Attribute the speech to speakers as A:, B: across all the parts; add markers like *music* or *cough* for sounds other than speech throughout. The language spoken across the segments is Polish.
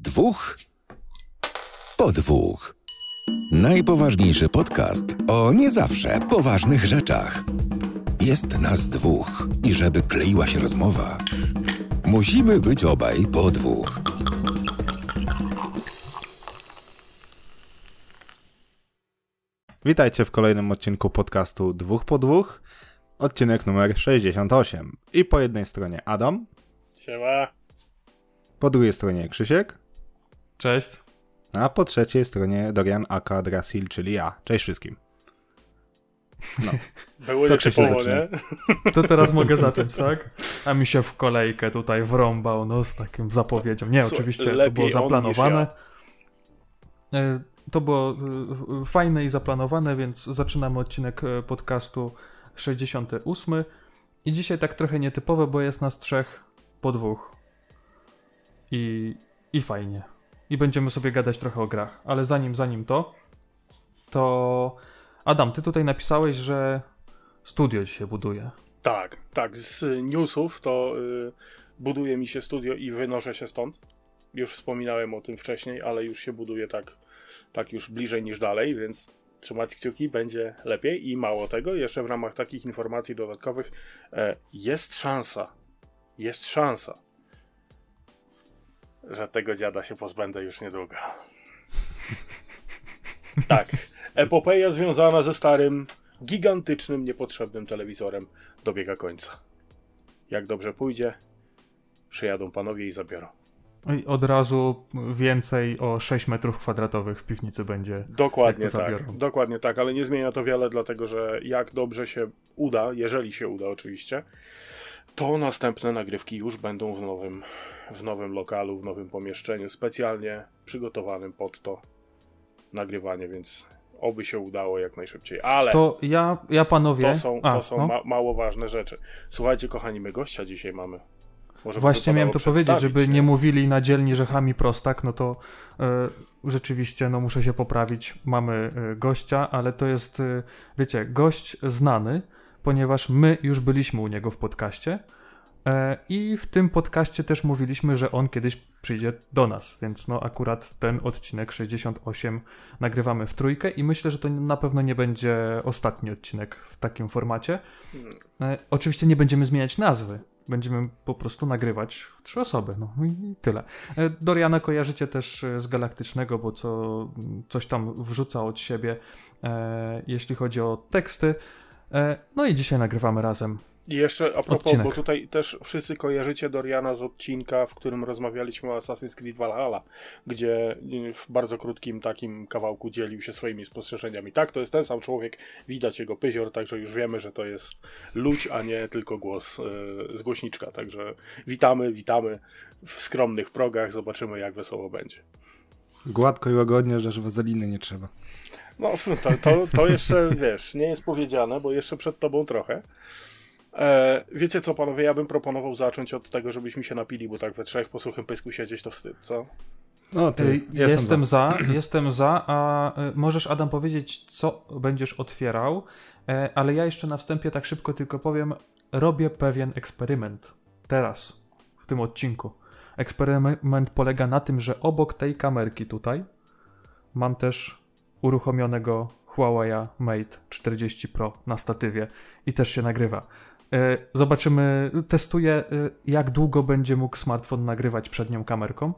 A: Dwóch po dwóch. Najpoważniejszy podcast o nie zawsze poważnych rzeczach. Jest nas dwóch i żeby kleiła się rozmowa, musimy być obaj po dwóch.
B: Witajcie w kolejnym odcinku podcastu Dwóch po dwóch. Odcinek numer 68. I po jednej stronie Adam,
C: Siema.
B: po drugiej stronie Krzysiek,
D: Cześć.
B: a po trzeciej stronie Dorian Aka Drasil, czyli ja. Cześć wszystkim. *laughs*
C: Było
B: To
C: nietypowo, nie?
D: To teraz *laughs* mogę zacząć, tak? A mi się w kolejkę tutaj wrąbał, no z takim zapowiedzią. Nie,
C: Słuchaj,
D: oczywiście to było zaplanowane. E, To było e, fajne i zaplanowane, więc zaczynamy odcinek e, podcastu 68. I dzisiaj tak trochę nietypowe, bo jest nas trzech po dwóch. I, i fajnie. I będziemy sobie gadać trochę o grach. Ale zanim, zanim to, to Adam, ty tutaj napisałeś, że studio dzisiaj buduje.
C: Tak, tak. Z newsów to y, buduje mi się studio i wynoszę się stąd. Już wspominałem o tym wcześniej, ale już się buduje tak, tak już bliżej niż dalej, więc trzymać kciuki będzie lepiej. I mało tego, jeszcze w ramach takich informacji dodatkowych e, jest szansa, jest szansa, że tego dziada się pozbędę już niedługo. *laughs* tak. Epopeja związana ze starym, gigantycznym, niepotrzebnym telewizorem dobiega końca. Jak dobrze pójdzie, przyjadą panowie i zabiorą.
D: I od razu więcej o 6 metrów kwadratowych w piwnicy będzie.
C: Dokładnie tak.
D: zabiorą?
C: Dokładnie tak, ale nie zmienia to wiele, dlatego że jak dobrze się uda, jeżeli się uda oczywiście, to następne nagrywki już będą w nowym, w nowym lokalu, w nowym pomieszczeniu, specjalnie przygotowanym pod to nagrywanie, więc oby się udało jak najszybciej. Ale
D: To ja, ja panowie.
C: to są,
D: A,
C: to są
D: no.
C: ma, mało ważne rzeczy. Słuchajcie, kochani, my gościa dzisiaj mamy. Może
D: Właśnie miałem to powiedzieć, żeby nie mówili na dzielni, że prostak, no to e, rzeczywiście no muszę się poprawić. Mamy e, gościa, ale to jest, e, wiecie, gość znany, ponieważ my już byliśmy u niego w podcaście. E, I w tym podcaście też mówiliśmy, że on kiedyś przyjdzie do nas, więc no akurat ten odcinek 68 nagrywamy w trójkę i myślę, że to na pewno nie będzie ostatni odcinek w takim formacie. E, oczywiście nie będziemy zmieniać nazwy. Będziemy po prostu nagrywać w trzy osoby. No i tyle. E, Doriana kojarzycie też z Galaktycznego, bo co, coś tam wrzuca od siebie, jeśli chodzi o teksty. No i dzisiaj nagrywamy razem.
C: I jeszcze a propos,
D: Odcinek.
C: bo tutaj też wszyscy kojarzycie Doriana z odcinka, w którym rozmawialiśmy o Assassin's Creed Valhalla, gdzie w bardzo krótkim takim kawałku dzielił się swoimi spostrzeżeniami. Tak, to jest ten sam człowiek, widać jego pyzior, także już wiemy, że to jest ludź, a nie tylko głos y, z głośniczka. Także witamy, witamy w skromnych progach, zobaczymy jak wesoło będzie.
B: Gładko i łagodnie, że wazeliny nie trzeba.
C: No, to, to, to jeszcze, wiesz, nie jest powiedziane, bo jeszcze przed tobą trochę. E, wiecie co, panowie, ja bym proponował zacząć od tego, żebyśmy się napili, bo tak we trzech po suchym pysku siedzieć to wstyd, co?
B: No to
D: E,
B: jestem,
D: Jestem
B: za.
D: za, jestem za, a e, możesz Adam powiedzieć, co będziesz otwierał, e, ale ja jeszcze na wstępie tak szybko tylko powiem, robię pewien eksperyment. Teraz, w tym odcinku. Eksperyment polega na tym, że obok tej kamerki tutaj mam też uruchomionego Huawei Mate 40 Pro na statywie i też się nagrywa. E, Zobaczymy, testuję e, jak długo będzie mógł smartfon nagrywać przednią kamerką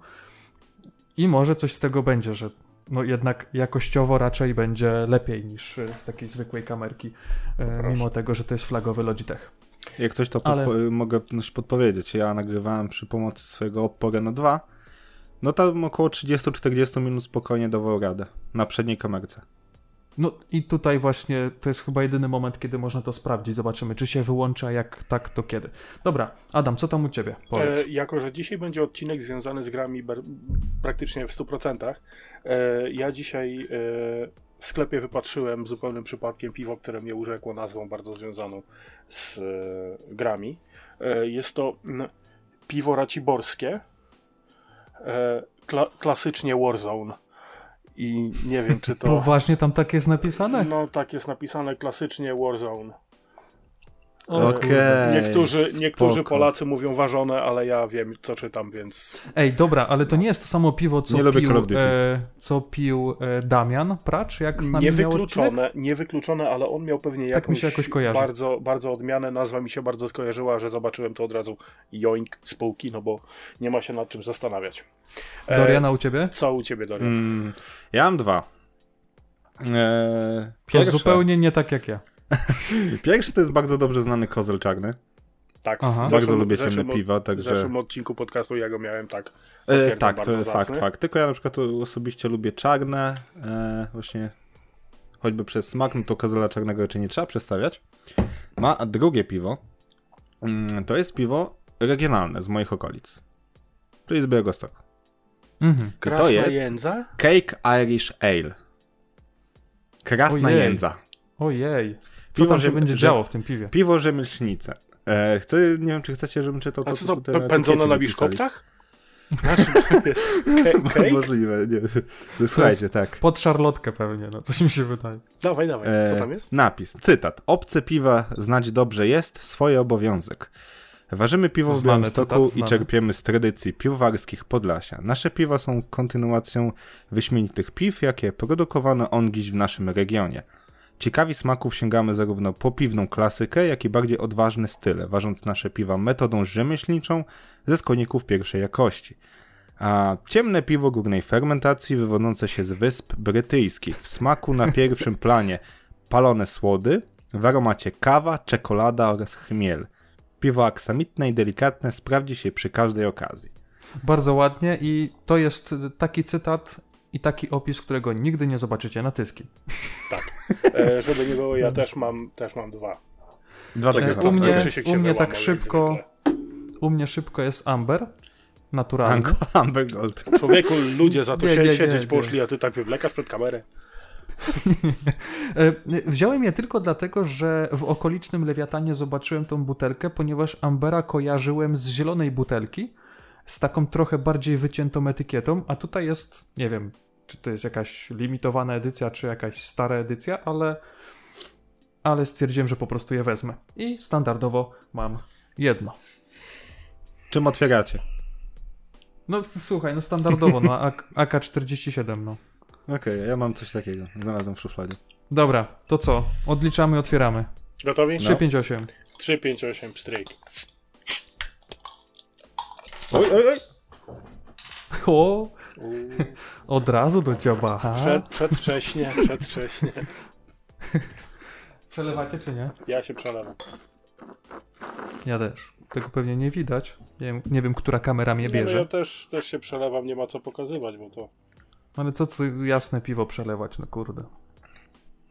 D: i może coś z tego będzie, że no jednak jakościowo raczej będzie lepiej niż e, z takiej zwykłej kamerki,
C: proszę.
D: mimo tego, że to jest flagowy Logitech.
B: Jak coś to
D: Ale-
B: podpo- mogę coś podpowiedzieć. Ja nagrywałem przy pomocy swojego Oppo Reno 2. No tam około 30-40 minut spokojnie dawał radę. Na przedniej kamerce.
D: No i tutaj właśnie to jest chyba jedyny moment, kiedy można to sprawdzić. Zobaczymy, czy się wyłącza, jak tak, to kiedy. Dobra, Adam, co tam u ciebie?
C: E, jako, że dzisiaj będzie odcinek związany z grami praktycznie w 100%, e, ja dzisiaj e, w sklepie wypatrzyłem zupełnym przypadkiem piwo, które mnie urzekło nazwą bardzo związaną z e, grami. E, jest to piwo raciborskie, e, kla- klasycznie Warzone. I nie wiem, czy to.
D: Poważnie tam tak jest napisane?
C: No, tak jest napisane klasycznie Warzone.
D: O
B: Okej.
D: kurde.
C: Niektórzy, niektórzy. Polacy mówią ważone, ale ja wiem, co czytam, więc
D: Ej, dobra, ale to nie jest to samo piwo, co
B: Nie
D: pił, e, co pił e, Damian Pracz, jak z nami
C: niewykluczone, niewykluczone, ale on miał pewnie
D: Tak mi
C: jakąś
D: się jakoś kojarzy.
C: bardzo, bardzo odmianę. Nazwa mi się bardzo skojarzyła, że zobaczyłem to od razu joink z półki, no bo nie ma się nad czym zastanawiać. E,
D: Doriana u ciebie?
C: Co u ciebie, Dorian?
B: Mm, ja mam dwa. Eee,
D: To zupełnie nie tak jak ja. *laughs*
B: pierwszy to jest bardzo dobrze znany kozel czarny.
C: Tak,
D: Aha.
C: w
B: Bardzo
C: zeszłym-
B: lubię
C: w
B: ciemne piwo,
C: W
B: także...
C: zeszłym odcinku podcastu ja go miałem tak.
B: E, tak, to jest
C: zacny.
B: fakt, fakt. Tylko ja na przykład osobiście lubię czarne, e, właśnie choćby przez smak, no to kozela czarnego raczej nie trzeba przestawiać. Ma a drugie piwo, mm, to jest piwo regionalne z moich okolic. To jest z Białegostoku.
D: Mhm.
C: Krasna
B: to jest
C: jędza?
B: Cake Irish Ale. Krasna
D: Ojej.
B: jędza.
D: Ojej. Co
B: Piwo,
D: tam się
B: że-
D: będzie działo w tym piwie?
B: Piwo rzemieślnice. E, chcę, nie wiem, czy chcecie, żebym czytał
C: A
B: to,
C: co to,
B: tutaj
C: p- pędzone
B: etykiecie
C: na biszkoptach? Znaczy, to *laughs* *laughs* cake?
B: Możliwe, nie. No, Słuchajcie, tak.
D: Pod szarlotkę pewnie, no coś mi się wydaje.
C: Dawaj, dawaj, co
B: E,
C: tam jest?
B: Napis, cytat. Obce piwa znać dobrze jest, swoje obowiązek. Ważymy piwo w
D: Znany
B: Białymstoku
D: cytat,
B: i czerpiemy z tradycji piwowarskich Podlasia. Nasze piwa są kontynuacją wyśmienitych piw, jakie produkowano ongiś w naszym regionie. Ciekawi smaków sięgamy zarówno po piwną klasykę, jak i bardziej odważne style, ważąc nasze piwa metodą rzemieślniczą ze skoników pierwszej jakości. A ciemne piwo górnej fermentacji wywodzące się z wysp brytyjskich w smaku na pierwszym *laughs* planie palone słody, w aromacie kawa, czekolada oraz chmiel. Piwo aksamitne i delikatne sprawdzi się przy każdej okazji.
D: Bardzo ładnie i to jest taki cytat i taki opis, którego nigdy nie zobaczycie na Tyski.
C: E, żeby nie było, ja też mam, też mam dwa.
B: Dwa takie
D: E, u mnie- u mnie tak szybko-. U mnie szybko jest Amber, naturalny.
B: Anko *laughs* Amber Gold.
C: Człowieku, ludzie za to
D: Nie,
C: się,
D: nie, nie,
C: siedzieć
D: nie.
C: poszli, a ty tak wywlekasz przed kamerę. *laughs*
D: E, Wziąłem je tylko dlatego, że w okolicznym Lewiatanie zobaczyłem tą butelkę, ponieważ Ambera kojarzyłem z zielonej butelki, z taką trochę bardziej wyciętą etykietą, a tutaj jest, nie wiem, czy to jest jakaś limitowana edycja, czy jakaś stara edycja, ale, ale stwierdziłem, że po prostu je wezmę. I standardowo mam jedno.
B: Czym otwieracie?
D: No słuchaj, no standardowo, no AK- AK-47, no.
B: Okej, ja mam coś takiego. Znalazłem w szufladzie.
D: Dobra, to co? Odliczamy, otwieramy.
C: Gotowi?
D: 3, 5, 8.
C: 3, 5, 8, stryk.
B: Oj, oj, oj!
D: O, od razu do dzioba. ha?
C: Przed, przedwcześnie, przedwcześnie.
D: Przelewacie czy nie?
C: Ja się przelewam.
D: Ja też. Tego pewnie nie widać. Nie wiem, nie wiem która kamera mnie
C: Nie, no
D: bierze.
C: ja też, też się przelewam, nie ma co pokazywać, bo to...
D: Ale co tu jasne piwo przelewać, no kurde.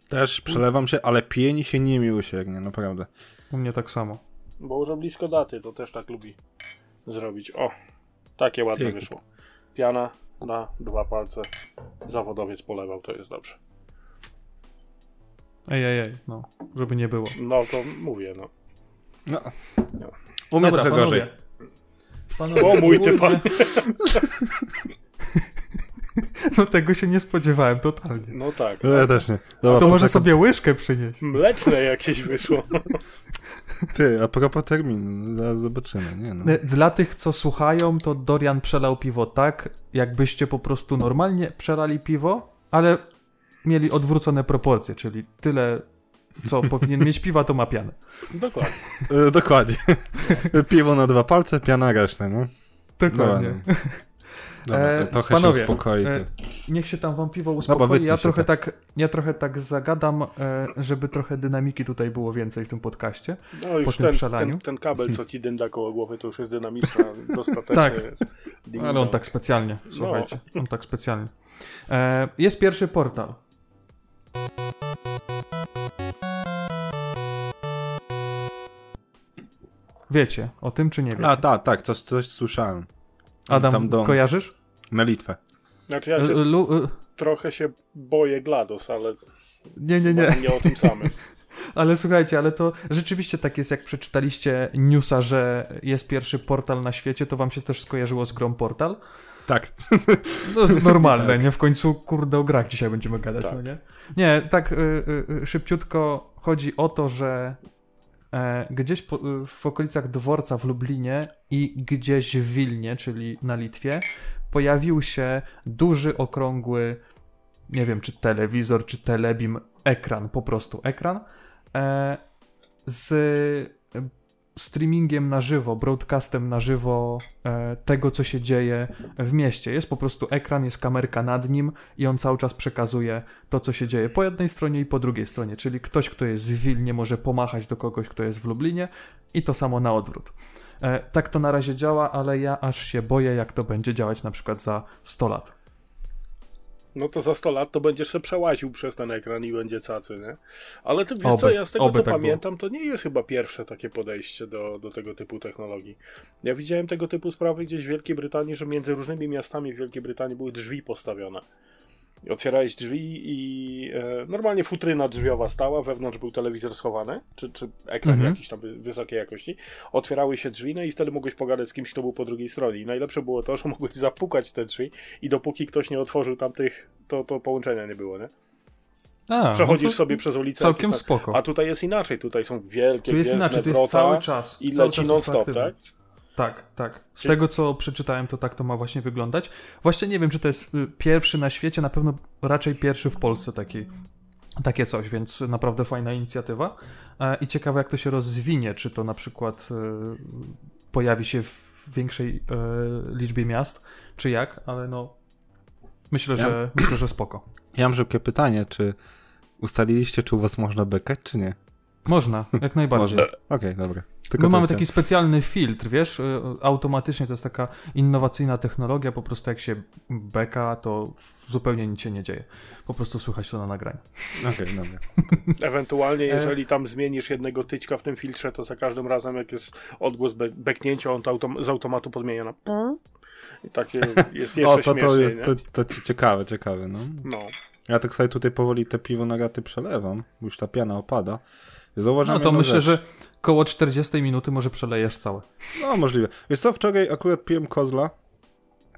B: Też przelewam się, ale pieni się niemiłosiernie, naprawdę.
D: U mnie tak samo.
C: Bo już blisko daty, to też tak lubi zrobić. O, takie ładne
B: Ty.
C: wyszło. Piana na dwa palce. Zawodowiec polewał, to jest dobrze.
D: Ej, ej, ej, no. Żeby nie było.
C: No to mówię, no.
B: No.
C: No.
B: U mnie
D: Dobra,
B: trochę gorzej.
D: panowie. Panowie,
C: O mój ty pan. *laughs* *laughs*
D: No tego się nie spodziewałem totalnie.
C: No tak.
B: No, ja też nie. Dobra,
D: To może
B: poczekam.
D: sobie łyżkę przynieść.
C: Mleczne jakieś wyszło. *laughs*
B: Ty, a propos terminu, zaraz zobaczymy, nie no.
D: Dla tych, co słuchają, to Dorian przelał piwo tak, jakbyście po prostu normalnie przelali piwo, ale mieli odwrócone proporcje, czyli tyle, co *laughs* powinien mieć piwa, to ma pianę.
C: Dokładnie.
B: E, dokładnie. Piwo na dwa palce, piana resztę, no.
D: Dokładnie.
B: Dobra,
D: E,
B: trochę
D: panowie,
B: się uspokoi.
D: e,
B: Ty.
D: Niech się tam wam piwo
B: Dobra,
D: uspokoi.
B: wytnij
D: Ja trochę,
B: tak.
D: tak, ja trochę tak zagadam, e, żeby trochę dynamiki tutaj było więcej w tym podcaście.
C: No już
D: tym
C: ten,
D: przelaniu.
C: ten, ten kabel, co ci dynda koło głowy, to już jest dynamiczna, *laughs* dostatecznie.
D: Tak. Ale on tak specjalnie, słuchajcie. On tak specjalnie. E, jest pierwszy portal. Wiecie o tym, czy nie wiecie?
B: A, tak, tak, coś, coś słyszałem.
D: Adam,
B: tam do-
D: kojarzysz?
B: Melitwę.
C: Znaczy ja się
D: lu- y,
C: trochę się boję GLaDOS, ale
D: nie, nie, nie.
C: nie o tym samym. *laughs*
D: Ale słuchajcie, ale to rzeczywiście tak jest, jak przeczytaliście newsa, że jest pierwszy portal na świecie, to wam się też skojarzyło z grą Portal?
B: Tak. *laughs*
D: No normalne, nie? W końcu, kurde, o grach dzisiaj będziemy gadać,
C: Tak.
D: no nie? Nie, tak y, y, y, szybciutko chodzi o to, że gdzieś po, w okolicach dworca w Lublinie i gdzieś w Wilnie, czyli na Litwie, pojawił się duży, okrągły, nie wiem, czy telewizor, czy telebim, ekran, po prostu ekran, e, z streamingiem na żywo, broadcastem na żywo e, tego, co się dzieje w mieście. Jest po prostu ekran, jest kamerka nad nim i on cały czas przekazuje to, co się dzieje po jednej stronie i po drugiej stronie. Czyli ktoś, kto jest w Wilnie, może pomachać do kogoś, kto jest w Lublinie i to samo na odwrót. E, tak to na razie działa, ale ja aż się boję, jak to będzie działać na przykład za 100 lat.
C: No to za 100 lat to będziesz se przełaził przez ten ekran i będzie cacy, nie? Ale to wiesz oby, co, ja z tego co tak pamiętam, było. to nie jest chyba pierwsze takie podejście do, do tego typu technologii. Ja widziałem tego typu sprawy gdzieś w Wielkiej Brytanii, że między różnymi miastami w Wielkiej Brytanii były drzwi postawione otwierałeś drzwi i e, normalnie futryna drzwiowa stała, wewnątrz był telewizor schowany, czy, czy ekran mhm. jakiś tam wysokiej jakości. Otwierały się drzwi, no i wtedy mogłeś pogadać z kimś, kto był po drugiej stronie. I najlepsze było to, że mogłeś zapukać te drzwi i dopóki ktoś nie otworzył tamtych, to, to połączenia nie było, nie? A, Przechodzisz no sobie przez ulicę.
D: Całkiem spoko.
C: A tutaj jest inaczej, tutaj są wielkie,
D: tu jest inaczej, to jest cały czas.
C: I leci non-stop, tak?
D: Tak, tak. Z tego, co przeczytałem, to tak to ma właśnie wyglądać. Właśnie nie wiem, czy to jest y, pierwszy na świecie, na pewno raczej pierwszy w Polsce taki, takie coś, więc naprawdę fajna inicjatywa. E, I ciekawe, jak to się rozwinie, czy to na przykład y, pojawi się w większej y, liczbie miast, czy jak, ale no myślę, ja... że myślę, że spoko.
B: Ja mam szybkie pytanie, czy ustaliliście, czy u was można bekać, czy nie?
D: Można, jak najbardziej. Okej,
B: okay, dobra.
D: Tylko My mamy taki specjalny filtr, wiesz, y, automatycznie to jest taka innowacyjna technologia, po prostu jak się beka, to zupełnie nic się nie dzieje. Po prostu słychać to na nagraniu. *laughs*
B: Okej, okay, dobra.
C: Ewentualnie, e- jeżeli tam zmienisz jednego tyćka w tym filtrze, to za każdym razem, jak jest odgłos be beknięcia, on to autom z automatu podmienia na i takie *laughs* jest jeszcze o, to,
B: to, to, to, to ciekawe, ciekawe, no. no. Ja tak sobie tutaj powoli te piwo na gaty przelewam, bo już ta piana opada.
D: Zauważyłem no to myślę, rzecz. że koło 40 minuty może przelejesz całe.
B: No możliwe. Wiesz co, wczoraj akurat piłem kozla,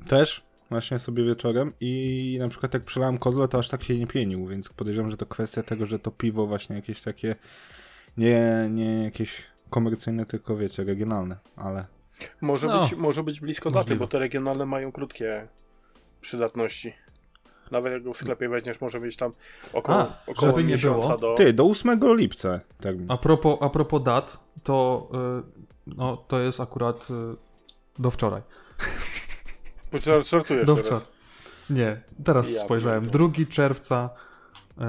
B: też, właśnie sobie wieczorem i na przykład jak przelałem kozla, to aż tak się nie pienił, więc podejrzewam, że to kwestia tego, że to piwo właśnie jakieś takie, nie, nie jakieś komercyjne, tylko wiecie, regionalne, ale...
C: Może, no, być, może być blisko możliwe. daty, bo te regionalne mają krótkie przydatności. Nawet jak go w sklepie weźmiesz, może mieć tam około, a, około żeby nie było. do...
B: Ty, do 8 lipca. Tak.
D: A, propos, a propos dat, to, yy, no, to jest akurat yy, do wczoraj. *laughs*
C: Bo żartujesz do teraz.
D: Nie, teraz ja spojrzałem. 2 czerwca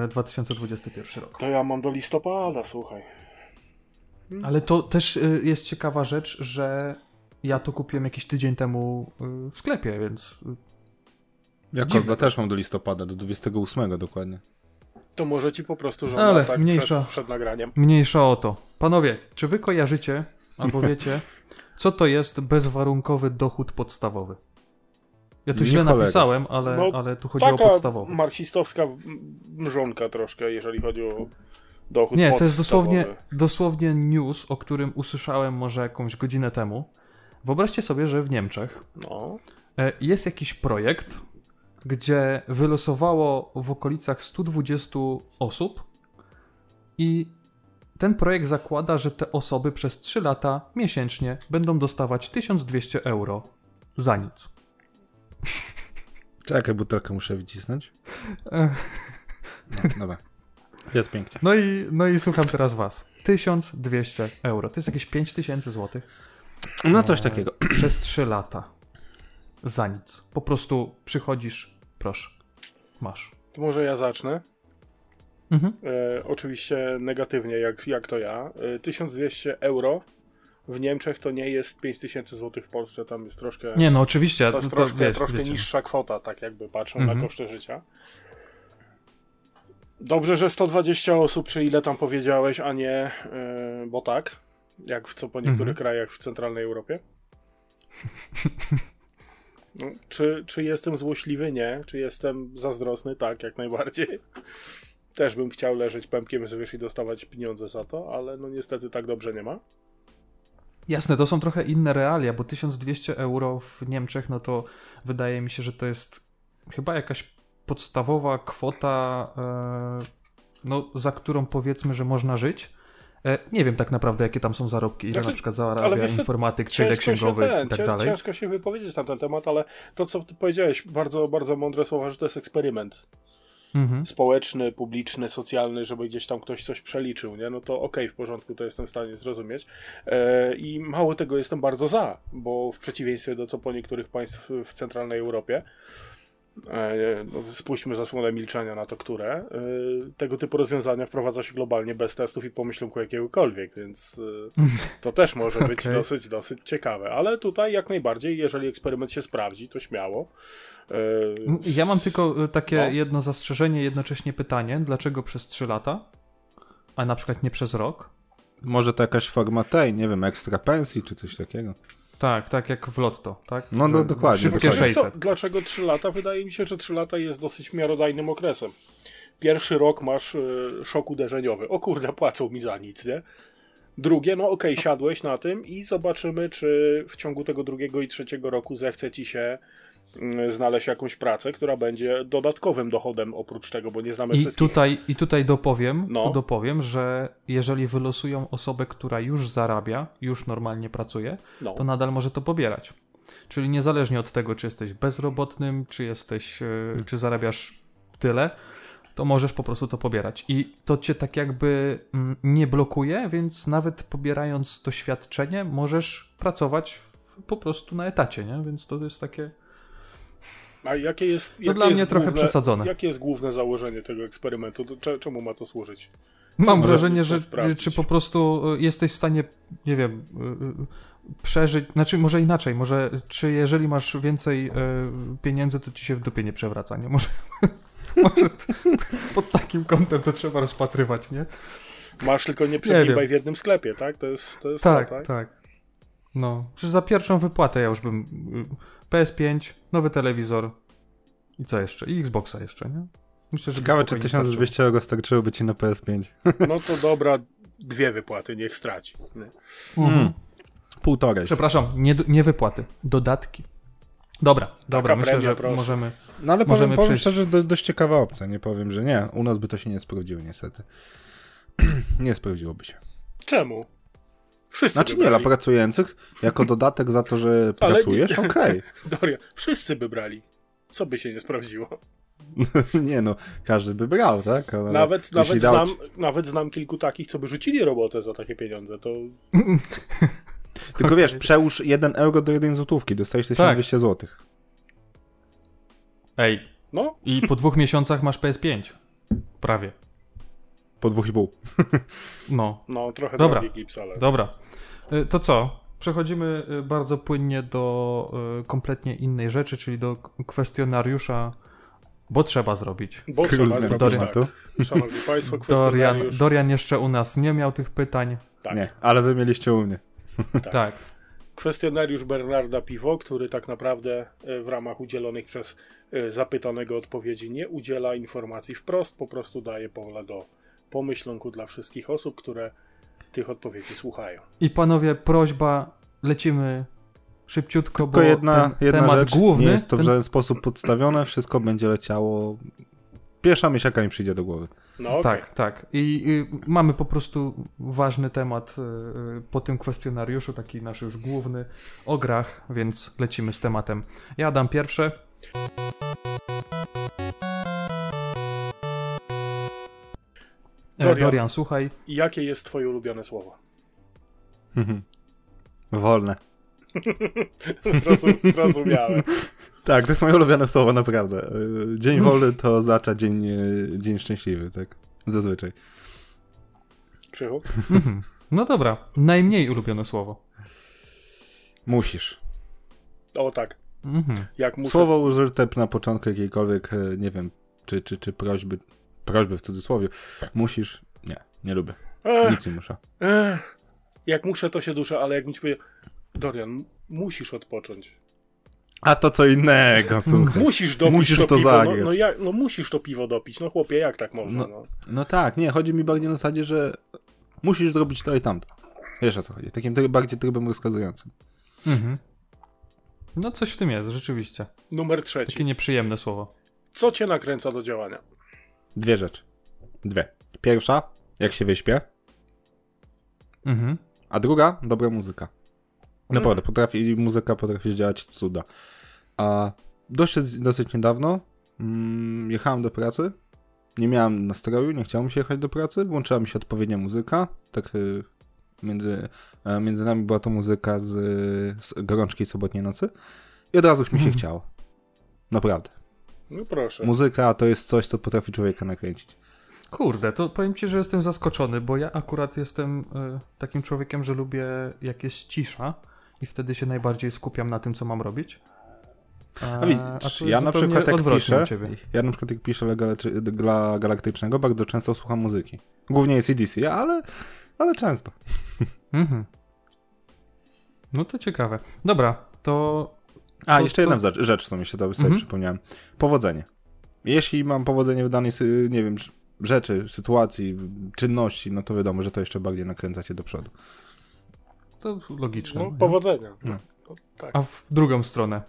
D: 2021 y, rok.
C: To ja mam do listopada, słuchaj.
D: Hmm. Ale to też y, jest ciekawa rzecz, że ja to kupiłem jakiś tydzień temu y, w sklepie, więc
B: ja Kozla też mam do listopada, do 28 dokładnie.
C: To może ci po prostu żona Ale tak mniejsza, przed, przed nagraniem.
D: Mniejsza o to. Panowie, czy wy kojarzycie, albo wiecie, *laughs* co to jest bezwarunkowy dochód podstawowy? Ja tu Nie źle kolega. napisałem, ale, no, ale tu chodzi o podstawowy.
C: marksistowska mrzonka troszkę, jeżeli chodzi o dochód
D: Nie,
C: podstawowy.
D: to jest dosłownie, dosłownie news, o którym usłyszałem może jakąś godzinę temu. Wyobraźcie sobie, że w Niemczech no. E, jest jakiś projekt, gdzie wylosowało w okolicach 120 osób i ten projekt zakłada, że te osoby przez 3 lata miesięcznie będą dostawać 1200 euro za nic.
B: Czekaj, butelkę muszę wycisnąć. *laughs* No, dobra. Jest pięknie.
D: No i, no i słucham teraz was. 1200 euro. To jest jakieś 5000 złotych.
B: No coś takiego.
D: Przez 3 lata. Za nic. Po prostu przychodzisz Proszę. Masz.
C: To może ja zacznę. Mhm. E, oczywiście negatywnie, jak, jak to ja. E, 1200 euro w Niemczech to nie jest 5000 zł w Polsce, tam jest troszkę.
D: Nie, no oczywiście.
C: To jest to, troszkę, wiesz, troszkę niższa kwota, tak jakby patrzą mhm. na koszty życia. Dobrze, że 120 osób, czy ile tam powiedziałeś, a nie, yy, bo tak, jak w co po niektórych mhm. krajach w centralnej Europie. *laughs* No, czy, czy jestem złośliwy? Nie. Czy jestem zazdrosny? Tak, jak najbardziej. *laughs* Też bym chciał leżeć pępkiem z i dostawać pieniądze za to, ale no niestety tak dobrze nie ma.
D: Jasne, to są trochę inne realia, bo 1200 euro w Niemczech, no to wydaje mi się, że to jest chyba jakaś podstawowa kwota, e, no, za którą powiedzmy, że można żyć, nie wiem tak naprawdę, jakie tam są zarobki, ile
C: Znaczy,
D: na przykład zarabia informatyk, czy ile księgowy
C: ten,
D: i tak dalej.
C: ciężko się wypowiedzieć na ten temat, ale to, co ty powiedziałeś, bardzo, bardzo mądre słowa, że to jest eksperyment
D: Mhm.
C: społeczny, publiczny, socjalny, żeby gdzieś tam ktoś coś przeliczył, nie? No to okej, w porządku, to jestem w stanie zrozumieć. E, I mało tego, jestem bardzo za, bo w przeciwieństwie do co po niektórych państw w centralnej Europie, e, spuśćmy zasłonę milczenia na to, które, e, tego typu rozwiązania wprowadza się globalnie bez testów i pomyślunku jakiegokolwiek, więc e, to też może być *laughs*
D: Okej.
C: dosyć, dosyć ciekawe. Ale tutaj jak najbardziej, jeżeli eksperyment się sprawdzi, to śmiało. E,
D: Ja mam tylko e, takie
C: No.
D: jedno zastrzeżenie, jednocześnie pytanie, dlaczego przez 3 lata, a na przykład nie przez rok?
B: Może to jakaś forma tej, nie wiem, ekstra pensji czy coś takiego.
D: Tak, tak jak w Lotto, tak?
B: No, no, dokładnie,
D: Szybkie
B: dokładnie.
C: Wiesz co,
D: 600.
C: dlaczego 3 lata? Wydaje mi się, że 3 lata jest dosyć miarodajnym okresem. Pierwszy rok masz y, szok uderzeniowy. O kurde, płacą mi za nic, nie? Drugie, no okej, siadłeś na tym i zobaczymy, czy w ciągu tego drugiego i trzeciego roku zechce ci się znaleźć jakąś pracę, która będzie dodatkowym dochodem oprócz tego, bo nie znamy
D: I
C: wszystkich.
D: tutaj, I tutaj dopowiem,
C: No.
D: tu dopowiem, że jeżeli wylosują osobę, która już zarabia, już normalnie pracuje,
C: No.
D: to nadal może to pobierać. Czyli niezależnie od tego, czy jesteś bezrobotnym, czy jesteś, e, czy zarabiasz tyle, to możesz po prostu to pobierać. I to cię tak jakby mm, nie blokuje, więc nawet pobierając doświadczenie, możesz pracować po prostu na etacie, nie? Więc to jest takie.
C: A jakie jest, jakie
D: dla
C: jest
D: mnie trochę
C: główne,
D: przesadzone.
C: Jakie jest główne założenie tego eksperymentu? Czemu ma to służyć?
D: Mam
C: może
D: wrażenie,
C: to
D: że
C: sprawdzić?
D: czy po prostu y, jesteś w stanie, nie wiem, y, y, przeżyć, znaczy może inaczej, może czy jeżeli masz więcej pieniędzy, to ci się w dupie nie przewraca, nie? Może, *laughs* może pod takim kątem to trzeba rozpatrywać, nie?
C: Masz tylko nie
D: wiem.
C: przegrywaj w jednym sklepie, tak? To jest, to jest
D: Tak,
C: to,
D: tak,
C: tak?
D: No, przecież za pierwszą wypłatę ja już bym PS5, nowy telewizor i co jeszcze? I Xboxa jeszcze, nie? Myślę, że
B: Ciekawe, czy
D: spokojnie
B: 1200 euro starczyłoby ci na PS5. *laughs*
C: No to dobra, dwie wypłaty, niech straci.
D: Mhm.
B: Półtorej.
D: Przepraszam, nie, nie wypłaty, dodatki. Dobra, dobra, myślę,
C: premia,
D: że
C: proszę.
D: możemy.
B: No ale
D: Możemy
B: powiem, powiem
D: przejść.
B: szczerze, do, dość ciekawa opcja, nie powiem, że nie. U nas by to się nie sprawdziło niestety. *clears throat* nie sprawdziłoby się.
C: Czemu? Wszyscy
B: Znaczy
C: by
B: nie, dla
C: brali.
B: pracujących, jako *laughs* dodatek za to, że
C: Ale
B: pracujesz, okej. *laughs*
C: Dorian, wszyscy by brali. Co by się nie sprawdziło? *laughs*
B: nie no, każdy by brał, tak? Ale
C: Nawet, nawet,
B: dał
C: znam, nawet znam kilku takich, co by rzucili robotę za takie pieniądze. To
B: Tylko wiesz, przełóż 1 euro do 1 złotówki, dostajesz 1200 zł.
D: Ej,
C: no,
D: i po dwóch miesiącach masz PS5. Prawie.
B: Po 2,5.
D: No,
C: no trochę
D: Dobra.
C: drogi gips, ale...
D: dobra. Y, To co? Przechodzimy y, bardzo płynnie do y, kompletnie innej rzeczy, czyli do kwestionariusza, bo trzeba zrobić.
C: Bo
B: Król
C: trzeba zrobić
B: klimatu.
C: tak. Szanowni Państwo, *laughs*
D: Dorian,
C: kwestionariusz.
D: Dorian jeszcze u nas nie miał tych pytań.
C: Tak.
B: Nie, ale wy mieliście u mnie.
D: Tak.
C: Kwestionariusz Bernarda Piwo, który tak naprawdę w ramach udzielonych przez zapytanego odpowiedzi nie udziela informacji wprost, po prostu daje pole do pomyślunku dla wszystkich osób, które tych odpowiedzi słuchają.
D: I panowie, prośba, lecimy szybciutko, bo
B: Tylko jedna,
D: ten
B: jedna
D: temat
B: rzecz,
D: główny...
B: nie jest to w
D: ten...
B: żaden sposób podstawione, wszystko będzie leciało... Pierwsza myśl, jaka mi przyjdzie do głowy.
C: No okej.
D: Tak, tak. I, y, mamy po prostu ważny temat y, po tym kwestionariuszu, taki nasz już główny, o grach, więc lecimy z tematem. Ja dam pierwsze.
C: Dorian.
D: Dorian, słuchaj.
C: Jakie jest twoje ulubione słowo?
B: Wolne. *laughs*
C: Zrozum, zrozumiałe. *laughs*
B: Tak, to jest moje ulubione słowo, naprawdę. Y, Dzień wolny to oznacza dzień, y, dzień szczęśliwy, tak? Zazwyczaj.
C: Krzychu?
D: Mhm. No dobra, najmniej ulubione słowo.
B: Musisz.
C: O tak.
D: Mhm.
C: Jak muszę...
B: Słowo użyte na początku jakiejkolwiek, e, nie wiem, czy, czy, czy prośby, prośby w cudzysłowie. Musisz. Nie, nie lubię.
C: Ech,
B: Nic nie muszę.
C: ech. Jak muszę, to się duszę, ale jak mi ci powie... Dorian, musisz odpocząć.
B: A to co innego, słuchaj.
C: Musisz dopić
B: Musisz
C: to,
B: to
C: piwo. No, no, jak, no musisz to piwo dopić. No chłopie, jak tak można?
B: No.
C: No.
B: No tak, nie, chodzi mi bardziej na zasadzie, że musisz zrobić to i tamto. Wiesz o co chodzi. Takim try- bardziej trybem rozkazującym.
D: Mhm. No coś w tym jest, rzeczywiście.
C: Numer trzeci.
D: Takie nieprzyjemne słowo.
C: Co cię nakręca do działania?
B: Dwie rzeczy. Dwie. Pierwsza, jak się wyśpię.
D: Mhm.
B: A druga, dobra muzyka. Naprawdę, potrafi, muzyka potrafi zdziałać cuda. A dosyć, dosyć niedawno mm, jechałem do pracy. Nie miałem nastroju, nie chciałem się jechać do pracy. Włączyła mi się odpowiednia muzyka. Tak y, między, e, między nami była to muzyka z, z gorączki sobotniej nocy. I od razu mi się
D: Mhm.
B: chciało. Naprawdę.
C: No proszę.
B: Muzyka to jest coś, co potrafi człowieka nakręcić.
D: Kurde, to powiem ci, że jestem zaskoczony, bo ja akurat jestem y, takim człowiekiem, że lubię jak jest cisza i wtedy się najbardziej skupiam na tym, co mam robić. A,
B: A widzisz,
D: a
B: ja na przykład jak
D: odwrotnie
B: piszę, ja na przykład jak piszę dla Galaktycznego, bardzo często słucham muzyki. Głównie jest CDC, ale, ale często.
D: Mhm. No to ciekawe. Dobra, to
B: A,
D: To-
B: jeszcze
D: to-
B: jedna rzecz, rzecz w sumie się to sobie
D: Mhm.
B: przypomniałem. Powodzenie. Jeśli mam powodzenie w danej, nie wiem, rzeczy, sytuacji, czynności, no to wiadomo, że to jeszcze bardziej nakręca cię do przodu.
D: to logiczne.
C: No,
D: nie?
C: powodzenia.
B: No.
C: No, tak.
D: A w drugą stronę.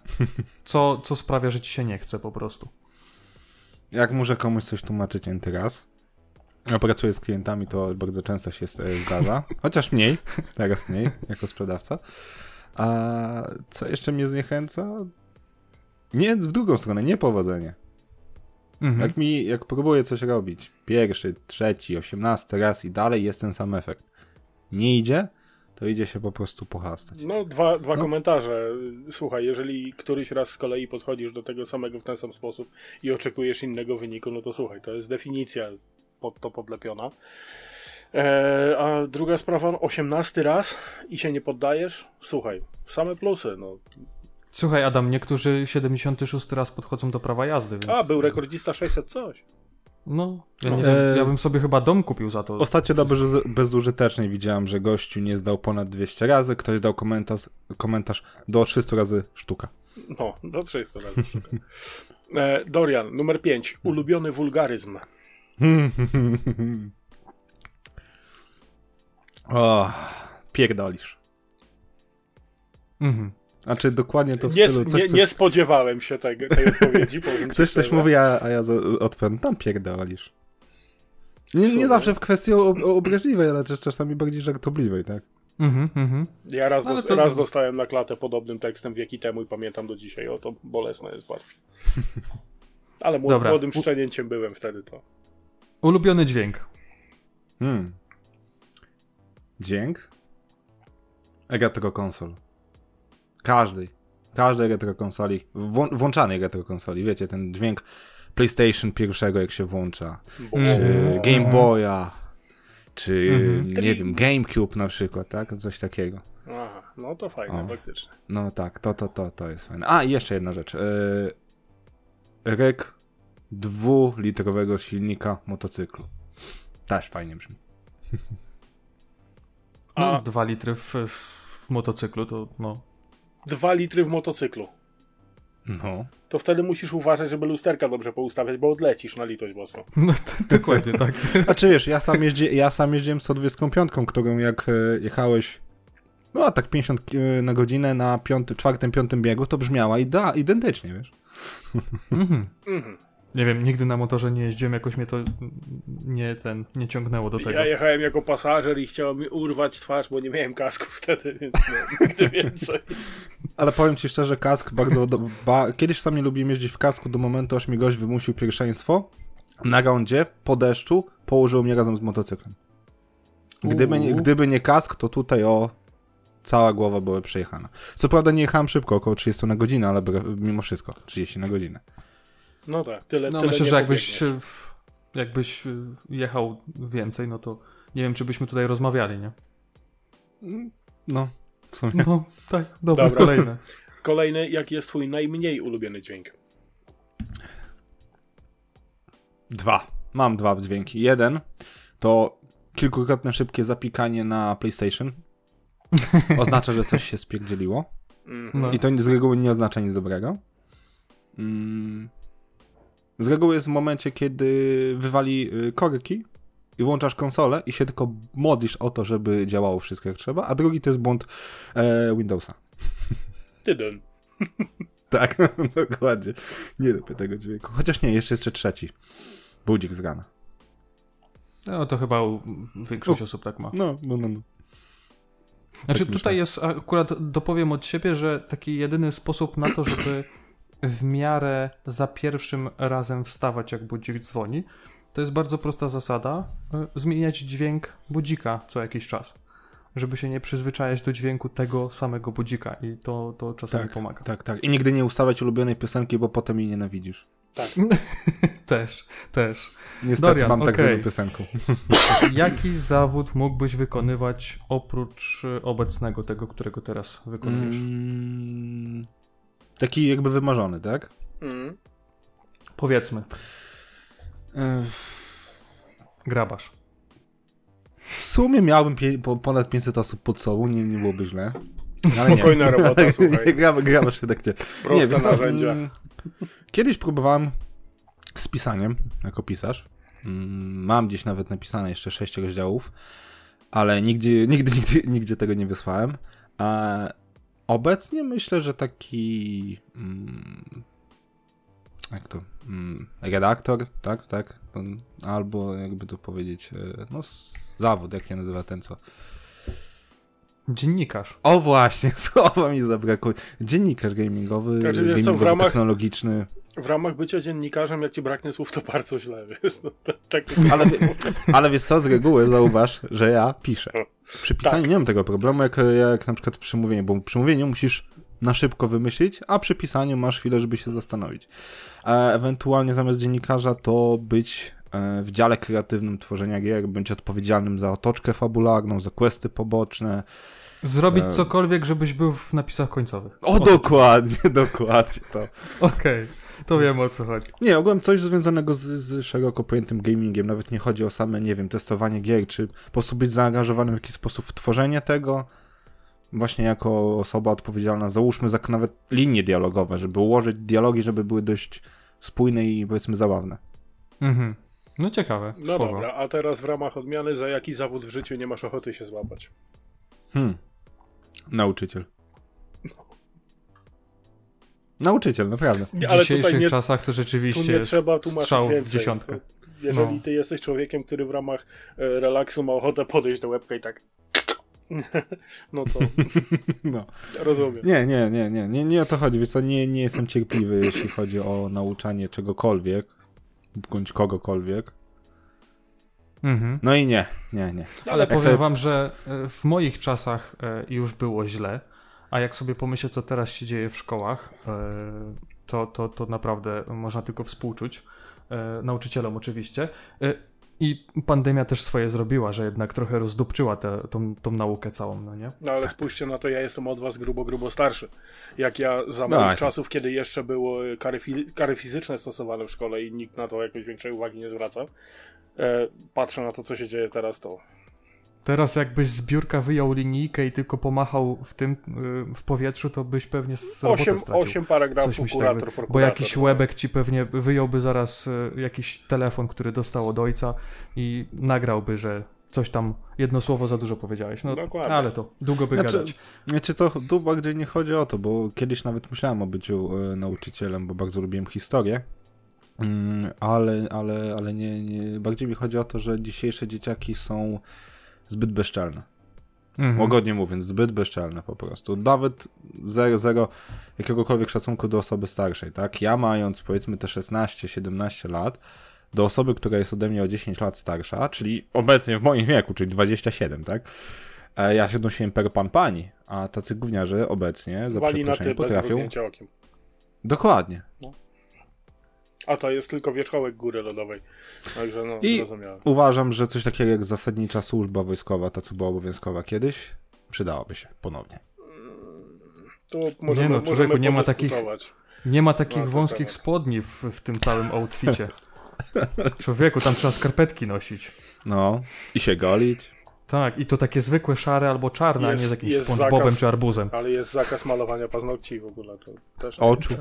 D: Co, co sprawia, że ci się nie chce po prostu?
B: Jak muszę komuś coś tłumaczyć enty raz, a pracuję z klientami, to bardzo często się zdarza. Chociaż mniej, teraz mniej, jako sprzedawca. A co jeszcze mnie zniechęca? Nie, w drugą stronę, nie powodzenie.
D: Mhm.
B: Jak mi, jak próbuję coś robić, pierwszy, trzeci, osiemnasty raz i dalej jest ten sam efekt. Nie idzie, to idzie się po prostu pochastać.
C: No, dwa, dwa
B: No.
C: komentarze. Słuchaj, jeżeli któryś raz z kolei podchodzisz do tego samego w ten sam sposób i oczekujesz innego wyniku, no to słuchaj, to jest definicja pod to podlepiona. E, a druga sprawa, no, 18 raz i się nie poddajesz? Słuchaj, same plusy. No.
D: Słuchaj, Adam, niektórzy 76 raz podchodzą do prawa jazdy, więc...
C: A, był rekordzista 600 coś.
D: No, ja,
C: No.
D: nie wiem,
B: E,
D: ja bym sobie chyba dom kupił za to.
B: Ostatnio bez, bezużytecznej widziałem, że gościu nie zdał ponad 200 razy, ktoś dał komentarz, komentarz do 300 razy sztuka.
C: No, do 300 razy. szukam. e, Dorian, numer 5. Ulubiony wulgaryzm. *laughs*
B: o, pierdolisz.
D: Mhm.
B: Znaczy dokładnie to w
C: Nie,
B: stylu coś,
C: nie,
B: coś,
C: nie spodziewałem się tego, tej *laughs* odpowiedzi.
B: Ktoś coś mówi, a, a ja odpowiem, tam pierdolisz. Nie, nie zawsze w kwestii ob- obraźliwej, ale też czasami bardziej żartobliwej, tak?
D: Mhm, mhm.
C: Ja raz,
D: No, to-
C: raz dostałem na klatę podobnym tekstem wieki temu i pamiętam do dzisiaj. O, to bolesne jest bardzo. *laughs* Ale młodym
D: U-
C: szczenięciem byłem wtedy to.
D: Ulubiony dźwięk.
B: Hmm. Dźwięk? Retro konsol. Każdej. Każdej retro konsoli. Włą- włączanej retro konsoli. Wiecie, ten dźwięk PlayStation pierwszego, jak się włącza.
C: Bo...
B: Czy Game Boya. Czy,
D: Mhm.
B: nie wiem, GameCube na przykład, tak? Coś takiego.
C: Aha, no to fajne,
B: O.
C: faktycznie.
B: No tak, to, to, to, to jest fajne. A, i jeszcze jedna rzecz. Yy, rek dwulitrowego silnika motocyklu. Też fajnie brzmi. *laughs*
D: No,
C: A
D: dwa litry w, w motocyklu to no.
C: dwa litry w motocyklu.
B: No.
C: To wtedy musisz uważać, żeby lusterka dobrze poustawiać, bo odlecisz na litość boską. *laughs*
D: no to, dokładnie tak. *laughs*
B: A czy wiesz, ja sam, jeździ, ja sam jeździłem 125, którą jak e, jechałeś no tak 50 ki- na godzinę na piąty, czwartym, piątym biegu, to brzmiała ida, identycznie, wiesz. *laughs*
D: Mhm.
C: Mhm.
D: Nie wiem, nigdy na motorze nie jeździłem, jakoś mnie to nie ten, nie ciągnęło do tego.
C: Ja jechałem jako pasażer i chciałem mi urwać twarz, bo nie miałem kasku wtedy, więc no, *laughs* nigdy więcej.
B: Ale powiem ci szczerze, kask bardzo... Do, ba, kiedyś sam nie lubiłem jeździć w kasku do momentu, aż mi gość wymusił pierwszeństwo. Na rondzie, po deszczu, położył mnie razem z motocyklem. Gdyby nie, gdyby nie kask, to tutaj o... Cała głowa była przejechana. Co prawda nie jechałem szybko, około 30 na godzinę, ale mimo wszystko 30 na godzinę.
C: No tak, tyle,
D: No
C: tyle
D: myślę,
C: nie
D: że jakbyś, jakbyś e, jechał więcej, no to nie wiem, czy byśmy tutaj rozmawiali, nie?
B: No, w sumie.
D: No, tak, dobra,
C: Dobra.
D: kolejne. *laughs*
C: Kolejny, jaki jest twój najmniej ulubiony dźwięk?
B: Dwa. Mam dwa dźwięki. Jeden to kilkukrotne szybkie zapikanie na PlayStation. *laughs* Oznacza, że coś się spierdzieliło.
C: Mhm.
D: No.
B: I to z reguły nie oznacza nic dobrego. Mm. Z reguły jest w momencie, kiedy wywali y, korki i włączasz konsolę i się tylko modlisz o to, żeby działało wszystko jak trzeba, a drugi to jest błąd e, Windowsa. *laughs*
C: Tydyn. *laughs*
B: Tak, *laughs* dokładnie. Nie lubię tego dźwięku. Chociaż nie, jeszcze jeszcze trzeci. Budzik z rana.
D: No to chyba większość
B: U.
D: osób tak ma.
B: No, no, no. no.
D: Znaczy
B: Tak
D: tutaj
B: myślę.
D: jest, akurat dopowiem od siebie, że taki jedyny sposób na to, żeby w miarę za pierwszym razem wstawać, jak budzik dzwoni, to jest bardzo prosta zasada, y, zmieniać dźwięk budzika co jakiś czas. Żeby się nie przyzwyczajać do dźwięku tego samego budzika i to, to czasami
B: Tak,
D: pomaga.
B: Tak, tak. I nigdy nie ustawiać ulubionej piosenki, bo potem jej nienawidzisz. *laughs*
D: Też, też.
B: Niestety
D: Dorian,
B: mam tak z
D: okej.
B: jedną piosenką. *laughs*
D: Jaki zawód mógłbyś wykonywać oprócz y, obecnego, tego, którego teraz wykonujesz?
B: Mm, taki jakby wymarzony, tak?
C: Mm.
D: Powiedzmy,
B: Ech,
D: grabarz.
B: W sumie miałbym pie- po, ponad 500 osób pod sobą, nie, nie byłoby źle. Ale nie.
C: Spokojna robota, *laughs*
B: nie,
C: słuchaj.
B: gramy, gramy się tak nie.
C: Proste
B: wiesz co,
C: narzędzia.
B: mm, Kiedyś próbowałem z pisaniem, jako pisarz. Mm, Mam gdzieś nawet napisane jeszcze 6 rozdziałów, ale nigdzie, nigdy, nigdy, nigdzie tego nie wysłałem. A obecnie myślę, że taki. Mm, jak to? Mm, redaktor, tak, tak. Albo jakby to powiedzieć, e, no zawód, jak się nazywa ten co.
D: Dziennikarz.
B: O właśnie, *laughs* słowa mi zabrakło. Dziennikarz gamingowy,
C: Znaczy, co, w ramach-
B: technologiczny.
C: W ramach bycia dziennikarzem, jak ci braknie słów, to bardzo źle, wiesz. No, to, tak, *laughs*
B: Ale, ale wiesz co, z reguły zauważ, że ja piszę. Przy pisaniu
C: Tak.
B: nie mam tego problemu, jak, jak na przykład przy mówieniu, bo przy mówieniu musisz na szybko wymyślić, a przy pisaniu masz chwilę, żeby się zastanowić. E, ewentualnie zamiast dziennikarza to być e, w dziale kreatywnym tworzenia gier, być odpowiedzialnym za otoczkę fabularną, za questy poboczne.
D: Zrobić
B: E.
D: cokolwiek, żebyś był w napisach końcowych.
B: O, dokładnie, dokładnie to.
D: Okej, to wiem o co chodzi.
B: Nie, ogółem coś związanego z, z szeroko pojętym gamingiem. Nawet nie chodzi o same, nie wiem, testowanie gier, czy po prostu być zaangażowanym w jakiś sposób w tworzenie tego. Właśnie jako osoba odpowiedzialna, załóżmy za nawet linie dialogowe, żeby ułożyć dialogi, żeby były dość spójne i powiedzmy zabawne.
D: Mhm. No ciekawe.
C: no
D: spoko.
C: dobra, a teraz w ramach odmiany, za jaki zawód w życiu nie masz ochoty się złapać?
B: Hmm. Nauczyciel. Nauczyciel, naprawdę.
D: W
C: Ale
D: dzisiejszych
C: nie,
D: czasach to
C: tu
D: rzeczywiście
C: nie
D: jest
C: trzeba tłumaczyć
D: strzał w
C: więcej.
D: dziesiątkę.
C: To Jeżeli
D: No.
C: ty jesteś człowiekiem, który w ramach e, relaksu ma ochotę podejść do łebka i tak *laughs* no to *laughs*
B: No.
C: rozumiem.
B: Nie, nie, nie, nie, nie, nie o to chodzi. Wiesz co, nie, nie jestem cierpliwy, jeśli chodzi o nauczanie czegokolwiek, bądź kogokolwiek.
D: Mhm.
B: No i nie, nie, nie.
D: Ale
B: Jak
D: powiem
B: sobie-
D: wam, że e, w moich czasach e, już było źle, a jak sobie pomyślę, co teraz się dzieje w szkołach, e, to, to, to naprawdę można tylko współczuć. E, Nauczycielom oczywiście. E, I pandemia też swoje zrobiła, że jednak trochę rozdupczyła tę tą, tą naukę całą, no nie?
C: No ale spójrzcie na to, ja jestem od was grubo, grubo starszy. Jak ja za
B: No,
C: moich
B: tak.
C: czasów, kiedy jeszcze były kary, kary fizyczne stosowane w szkole i nikt na to jakoś większej uwagi nie zwraca, e, patrzę na to, co się dzieje teraz, to
D: Teraz jakbyś z biurka wyjął linijkę i tylko pomachał w tym y, w powietrzu, to byś pewnie z
C: osiem,
D: stracił.
C: osiem paragrafów
D: Coś
C: kurator,
D: tak
C: prokurator.
D: Bo jakiś łebek ci pewnie wyjąłby zaraz y, jakiś telefon, który dostał od ojca i nagrałby, że coś tam, jedno słowo za dużo powiedziałeś. No,
C: Dokładnie.
D: ale to długo by
B: Znaczy,
D: gadać.
B: Znaczy to tu bardziej nie chodzi o to, bo kiedyś nawet myślałem o byciu e, nauczycielem, bo bardzo lubiłem historię. Mm, ale, ale, ale nie, nie, bardziej mi chodzi o to, że dzisiejsze dzieciaki są zbyt bezczelne.
D: Mhm.
B: Łagodnie mówiąc, zbyt bezczelne po prostu. Nawet zero, zero jakiegokolwiek szacunku do osoby starszej, tak? Ja mając powiedzmy te 16-17 lat, do osoby, która jest ode mnie o 10 lat starsza, czyli obecnie w moim wieku, czyli 27, tak? E, Ja się odnosiłem per pan pani, a tacy gówniarze obecnie, za
C: Wali
B: przeproszeniem, potrafią...
C: okiem.
B: Dokładnie.
C: A to jest tylko wierzchołek góry lodowej. Także no,
B: I-
C: zrozumiałem.
B: Uważam, że coś takiego jak zasadnicza służba wojskowa, ta co była obowiązkowa kiedyś, przydałaby się ponownie.
C: Tu możemy,
D: no, człowieku, nie ma takich-. Nie ma takich
C: No, to
D: wąskich
C: temat.
D: spodni w, w tym całym outficie. Człowieku, tam trzeba skarpetki nosić.
B: No, i się golić.
D: Tak, i to takie zwykłe szare albo czarne, a nie
C: Jest-
D: z jakimś
C: jest
D: SpongeBobem czy arbuzem.
C: Ale jest zakaz malowania paznokci w ogóle. To też
B: Oczu.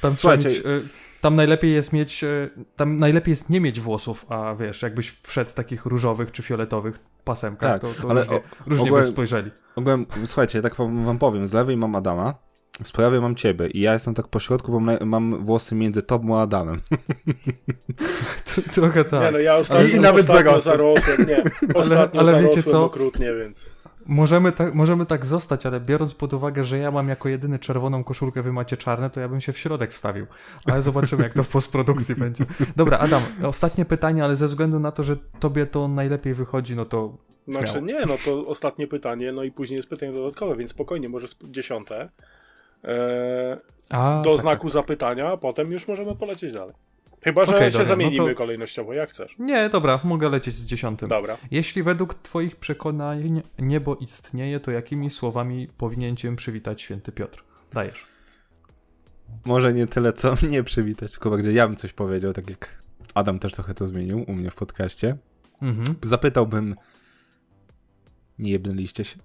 D: Tam,
B: Słuchajcie-
D: mieć, y, tam najlepiej jest mieć, y, tam najlepiej jest nie mieć włosów, a wiesz, jakbyś wszedł w takich różowych czy fioletowych pasemkach,
B: Tak,
D: to, to
B: ale
D: różnie,
B: o-
D: różnie
B: ogółem-
D: by spojrzeli.
B: Ogółem, słuchajcie, ja tak wam powiem, z lewej mam Adama, z prawej mam ciebie i ja jestem tak po środku, bo mam- włosy między tobą a Adamem. *laughs*
D: Trochę tak.
C: Nie no, ja ostatnio,
B: I- i nawet
C: ostatnio
B: zarosłem.
C: Nie, ostatnio
D: ale wiecie
C: zarosłem
D: co?
C: okrutnie, więc...
D: Możemy tak, możemy tak zostać, ale biorąc pod uwagę, że ja mam jako jedyny czerwoną koszulkę, wy macie czarne, to ja bym się w środek wstawił. Ale zobaczymy, jak to w postprodukcji *laughs* będzie. Dobra, Adam, ostatnie pytanie, ale ze względu na to, że tobie to najlepiej wychodzi, no to.
C: Znaczy
D: śmiało.
C: nie, no to ostatnie pytanie, no i później jest pytanie dodatkowe, więc spokojnie, może dziesiąte. Eee,
D: A,
C: do
D: tak,
C: znaku zapytania, a potem już możemy polecieć dalej. Chyba, że
D: Okej,
C: się
D: dobra, no
C: zamienimy
D: to-
C: kolejnościowo, jak chcesz.
D: Nie, dobra, mogę lecieć z dziesiątym.
C: Dobra.
D: Jeśli według Twoich przekonań niebo istnieje, to jakimi słowami powinien Cię przywitać święty Piotr? Dajesz.
B: Może nie tyle, co *laughs* mnie przywitać, tylko bardziej ja bym coś powiedział, tak jak Adam też trochę to zmienił u mnie w podcaście.
D: Mhm.
B: Zapytałbym, nie jebnęliście się?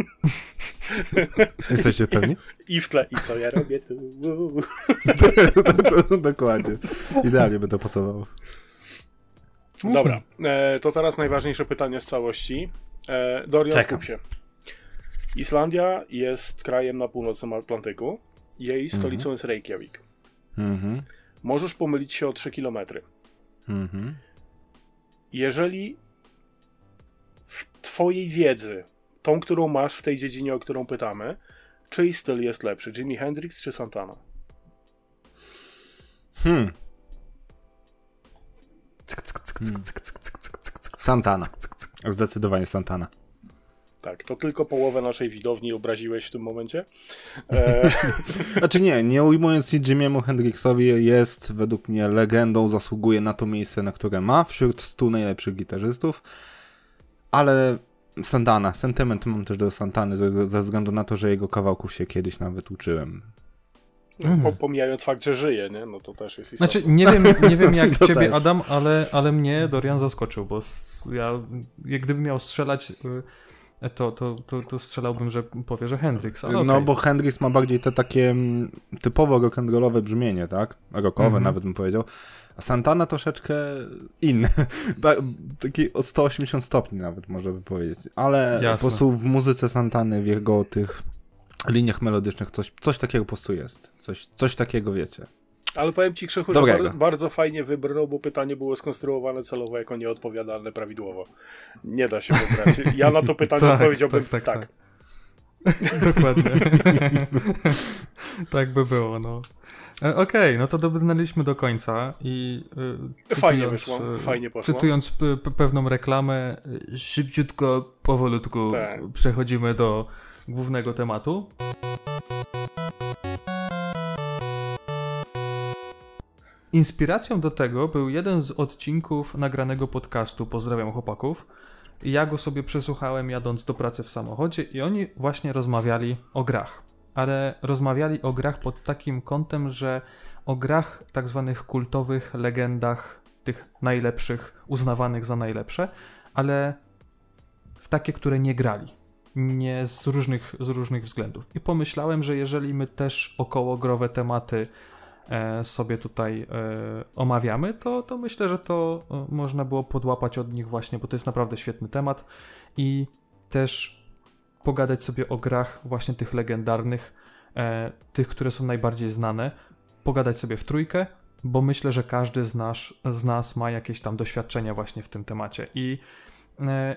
B: *laughs* Jesteście pewni?
C: I w tle, i co ja robię tu? *laughs*
B: Dokładnie. Idealnie by to pasowało.
C: Dobra, e, to teraz najważniejsze pytanie z całości. E, Dorian, skup się. Islandia jest krajem na północnym Atlantyku. Jej stolicą jest Reykjavik.
B: Mhm.
C: Możesz pomylić się o 3 km.
B: Mhm.
C: Jeżeli w twojej wiedzy, tą, którą masz w tej dziedzinie, o którą pytamy, czyj styl jest lepszy, Jimi Hendrix czy Santana?
B: Hmm. Santana. Zdecydowanie Santana.
C: Tak, to tylko połowę naszej widowni obraziłeś w tym momencie. E, *laughs*
B: Znaczy nie, nie ujmując nic Jimiemu Hendrixowi, jest według mnie legendą, zasługuje na to miejsce, na które ma wśród 100 najlepszych gitarzystów, ale Santana, sentyment mam też do Santany ze, ze względu na to, że jego kawałków się kiedyś nawet uczyłem.
D: Mhm.
C: po, pomijając fakt, że żyje, nie? No to też jest istotne.
D: Znaczy, nie wiem, nie wiem *laughs* jak ciebie,
B: też.
D: Adam, ale, ale mnie Dorian zaskoczył, bo ja, jak gdybym miał strzelać, y, to, to, to, to strzelałbym, że powie, że Hendrix. Ale
B: No bo Hendrix ma bardziej te takie mm, typowo rock'n'rollowe brzmienie, tak? Rockowe
D: Mhm.
B: nawet bym powiedział. A Santana troszeczkę inne. *laughs* Ba- Taki o 180 stopni nawet można by powiedzieć. Ale
D: Jasne.
B: po prostu w muzyce Santany, w jego tych liniach melodycznych coś, coś takiego po prostu jest. Coś, coś takiego wiecie.
C: Ale powiem ci, Krzychu, że
B: Dobrego.
C: bar- bardzo fajnie wybrnął, bo pytanie było skonstruowane celowo jako nieodpowiadalne prawidłowo. Nie da się wybrać. *laughs* Ja na to pytanie
D: Tak,
C: odpowiedziałbym
D: tak,
C: tak.
D: tak, *laughs* Dokładnie. tak by było, no. E, Okej, no to dobrnęliśmy do końca i
C: Fajnie
D: cytując,
C: wyszło,
D: y,
C: fajnie poszło.
D: Cytując pewną reklamę, szybciutko, powolutku
C: Tak.
D: przechodzimy do głównego tematu. Inspiracją do tego był jeden z odcinków nagranego podcastu Pozdrawiam chłopaków. Ja go sobie przesłuchałem jadąc do pracy w samochodzie i oni właśnie rozmawiali o grach. Ale rozmawiali o grach pod takim kątem, że o grach tak zwanych kultowych, legendach, tych najlepszych, uznawanych za najlepsze, ale w takie, które nie grali. Nie z różnych, z różnych względów. I pomyślałem, że jeżeli my też okołogrowe tematy e, sobie tutaj e, omawiamy, to, to myślę, że to e, można było podłapać od nich właśnie, bo to jest naprawdę świetny temat i też pogadać sobie o grach właśnie tych legendarnych, e, tych, które są najbardziej znane, pogadać sobie w trójkę, bo myślę, że każdy z nas, z nas ma jakieś tam doświadczenia właśnie w tym temacie. I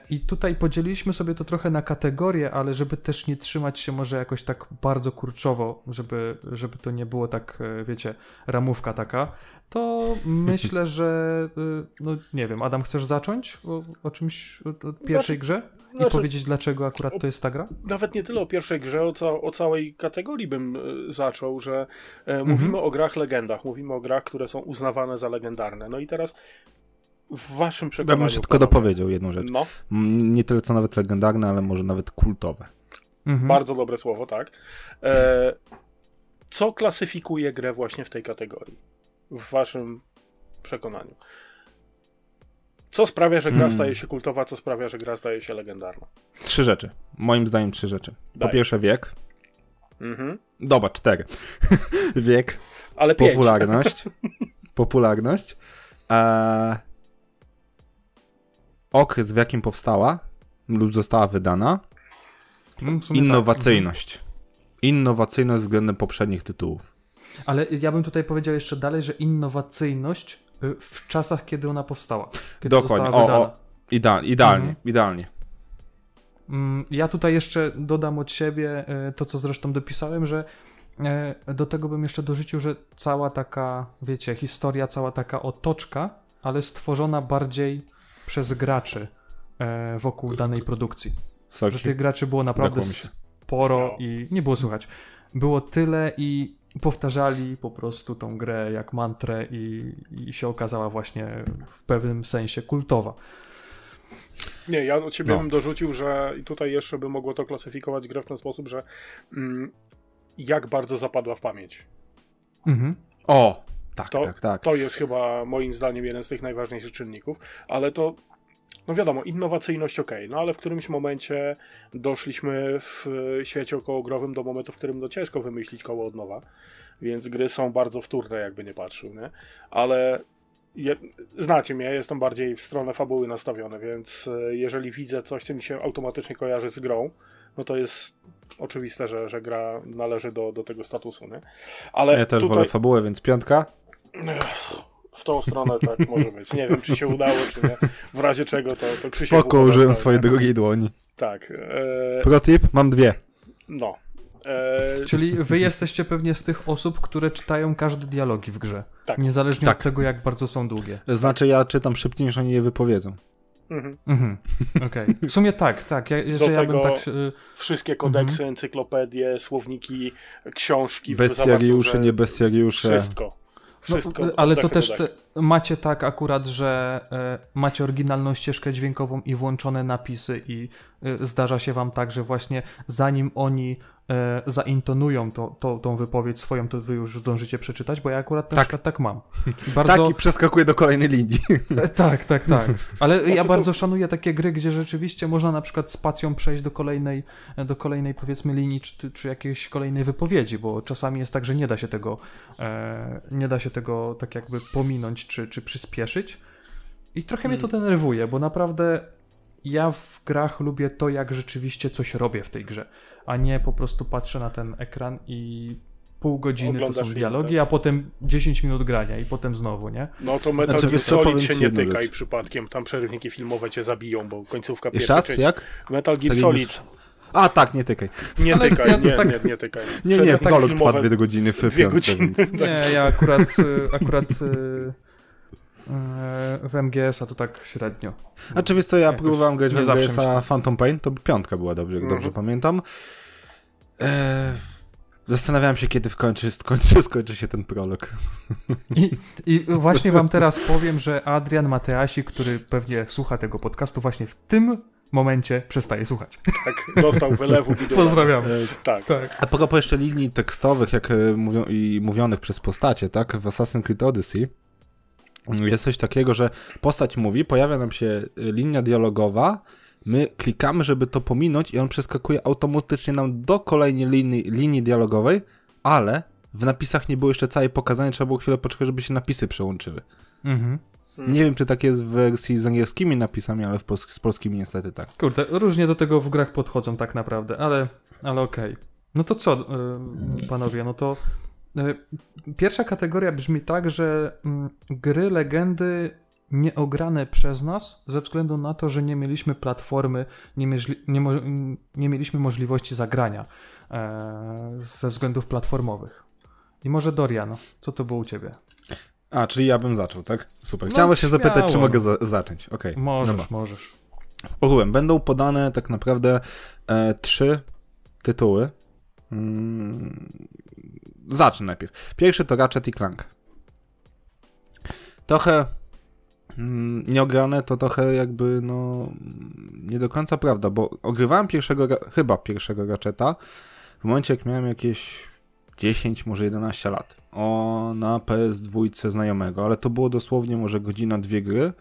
D: I tutaj podzieliliśmy sobie to trochę na kategorie, ale żeby też nie trzymać się może jakoś tak bardzo kurczowo, żeby, żeby to nie było tak, e, wiecie, ramówka taka, to *laughs* myślę, że e, no nie wiem, Adam, chcesz zacząć o, o czymś, o, o pierwszej grze i
C: znaczy-
D: powiedzieć, dlaczego akurat to jest ta gra?
C: Nawet nie tyle o pierwszej grze, o, ca- o całej kategorii bym e, zaczął, że e, mówimy o grach legendach, mówimy o grach, które są uznawane za legendarne. No i teraz w waszym
B: Ja
C: przekonaniu...
B: bym się tylko dopowiedział jedną rzecz.
C: No,
B: Nie tyle co nawet legendarne, ale może nawet kultowe.
D: Mhm.
C: bardzo dobre słowo, tak. E, co klasyfikuje grę właśnie w tej kategorii? W waszym przekonaniu. Co sprawia, że gra
B: Hmm.
C: staje się kultowa, co sprawia, że gra staje się legendarna?
B: Trzy rzeczy. Moim zdaniem trzy rzeczy. Po
C: Daj.
B: pierwsze wiek.
C: Mhm.
B: Dobra, cztery. *laughs* wiek,
C: Ale pięć.
B: popularność. *laughs* popularność. Eee, okres, w jakim powstała lub została wydana.
D: Mm, w sumie tak.
B: Innowacyjność. Innowacyjność względem poprzednich tytułów.
D: Ale ja bym tutaj powiedział jeszcze dalej, że innowacyjność y, w czasach, kiedy ona powstała. Kiedy
B: Dokładnie.
D: została
B: O,
D: wydana.
B: o, idealnie, idealnie,
D: Mhm.
B: idealnie.
D: Mm, Ja tutaj jeszcze dodam od siebie e, to, co zresztą dopisałem, że e, do tego bym jeszcze dorzucił, że cała taka, wiecie, historia, cała taka otoczka, ale stworzona bardziej przez graczy e, wokół danej produkcji. Że
B: Soki.
D: tych graczy było naprawdę sporo i nie było słychać. Było tyle i powtarzali po prostu tą grę jak mantrę i, i się okazała właśnie w pewnym sensie kultowa.
C: Nie, ja od ciebie
B: No.
C: bym dorzucił, że i tutaj jeszcze by mogło to klasyfikować grę w ten sposób, że mm, jak bardzo zapadła w pamięć.
D: Mhm.
B: O! Tak,
C: To-
B: tak, tak.
C: To jest chyba moim zdaniem jeden z tych najważniejszych czynników, ale to, no wiadomo, innowacyjność ok, no ale w którymś momencie doszliśmy w świecie okołogrowym do momentu, w którym no ciężko wymyślić koło od nowa, więc gry są bardzo wtórne, jakby nie patrzył, nie? Ale je, znacie mnie, jestem bardziej w stronę fabuły nastawiony, więc e, jeżeli widzę coś, co mi się automatycznie kojarzy z grą, no to jest oczywiste, że, że gra należy do, do tego statusu, nie? Ale
B: Ja też
C: tutaj...
B: wolę fabułę, więc piątka.
C: W tą stronę tak może być. Nie wiem, czy się udało, czy nie. W razie czego to, to Krzysiek
B: Spoko, użyłem swojej drugiej dłoni.
C: Tak. E,
B: Pro tip, mam dwie.
C: no. E,
D: Czyli wy jesteście pewnie z tych osób, które czytają każde dialogi w grze.
C: Tak.
D: Niezależnie
B: Tak.
D: od tego, jak bardzo są długie.
B: Znaczy ja czytam szybciej niż oni je wypowiedzą.
C: mhm.
D: Mhm. Okej. W sumie tak, tak. Ja, że ja bym tak.
C: Wszystkie kodeksy,
B: Mhm.
C: encyklopedie, słowniki, książki,
B: Bestiariusze, nie bestiariusze.
C: Wszystko.
D: No,
C: Wszystko.
D: y, ale to też te, macie tak akurat, że e, macie oryginalną ścieżkę dźwiękową i włączone napisy i e, zdarza się wam tak, że właśnie zanim oni e, zaintonują to, to, tą wypowiedź swoją, to wy już zdążycie przeczytać, bo ja akurat na
B: Tak.
D: przykład tak mam. *laughs* Bardzo,
B: Tak i przeskakuje do kolejnej linii.
D: E, Tak, tak, tak. *laughs* Ale ja
C: Znaczy to-
D: bardzo szanuję takie gry, gdzie rzeczywiście można na przykład spacją przejść do kolejnej, do kolejnej powiedzmy linii, czy, czy jakiejś kolejnej wypowiedzi, bo czasami jest tak, że nie da się tego, e, nie da się tego tak jakby pominąć, czy, czy przyspieszyć. I trochę mnie to
C: Hmm.
D: denerwuje, bo naprawdę ja w grach lubię to, jak rzeczywiście coś robię w tej grze, a nie po prostu patrzę na ten ekran i pół godziny to
C: Oglądasz
D: są
C: film,
D: dialogi,
C: tak.
D: a potem 10 minut grania i potem znowu, nie?
C: No to Metal
B: Znaczy,
C: Gear Solid się nie tykaj
B: rzecz.
C: przypadkiem. Tam przerywniki filmowe cię zabiją, bo końcówka
B: Jeszcze
C: pierwszej
B: raz?
C: części.
B: Jak?
C: Metal Gear Solid.
B: A tak, nie tykaj.
C: Nie
D: Ale
C: tykaj,
D: ja
C: nie,
D: tak-
C: nie, nie tykaj.
B: Nie, nie,
C: Przerywniki
B: dialog trwa dwie godziny w
C: Dwie
B: piątce,
C: godziny.
B: więc...
D: Nie, ja akurat, y, akurat y, w MGS-a to tak średnio.
B: A czy wiesz co, ja
D: Jakoś
B: próbowałem grać w MGS-a Phantom Pain, to piątka była dobrze, jak
C: Mhm.
B: dobrze pamiętam. Eee, zastanawiałem się, kiedy w końcu skończy, *laughs* skończy się ten prolog.
D: I, I właśnie wam teraz powiem, że Adrian Mateasi, który pewnie słucha tego podcastu, właśnie w tym momencie przestaje słuchać.
C: Tak, dostał wylewu. *laughs*
D: Pozdrawiam.
C: Tak.
D: Tak.
B: A propos jeszcze linii tekstowych, jak e, mówią, i mówionych przez postacie, tak? W Assassin's Creed Odyssey jest coś takiego, że postać mówi, pojawia nam się e, linia dialogowa, my klikamy, żeby to pominąć i on przeskakuje automatycznie nam do kolejnej linii, linii dialogowej, ale w napisach nie było jeszcze całej pokazane, trzeba było chwilę poczekać, żeby się napisy przełączyły.
D: Mhm.
B: Nie wiem, czy tak jest w wersji z angielskimi napisami, ale w pols- z polskimi niestety tak.
D: Kurde, różnie do tego w grach podchodzą tak naprawdę, ale, ale okej. No to co, y, panowie, no to y, pierwsza kategoria brzmi tak, że mm, gry legendy nieograne przez nas ze względu na to, że nie mieliśmy platformy, nie, mierzli, nie, mo, nie mieliśmy możliwości zagrania e, ze względów platformowych. I może Dorian, co to było u ciebie?
B: A, czyli ja bym zaczął, tak? Super.
D: No,
B: Chciałem się zapytać, czy
D: śmiało.
B: mogę za- zacząć. Okej.
D: Możesz,
B: dobra.
D: możesz.
B: Ogółem będą podane tak naprawdę e, trzy tytuły. Mm, zacznę najpierw. Pierwszy to Ratchet i Clank. Trochę mm, nieograne to trochę jakby no nie do końca prawda, bo ogrywałem pierwszego, chyba pierwszego Ratcheta w momencie jak miałem jakieś 10, może 11 lat. O, na PS2 znajomego, ale to było dosłownie może godzina, dwie gry.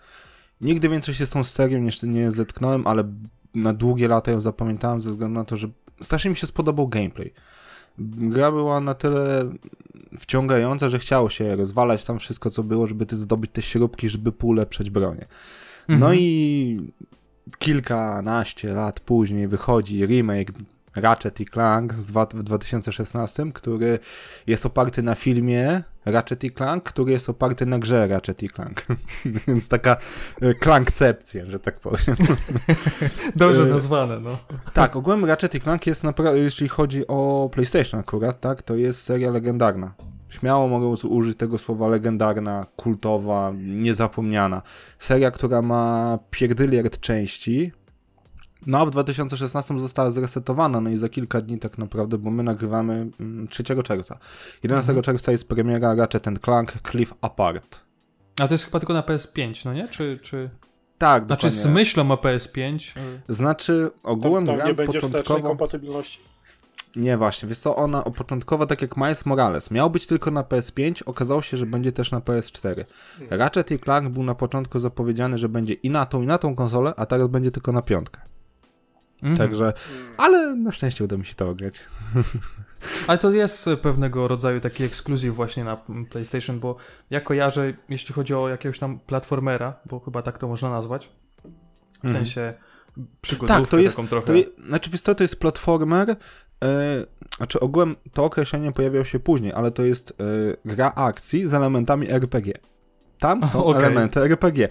B: Nigdy więcej się z tą serią nie, nie zetknąłem, ale na długie lata ją zapamiętałem ze względu na to, że strasznie mi się spodobał gameplay. Gra była na tyle wciągająca, że chciało się rozwalać tam wszystko, co było, żeby zdobyć te śrubki, żeby ulepszać bronię. No
D: Mhm.
B: i kilkanaście lat później wychodzi remake Ratchet i Clank z dwa, w 2016, który jest oparty na filmie Ratchet i Clank, który jest oparty na grze Ratchet i Clank. *laughs* Więc taka e, klankcepcja, że tak powiem. *laughs*
D: Dobrze
B: E,
D: nazwane, no.
B: tak, ogółem Ratchet i Clank jest naprawdę, jeśli chodzi o PlayStation akurat, tak, to jest seria legendarna. Śmiało mogę użyć tego słowa legendarna, kultowa, niezapomniana. Seria, która ma pierdyliard części. No a w 2016 została zresetowana, no i za kilka dni tak naprawdę, bo my nagrywamy mm, 3 czerwca. 11
D: Mhm.
B: czerwca jest premiera Ratchet Clank Cliff Apart.
D: A to jest chyba tylko na PS5, no nie? Czy, czy...
B: Tak,
D: Znaczy z
B: dokładnie.
D: myślą o PS5. y,
B: Znaczy ogółem
C: Tam, tam nie będzie
B: początkowo...
C: kompatybilności.
B: Nie, właśnie, wiesz co, ona początkowo, tak jak Miles Morales, miał być tylko na PS5, okazało się, że będzie też na PS4. Ratchet i Clank był na początku zapowiedziany, że będzie i na tą, i na tą konsolę, a teraz będzie tylko na piątkę.
D: Mhm.
B: Także, ale na szczęście uda mi się to ograć.
D: Ale to jest pewnego rodzaju taki ekskluzyw właśnie na mm, PlayStation, bo ja kojarzę, jeśli chodzi o jakiegoś tam platformera, bo chyba tak to można nazwać, w
B: Mhm.
D: sensie przygodówkę
B: Tak, to jest,
D: taką trochę.
B: to je, znaczy wiesz co, to jest platformer, e, znaczy ogółem to określenie pojawiało się później, ale to jest e, gra akcji z elementami RPG. Tam są *laughs*
D: Okej.
B: elementy RPG.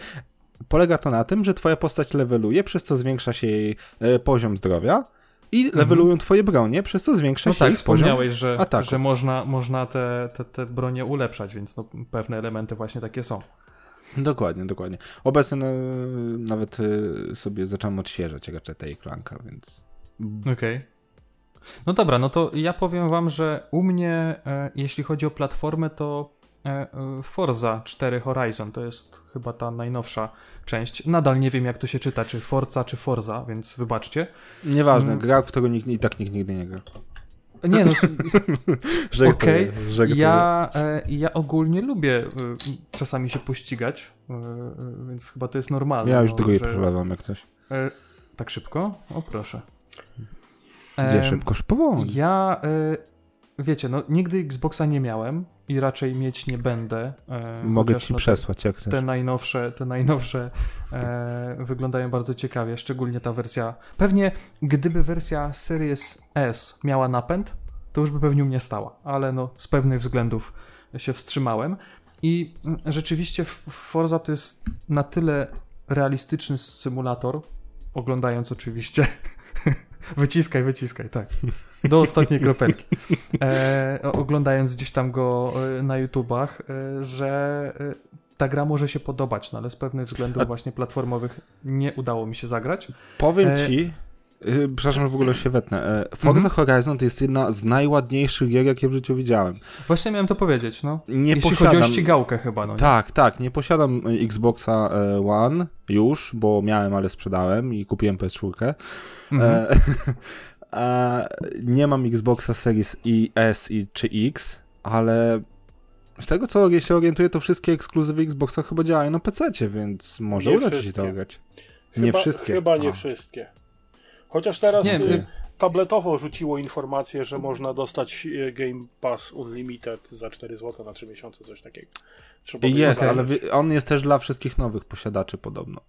B: Polega to na tym, że twoja postać leveluje, przez co zwiększa się jej e, poziom zdrowia i levelują twoje bronie, przez co zwiększa
D: no
B: się
D: tak,
B: ich poziom
D: wspomniałeś, że,
B: ataku.
D: że można, można te, te, te bronie ulepszać, więc no, pewne elementy właśnie takie są.
B: Dokładnie, dokładnie. Obecnie no, nawet e, sobie zacząłem odświeżać Ratcheta i Clanka, więc...
D: Okej. No dobra, no to ja powiem wam, że u mnie, e, jeśli chodzi o platformę, to Forza 4 Horizon to jest chyba ta najnowsza część. Nadal nie wiem, jak to się czyta, czy Forza, czy Forza, więc wybaczcie.
B: Nieważne,
D: Mm.
B: gra, w którą nikt, i tak nikt nigdy nie gra.
D: Nie no, *laughs* *laughs* okej.
B: żartuję.
D: Ja, e, ja ogólnie lubię e, czasami się pościgać, e, e, więc chyba to jest normalne.
B: Ja już
D: no,
B: drugi
D: że-
B: przeprowadzam jak coś.
D: e, Tak szybko? O proszę.
B: Gdzie szybko? Powoli.
D: Ja, wiecie, no nigdy Xboxa nie miałem i raczej mieć nie będę. e,
B: Mogę ci
D: no,
B: przesłać jak chcesz.
D: Te najnowsze, te najnowsze e, *laughs* wyglądają bardzo ciekawie, szczególnie ta wersja. Pewnie gdyby wersja Series S miała napęd, to już by pewnie u mnie stała, ale no z pewnych względów się wstrzymałem. I mm, rzeczywiście Forza to jest na tyle realistyczny symulator, oglądając oczywiście. *laughs* wyciskaj, wyciskaj, tak. *laughs* Do ostatniej kropelki. E, oglądając gdzieś tam go e, na YouTubach, e, że e, ta gra może się podobać, no ale z pewnych względów
B: A-
D: właśnie platformowych nie udało mi się zagrać.
B: Powiem ci, przepraszam, że w ogóle się wetnę. Forza
D: Mhm.
B: Horizon to jest jedna z najładniejszych gier, jakie w życiu widziałem.
D: Właśnie miałem to powiedzieć, no.
B: Nie
D: Jeśli
B: posiadam...
D: chodzi o ścigałkę chyba, no. nie?
B: Tak, tak, nie posiadam Xboxa One już, bo miałem, ale sprzedałem i kupiłem PS4.
D: Mhm.
B: E, *laughs* a nie mam Xboxa Series I, S i, czy X, ale z tego co się orientuję, to wszystkie ekskluzywy Xboxa chyba działają na PC, więc może
C: Nie
B: uda ci się to.
C: Chyba,
B: Nie wszystkie.
C: Chyba nie
B: A.
C: wszystkie. Chociaż teraz
D: Nie,
C: y,
D: y-
C: tabletowo rzuciło informację, że można dostać y, Game Pass Unlimited za 4 zł na 3 miesiące, coś takiego. Trzeba
B: Jest, ale on jest też dla wszystkich nowych posiadaczy podobno.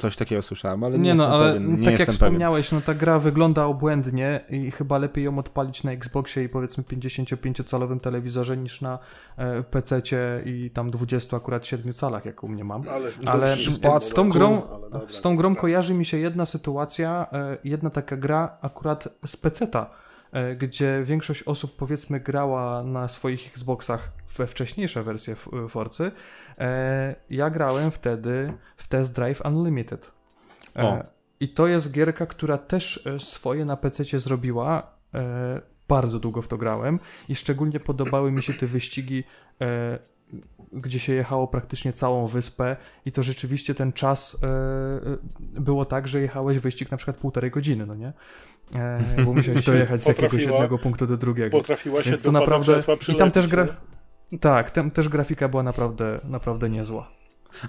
B: Coś takiego słyszałem, ale nie,
D: Nie no,
B: jestem
D: ale
B: pewien. Nie
D: tak jak
B: pewien.
D: wspomniałeś, no ta gra wygląda obłędnie i chyba lepiej ją odpalić na Xboxie i powiedzmy 55-calowym telewizorze niż na e, PC-cie i tam 20 akurat 7 calach, jak u mnie mam.
C: Ależ
D: Ale z tą grą, z tą grą kojarzy mi się jedna sytuacja, e, jedna taka gra akurat z PC-ta, gdzie większość osób powiedzmy grała na swoich Xboxach we wcześniejsze wersje F- Forcy. E, Ja grałem wtedy w Test Drive Unlimited. E,
B: O.
D: I to jest gierka, która też e, swoje na PC zrobiła. E, Bardzo długo w to grałem i szczególnie podobały mi się te wyścigi e, gdzie się jechało praktycznie całą wyspę i to rzeczywiście ten czas e, e, było tak, że jechałeś wyścig na przykład półtorej godziny, no nie? E, bo musiałeś *laughs* dojechać z jakiegoś jednego punktu do drugiego.
C: Potrafiła się
D: Więc to naprawdę... I tam też gra... Tak, tam też grafika była naprawdę, naprawdę niezła.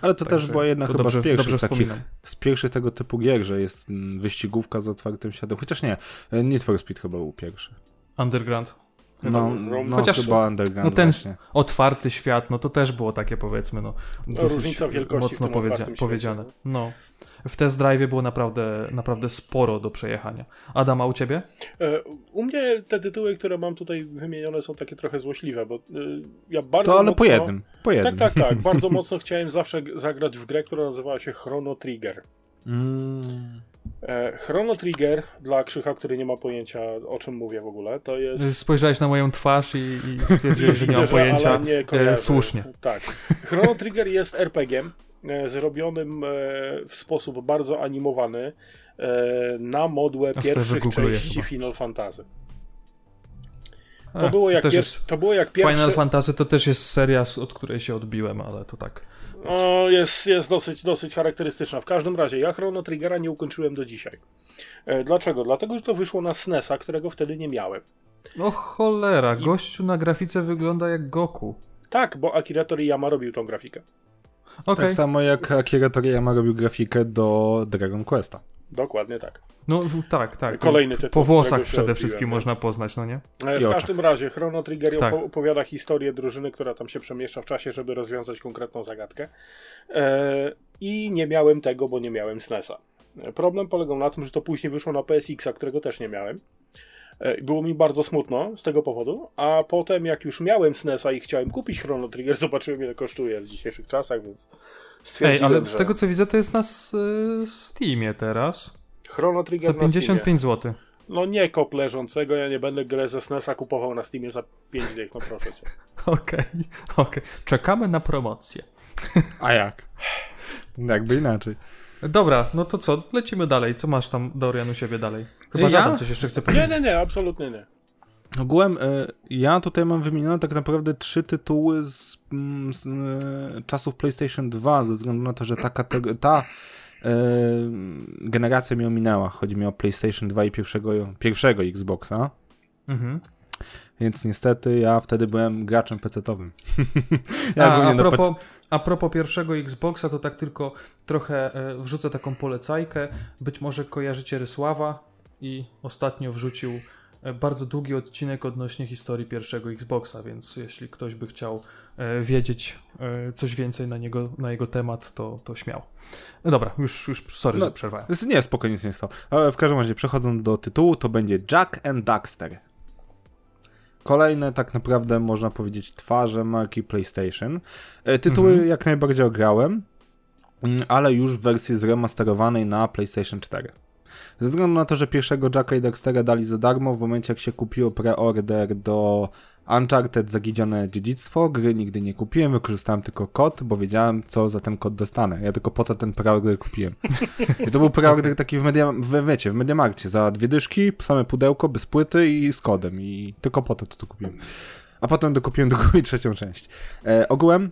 B: Ale to też
D: Także
B: była jedna chyba
D: dobrze,
B: z pierwszych
D: dobrze
B: takich,
D: wspominam.
B: z pierwszych tego typu gier, że jest mm, wyścigówka z otwartym światem. Chociaż nie, e, Need for Speed chyba był pierwszy.
D: Underground.
B: No, no
D: Chociaż-
B: chyba Underground
D: no ten-
B: właśnie.
D: Otwarty świat, no to też było takie powiedzmy, no, dosyć
C: różnica wielkości
D: mocno powiedzia-
C: otwartym świecie,
D: powiedziane.
C: no.
D: No. W test drive było naprawdę, naprawdę sporo do przejechania. Adam, a u ciebie?
C: E, U mnie te tytuły, które mam tutaj wymienione są takie trochę złośliwe, bo y, ja bardzo
B: To ale
C: mocno...
B: po jednym. Po jednym.
C: Tak, tak, tak. *laughs* Bardzo mocno chciałem zawsze zagrać w grę, która nazywała się Chrono Trigger.
B: Mm.
C: E, Chrono Trigger, dla Krzycha, który nie ma pojęcia o czym mówię w ogóle, to jest...
D: Spojrzałeś na moją twarz i, i stwierdziłeś, że nie mam pojęcia.
C: nie
D: E, słusznie.
C: Tak. Chrono Trigger jest RPG-iem e, zrobionym e, w sposób bardzo animowany na modłę
D: Ja
C: pierwszych części
D: chyba.
C: Final Fantasy. To, było jak
D: też
C: pier- to było jak pierwszy...
D: Final Fantasy to też jest seria, od której się odbiłem, ale to tak.
C: O, jest, jest dosyć, dosyć charakterystyczna. W każdym razie, ja Chrono Triggera nie ukończyłem do dzisiaj. E, dlaczego? Dlatego, że to wyszło na SNES-a, którego wtedy nie miałem.
D: O cholera,
C: I-
D: gościu na grafice wygląda jak Goku.
C: Tak, bo Akira Toriyama robił tą grafikę.
D: Okej,
B: Tak samo jak Akira Toriyama robił grafikę do Dragon Questa.
C: Dokładnie tak.
D: no tak, tak.
C: Kolejny
D: Po-
C: tytuł,
D: Po włosach przede
C: odbiłem,
D: wszystkim
C: nie?
D: można poznać, no nie?
C: E,
B: I
C: W
B: oczach.
C: każdym razie, Chrono Trigger
D: Tak.
C: opo- opowiada historię drużyny, która tam się przemieszcza w czasie, żeby rozwiązać konkretną zagadkę. E, I nie miałem tego, bo nie miałem SNES-a. E, Problem polegał na tym, że to później wyszło na PSX-a, którego też nie miałem. Było mi bardzo smutno z tego powodu, a potem jak już miałem SNES-a i chciałem kupić Chrono Trigger, *laughs* zobaczyłem ile kosztuje w dzisiejszych czasach, więc
D: Ej, ale z
C: że
D: tego co widzę, to jest na y, Steamie teraz.
C: Chrono Trigger
D: Za
C: na Steamie.
D: 55 zł.
C: No nie kop leżącego, ja nie będę grę ze SNES-a kupował na Steamie za 5 dych, no proszę cię. *laughs*
D: Okej, okej. Czekamy na promocję.
B: A jak? Jakby inaczej.
D: Dobra, no to co? Lecimy dalej. Co masz tam, Dorian, u siebie dalej? Chyba,
B: Ja?
D: coś jeszcze chce
C: Nie,
D: powiedzieć.
C: nie, nie, absolutnie nie.
B: Ogółem e, ja tutaj mam wymienione tak naprawdę trzy tytuły z, mm, z e, czasów PlayStation 2, ze względu na to, że ta, kateg- ta e, generacja mi ominęła. Chodzi mi o PlayStation 2 i pierwszego, pierwszego Xboxa.
D: Mhm.
B: Więc niestety ja wtedy byłem graczem PC-towym. *laughs* ja
D: A, a, propos, a propos pierwszego Xboxa, to tak tylko trochę e, wrzucę taką polecajkę. Być może kojarzycie Rysława i ostatnio wrzucił bardzo długi odcinek odnośnie historii pierwszego Xboxa, więc jeśli ktoś by chciał e, wiedzieć e, coś więcej na, niego, na jego temat, to, to śmiał. No dobra, już, już sorry,
B: No,
D: że przerwałem.
B: Nie, spokojnie nic nie stało. Ale w każdym razie, przechodząc do tytułu, to będzie Jack and Daxter. Kolejne, tak naprawdę, można powiedzieć, twarze marki PlayStation. E, Tytuły
D: Mhm.
B: jak najbardziej ograłem, mm, ale już w wersji zremasterowanej na PlayStation 4. Ze względu na to, że pierwszego Jacka i Daxtera dali za darmo, w momencie jak się kupiło preorder do Uncharted Zagidzione Dziedzictwo, gry nigdy nie kupiłem, wykorzystałem tylko kod, bo wiedziałem, co za ten kod dostanę. Ja tylko po to ten preorder kupiłem. *laughs* I to był preorder taki w, media, w, wiecie, w Mediamarkcie, za dwie dyszki, same pudełko, bez płyty i z kodem. I tylko po to to, to kupiłem. A potem dokupiłem *laughs* drugą i trzecią część. E, ogółem,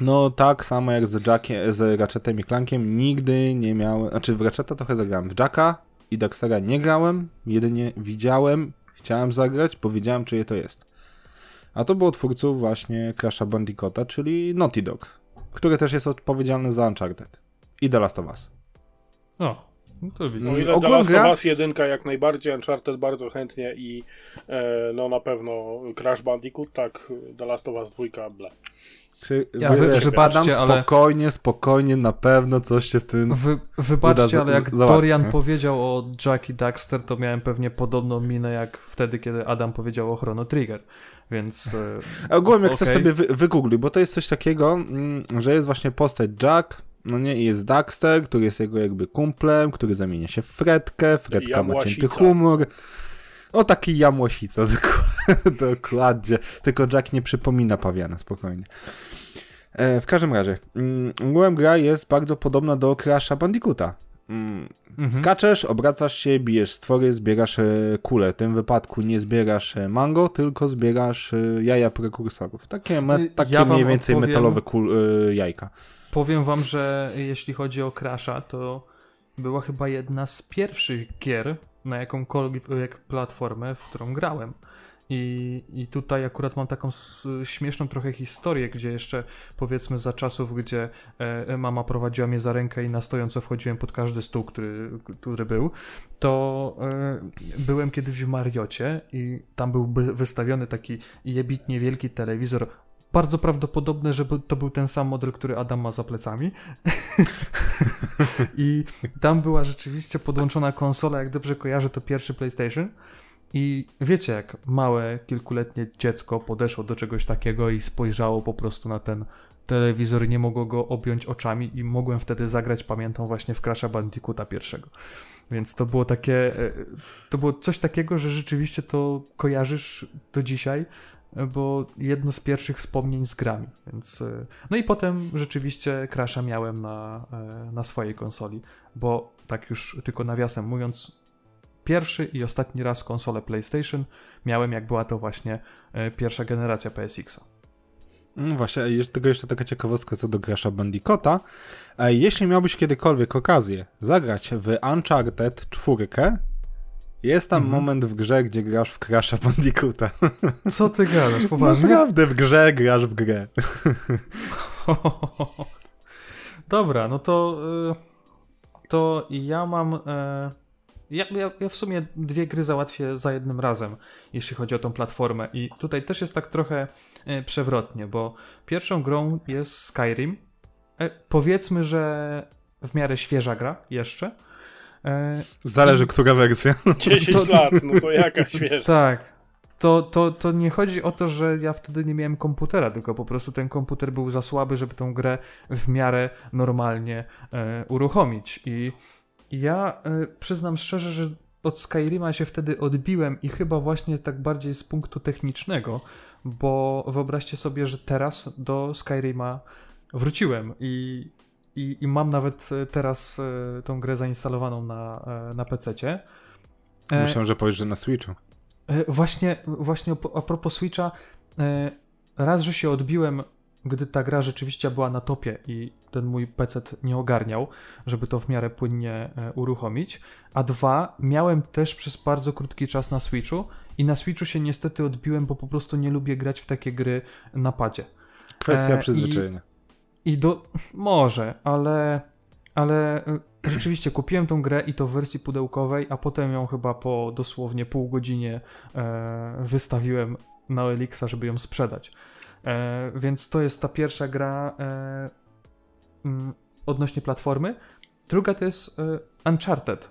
B: no tak samo jak z, Jackiem, z Ratchetem i Clankiem, nigdy nie miałem, znaczy w Ratcheta trochę zagrałem, w Jacka i Daxtera nie grałem, jedynie widziałem, chciałem zagrać, bo wiedziałem czyje to jest. A to było twórców właśnie Crash'a Bandicoota, czyli Naughty Dog, który też jest odpowiedzialny za Uncharted i The Last of Us.
D: O, no to widzisz.
C: O ile The Last
B: gra-
C: of Us 1 jak najbardziej, Uncharted bardzo chętnie i e, no na pewno Crash Bandicoot, tak The Last of Us 2 ble.
B: Czy,
D: Ja wy-
B: wiesz,
D: wybaczcie,
B: Adam,
D: ale-
B: spokojnie, spokojnie, na pewno coś się w tym...
D: Wy, wybaczcie,
B: uda
D: ale jak
B: załatwić,
D: Dorian
B: nie?
D: powiedział o Jack i Daxter, to miałem pewnie podobną minę jak wtedy, kiedy Adam powiedział o Chrono Trigger. Więc e, *laughs*
B: A Ogółem jak chcesz
D: Okej.
B: sobie wy, wygoogluj, bo to jest coś takiego, mm, że jest właśnie postać Jack, no nie, i jest Daxter, który jest jego jakby kumplem, który zamienia się w Fredkę, Fredka ma cięty humor. O taki jamłosica, *laughs* dok- *laughs* dokładnie. Tylko Jack nie przypomina pawiana, spokojnie. E, w każdym razie, mm, ogółem gra jest bardzo podobna do Crash'a Bandicoota. Mm,
D: mhm.
B: Skaczesz, obracasz się, bijesz stwory, zbierasz e, kule. W tym wypadku nie zbierasz e, mango, tylko zbierasz e, jaja prekursorów. Takie, me,
D: Y,
B: takie
D: ja
B: mniej więcej
D: odpowiem-
B: metalowe kul, jajka.
D: powiem wam, że jeśli chodzi o Crasha, to była chyba jedna z pierwszych gier na jakąkolwiek platformę, w którą grałem. I, I tutaj akurat mam taką śmieszną trochę historię, gdzie jeszcze powiedzmy za czasów, gdzie e, mama prowadziła mnie za rękę i na stojąco wchodziłem pod każdy stół, który, który był, to e, byłem kiedyś w Mariocie i tam był by- wystawiony taki jebitnie wielki telewizor. Bardzo prawdopodobne, że to był ten sam model, który Adam ma za plecami. *laughs* I tam była rzeczywiście podłączona konsola, jak dobrze kojarzę, to pierwszy PlayStation. I wiecie, jak małe, kilkuletnie dziecko podeszło do czegoś takiego i spojrzało po prostu na ten telewizor nie mogło go objąć oczami i mogłem wtedy zagrać, pamiętam właśnie w Crash'a Bandicoota pierwszego. Więc to było takie, e, to było coś takiego, że rzeczywiście to kojarzysz do dzisiaj, e, bo jedno z pierwszych wspomnień z grami, więc... e, No i potem rzeczywiście Crash'a miałem na, na swojej konsoli, bo tak już tylko nawiasem mówiąc, pierwszy i ostatni raz konsolę PlayStation miałem, jak była to właśnie e, pierwsza generacja PSX-a.
B: No właśnie, tego jeszcze taka ciekawostka co do Crash'a Bandicoota. E, Jeśli miałbyś kiedykolwiek okazję zagrać w Uncharted 4, jest tam
D: Mhm.
B: moment w grze, gdzie grasz w Crash'a Bandicoota. *laughs*
D: Co ty gadasz, *laughs* poważnie?
B: Naprawdę w grze grasz w grę. *laughs*
D: Dobra, no to y, to ja mam e, ja, ja, ja w sumie dwie gry załatwię za jednym razem, jeśli chodzi o tą platformę i tutaj też jest tak trochę e, przewrotnie, bo pierwszą grą jest Skyrim. E, powiedzmy, że w miarę świeża gra jeszcze. E,
B: Zależy, która wersja.
C: 10
D: To-
C: lat, no to jaka świeża.
D: tak. To, to, to nie chodzi o to, że ja wtedy nie miałem komputera, tylko po prostu ten komputer był za słaby, żeby tą grę w miarę normalnie e, uruchomić. I ja e, przyznam szczerze, że od Skyrima się wtedy odbiłem i chyba właśnie tak bardziej z punktu technicznego, bo wyobraźcie sobie, że teraz do Skyrima wróciłem i, i, i mam nawet e, teraz e, tą grę zainstalowaną na, e, na PC-cie.
B: Myślałem, że powiesz, że na Switchu.
D: E, Właśnie, właśnie a a propos Switcha, e, raz, że się odbiłem, gdy ta gra rzeczywiście była na topie i ten mój PC nie ogarniał, żeby to w miarę płynnie e, uruchomić, a dwa, miałem też przez bardzo krótki czas na Switchu i na Switchu się niestety odbiłem, bo po prostu nie lubię grać w takie gry na padzie.
B: Kwestia
D: E,
B: przyzwyczajenia.
D: I do. Może, ale. Ale y, rzeczywiście kupiłem tą grę i to w wersji pudełkowej, a potem ją chyba po dosłownie pół godzinie e, wystawiłem na Elixa, żeby ją sprzedać. E, więc to jest ta pierwsza gra e, mm, odnośnie platformy. Druga to jest e, Uncharted.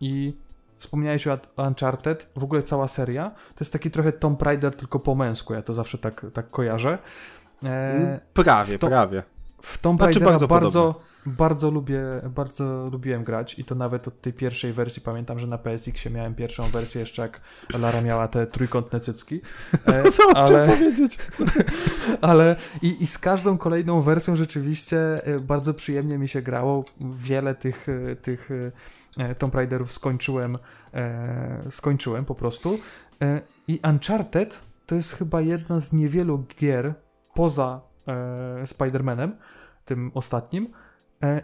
D: I wspomniałeś o Uncharted, w ogóle cała seria. To jest taki trochę Tomb Raider, tylko po męsku. Ja to zawsze tak, tak kojarzę. E,
B: Prawie,
D: w to-
B: prawie.
D: W Tomb
B: Znaczy
D: Raidera
B: bardzo
D: bardzo, bardzo, lubię, bardzo lubiłem grać i to nawet od tej pierwszej wersji pamiętam, że na PSX miałem pierwszą wersję jeszcze jak Lara miała te trójkątne cycki. *laughs* E,
B: Co ale...
D: ale,
B: powiedzieć? *laughs*
D: ale i, i z każdą kolejną wersją rzeczywiście e, bardzo przyjemnie mi się grało. Wiele tych, e, tych e, Tomb Raiderów skończyłem, e, skończyłem po prostu. E, I Uncharted to jest chyba jedna z niewielu gier poza e, Spider-Manem, tym ostatnim, e,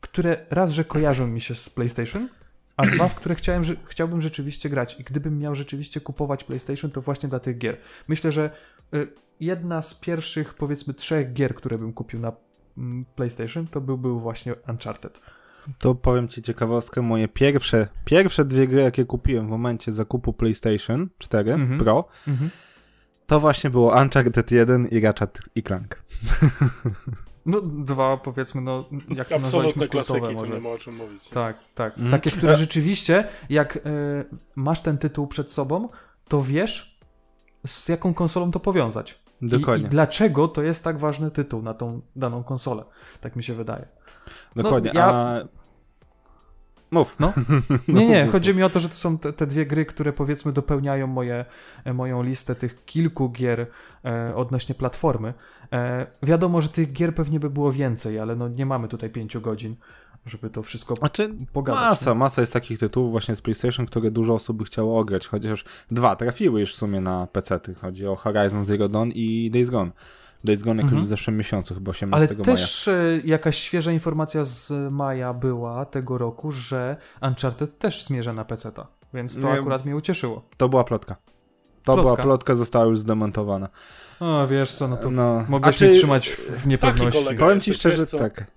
D: które raz, że kojarzą mi się z PlayStation, a dwa, w które chciałem, że, chciałbym rzeczywiście grać. I gdybym miał rzeczywiście kupować PlayStation, to właśnie dla tych gier. Myślę, że y, jedna z pierwszych, powiedzmy, trzech gier, które bym kupił na mm, PlayStation, to był, był właśnie Uncharted.
B: To powiem ci ciekawostkę. Moje pierwsze, pierwsze dwie gry, jakie kupiłem w momencie zakupu PlayStation 4
D: Mhm.
B: Pro,
D: Mhm.
B: To właśnie było Uncharted 1 i Ratchet i Clank. *laughs*
D: No, dwa, powiedzmy, no, jak to
C: Absolutne
D: nazwaliśmy, kultowe
C: klasyki, tu
D: może.
C: nie ma o czym mówić.
D: Tak, tak.
B: Mhm.
D: Takie, które
B: E-
D: rzeczywiście, jak e, masz ten tytuł przed sobą, to wiesz, z jaką konsolą to powiązać. I,
B: Dokładnie.
D: I dlaczego to jest tak ważny tytuł na tą daną konsolę. Tak mi się wydaje.
B: Dokładnie.
D: ja-
B: A... Mów.
D: No. *laughs* Nie, nie, chodzi mi o to, że to są te, te dwie gry, które powiedzmy dopełniają moje, e, moją listę tych kilku gier e, odnośnie platformy. E, wiadomo, że tych gier pewnie by było więcej, ale no nie mamy tutaj pięciu godzin, żeby to wszystko
B: Znaczy,
D: pogadać.
B: masa,
D: nie?
B: masa jest takich tytułów właśnie z PlayStation, które dużo osób by chciało ograć, chociaż dwa trafiły już w sumie na PC-ty. Chodzi o Horizon Zero Dawn i Days Gone. Days Gone jakoś
D: Mhm.
B: w zeszłym miesiącu, chyba 18
D: Ale
B: maja.
D: też e, jakaś świeża informacja z maja była tego roku, że Uncharted też zmierza na PC-ta, więc to
B: Nie.
D: akurat mnie ucieszyło.
B: To była plotka. To
D: Plotka.
B: była plotka, została już zdemontowana.
D: O, wiesz co, no to
B: No,
D: mogłeś
B: a czy-
D: mnie trzymać w, w niepewności.
B: Powiem ci szczerze, tak.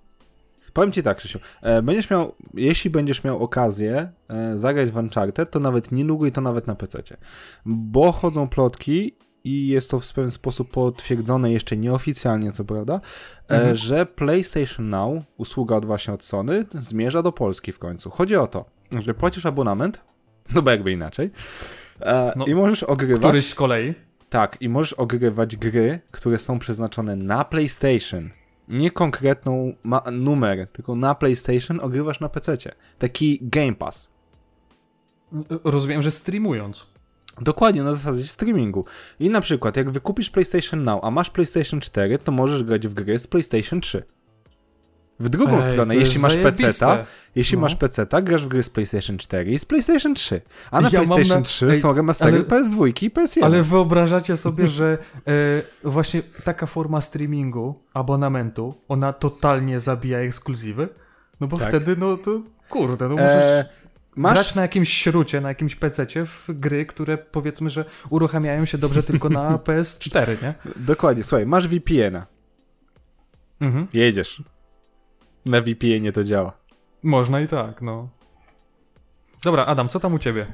B: Powiem ci tak, Krzysiu. E, będziesz miał, jeśli będziesz miał okazję e, zagrać w Uncharted, to nawet niedługo i to nawet na PC. Bo chodzą plotki i jest to w pewien sposób potwierdzone jeszcze nieoficjalnie, co prawda, e,
D: Mhm.
B: że PlayStation Now, usługa od właśnie od Sony, zmierza do Polski w końcu. Chodzi o to, że płacisz abonament, *laughs* no bo jakby inaczej, e,
D: No,
B: i możesz ogrywać...
D: Któryś z kolei.
B: Tak, i możesz ogrywać gry, które są przeznaczone na PlayStation. Nie konkretną numer, tylko na PlayStation ogrywasz na PC. Taki Game Pass.
D: Rozumiem, że streamując.
B: Dokładnie, na zasadzie streamingu. I na przykład, jak wykupisz PlayStation Now, a masz PlayStation 4, to możesz grać w gry z PlayStation 3. W drugą
D: Ej,
B: stronę, jeśli masz. PC-ta, jeśli
D: No.
B: masz PC-ta, grasz w gry z PlayStation 4 i z PlayStation 3. A na
D: Ja
B: PlayStation
D: na-
B: 3
D: Ej,
B: są remastery
D: ale-
B: PS2 i PS1.
D: Ale wyobrażacie sobie, że e, właśnie taka forma streamingu, abonamentu, ona totalnie zabija ekskluzywy? No bo
B: Tak.
D: wtedy, no to kurde, no możesz
B: E, masz
D: grać na jakimś śrucie, na jakimś pececie w gry, które powiedzmy, że uruchamiają się dobrze tylko na *laughs* PS4, nie?
B: Dokładnie, słuchaj, masz VPN-a.
D: Mhm.
B: Jedziesz. Na VPN-ie to działa.
D: Można i tak, no. Dobra, Adam, co tam u ciebie?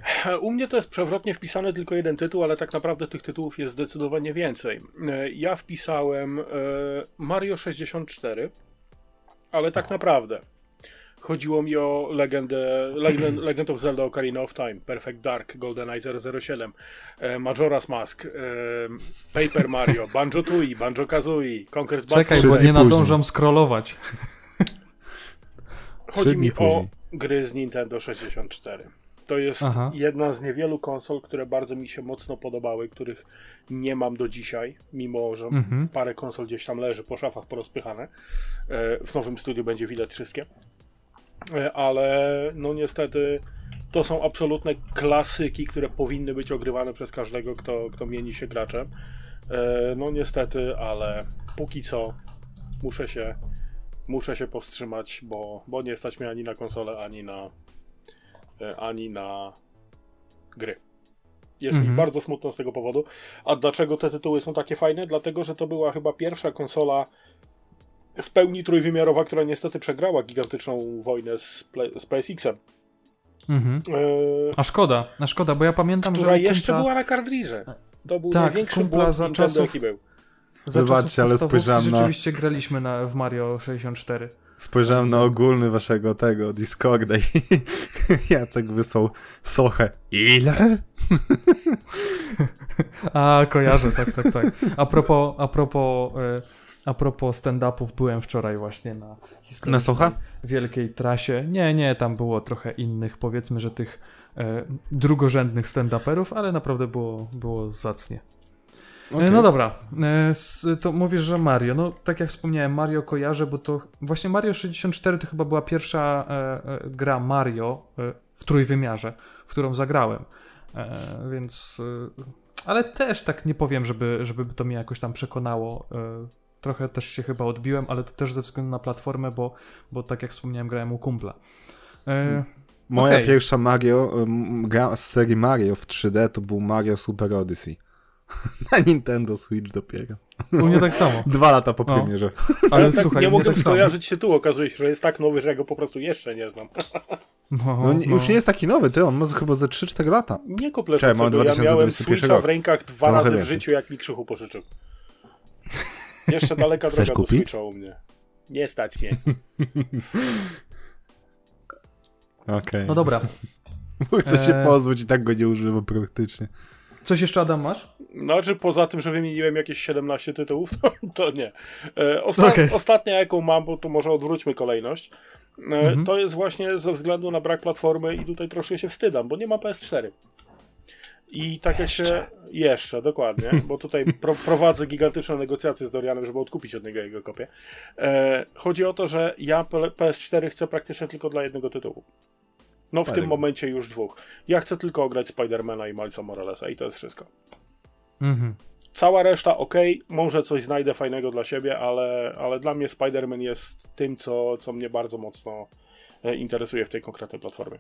C: U mnie to jest przewrotnie wpisany tylko jeden tytuł, ale tak naprawdę tych tytułów jest zdecydowanie więcej. E, Ja wpisałem e, Mario 64, ale tak naprawdę chodziło mi o legendę, Legend, *clears throat* Legend of Zelda Ocarina of Time, Perfect Dark, GoldenEye 007, e, Majora's Mask, e, Paper Mario, *laughs* Banjo-Tooie, Banjo-Kazooie, Conker's Bad
D: Czekaj, bo nie nadążam scrollować. *laughs*
C: Chodzi mi o gry z Nintendo 64. To jest
D: Aha.
C: jedna z niewielu konsol, które bardzo mi się mocno podobały, których nie mam do dzisiaj, mimo że
D: Mhm.
C: parę konsol gdzieś tam leży po szafach porozpychane. E, W nowym studiu będzie widać wszystkie. E, Ale no niestety to są absolutne klasyki, które powinny być ogrywane przez każdego, kto, kto mieni się graczem. E, No niestety, ale póki co muszę się muszę się powstrzymać, bo, bo nie stać mnie ani na konsolę, ani na e, ani na gry. Jest mi
D: Mhm.
C: bardzo smutno z tego powodu. A dlaczego te tytuły są takie fajne? Dlatego, że to była chyba pierwsza konsola w pełni trójwymiarowa, która niestety przegrała gigantyczną wojnę z, z PSX-em.
D: Mhm.
C: E,
D: A szkoda, a szkoda, bo ja pamiętam,
C: która
D: że u
C: jeszcze
D: kumpla-
C: była na kartridże. To był
D: Tak,
C: największy
D: kumpla za
C: Nintendo,
D: czasów-
C: jaki był.
D: za
B: Wybaczcie, ale spojrzałem na-
D: rzeczywiście graliśmy na, w Mario 64.
B: Spojrzałem na ogólny waszego tego Discorda i *laughs* Jacek wysłał sochę. Ile? *laughs*
D: A, kojarzę, tak, tak, tak. A propos, a propos, e, a propos stand-upów, byłem wczoraj właśnie na
B: Na Socha?
D: wielkiej trasie. Nie, nie, tam było trochę innych, powiedzmy, że tych e, drugorzędnych stand-uperów, ale naprawdę było, było zacnie. E,
B: Okej.
D: No dobra, e, s- to mówisz, że Mario. No, tak jak wspomniałem, Mario kojarzę, bo to właśnie Mario 64 to chyba była pierwsza e, gra Mario w trójwymiarze, w którą zagrałem. Więc. Ale też tak nie powiem, żeby, żeby to mnie jakoś tam przekonało. Trochę też się chyba odbiłem, ale to też ze względu na platformę, bo, bo tak jak wspomniałem, grałem u kumpla. E,
B: Moja
D: okej.
B: pierwsza Mario, gra z serii Mario w 3D to był Mario Super Odyssey. *laughs* Na Nintendo Switch dopiero.
D: u mnie tak samo. *laughs*
B: Dwa lata po
D: No.
B: premierze.
D: Ale
C: tak
D: słuchaj,
C: nie mogłem
D: tak
C: skojarzyć tytułu, okazuje się, że jest tak nowy, że ja go po prostu jeszcze nie znam. *laughs*
D: No,
B: No, nie- już
D: no.
B: nie jest taki nowy, ty, on ma chyba ze 3-4 lata.
C: Nie sobie, ja miałem
B: 2021
C: Switcha
B: rok.
C: w rękach dwa
B: Trochę
C: razy w życiu, jak mi krzychu pożyczył. Jeszcze daleka droga do? Switcha u mnie. Nie stać mnie. *laughs*
B: Okej.
D: no dobra. *laughs*
B: Chcę się
D: Eee.
B: pozbyć i tak go nie używam praktycznie.
D: Coś jeszcze Adam masz?
C: Znaczy, poza tym, że wymieniłem jakieś 17 tytułów, to, to nie. E, osta-
D: Okej.
C: Ostatnia, jaką mam, bo to może odwróćmy kolejność, e,
D: Mhm.
C: to jest właśnie ze względu na brak platformy i tutaj troszkę się wstydam, bo nie ma PS4. I tak jak się... Jeszcze, dokładnie, bo tutaj pro, prowadzę gigantyczne negocjacje z Dorianem, żeby odkupić od niego jego kopię. E, chodzi o to, że ja P- PS4 chcę praktycznie tylko dla jednego tytułu. No w tym momencie już dwóch. Ja chcę tylko ograć Spidermana i Milesa Moralesa i to jest wszystko.
D: Mhm.
C: Cała reszta ok, może coś znajdę fajnego dla siebie, ale, ale dla mnie Spider-Man jest tym, co, co mnie bardzo mocno e, interesuje w tej konkretnej platformie.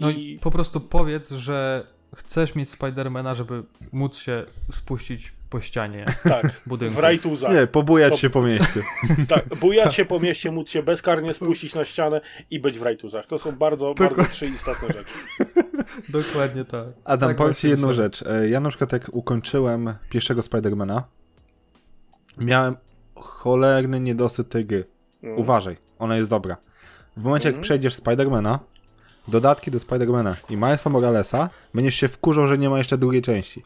D: No i po prostu powiedz, że chcesz mieć Spidermana, żeby móc się spuścić po ścianie
C: Tak,
D: budynku.
C: w rajtuzach.
B: Nie, pobujać
C: To-
B: się po mieście. *laughs*
C: Tak, bujać się po mieście, móc się bezkarnie spuścić na ścianę i być w rajtuzach. To są bardzo, bardzo trzy istotne rzeczy. *laughs*
D: Dokładnie tak.
B: Adam,
D: tak
B: powiem ci jedną rzecz. E, Ja na przykład jak ukończyłem pierwszego Spidermana, miałem cholerny niedosyt tej gry.
C: Mm.
B: Uważaj, ona jest dobra. W momencie jak
C: Mhm.
B: przejdziesz Spidermana, dodatki do Spidermana i Milesa Moralesa, będziesz się wkurzał, że nie ma jeszcze drugiej części.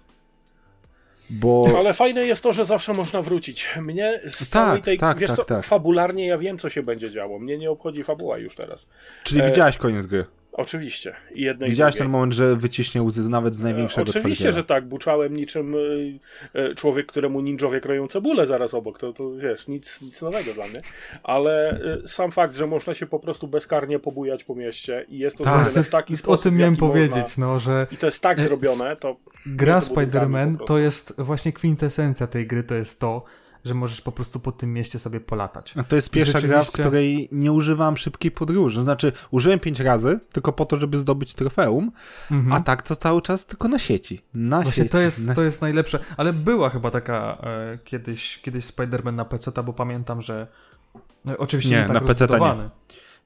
B: Bo...
C: Ale fajne jest to, że zawsze można wrócić. Mnie z
B: Tak,
C: całej tej,
B: tak,
C: wiesz
B: tak,
C: co,
B: tak.
C: fabularnie ja wiem, co się będzie działo. Mnie nie obchodzi fabuła już teraz.
B: Czyli
C: e,
B: widziałeś koniec gry.
C: Oczywiście. I jednej
B: Widziałeś
C: drugiej.
B: ten moment, że wyciśnie łzy nawet z największego
C: E, Oczywiście,
B: twardziela.
C: że tak. Buczałem niczym y, y, człowiek, któremu ninjowie kroją cebulę zaraz obok. To, to wiesz, nic, nic nowego dla mnie. Ale sam fakt, że można się po prostu bezkarnie pobujać po mieście i jest to
B: Tak.
C: zrobione w taki
D: O
C: sposób,
D: tym
C: w
D: miałem
C: jaki można-
D: powiedzieć, no, że
C: I to jest tak
D: E,
C: zrobione, to
D: gra Spider-Man to jest właśnie kwintesencja tej gry, to jest to, że możesz po prostu po tym mieście sobie polatać.
B: A to jest pierwsza gra, w
D: Rzeczywiście-
B: której nie używam szybkiej podróży. Znaczy, użyłem pięć razy, tylko po to, żeby zdobyć trofeum,
D: Mhm.
B: a tak to cały czas tylko na sieci. Na
D: Właśnie
B: sieci.
D: to jest,
B: na...
D: to jest najlepsze, ale była chyba taka e, kiedyś, kiedyś Spider-Man na PC, bo pamiętam, że no, oczywiście
B: Nie,
D: nie, tak
B: na PC-ta nie.
D: rozbudowany.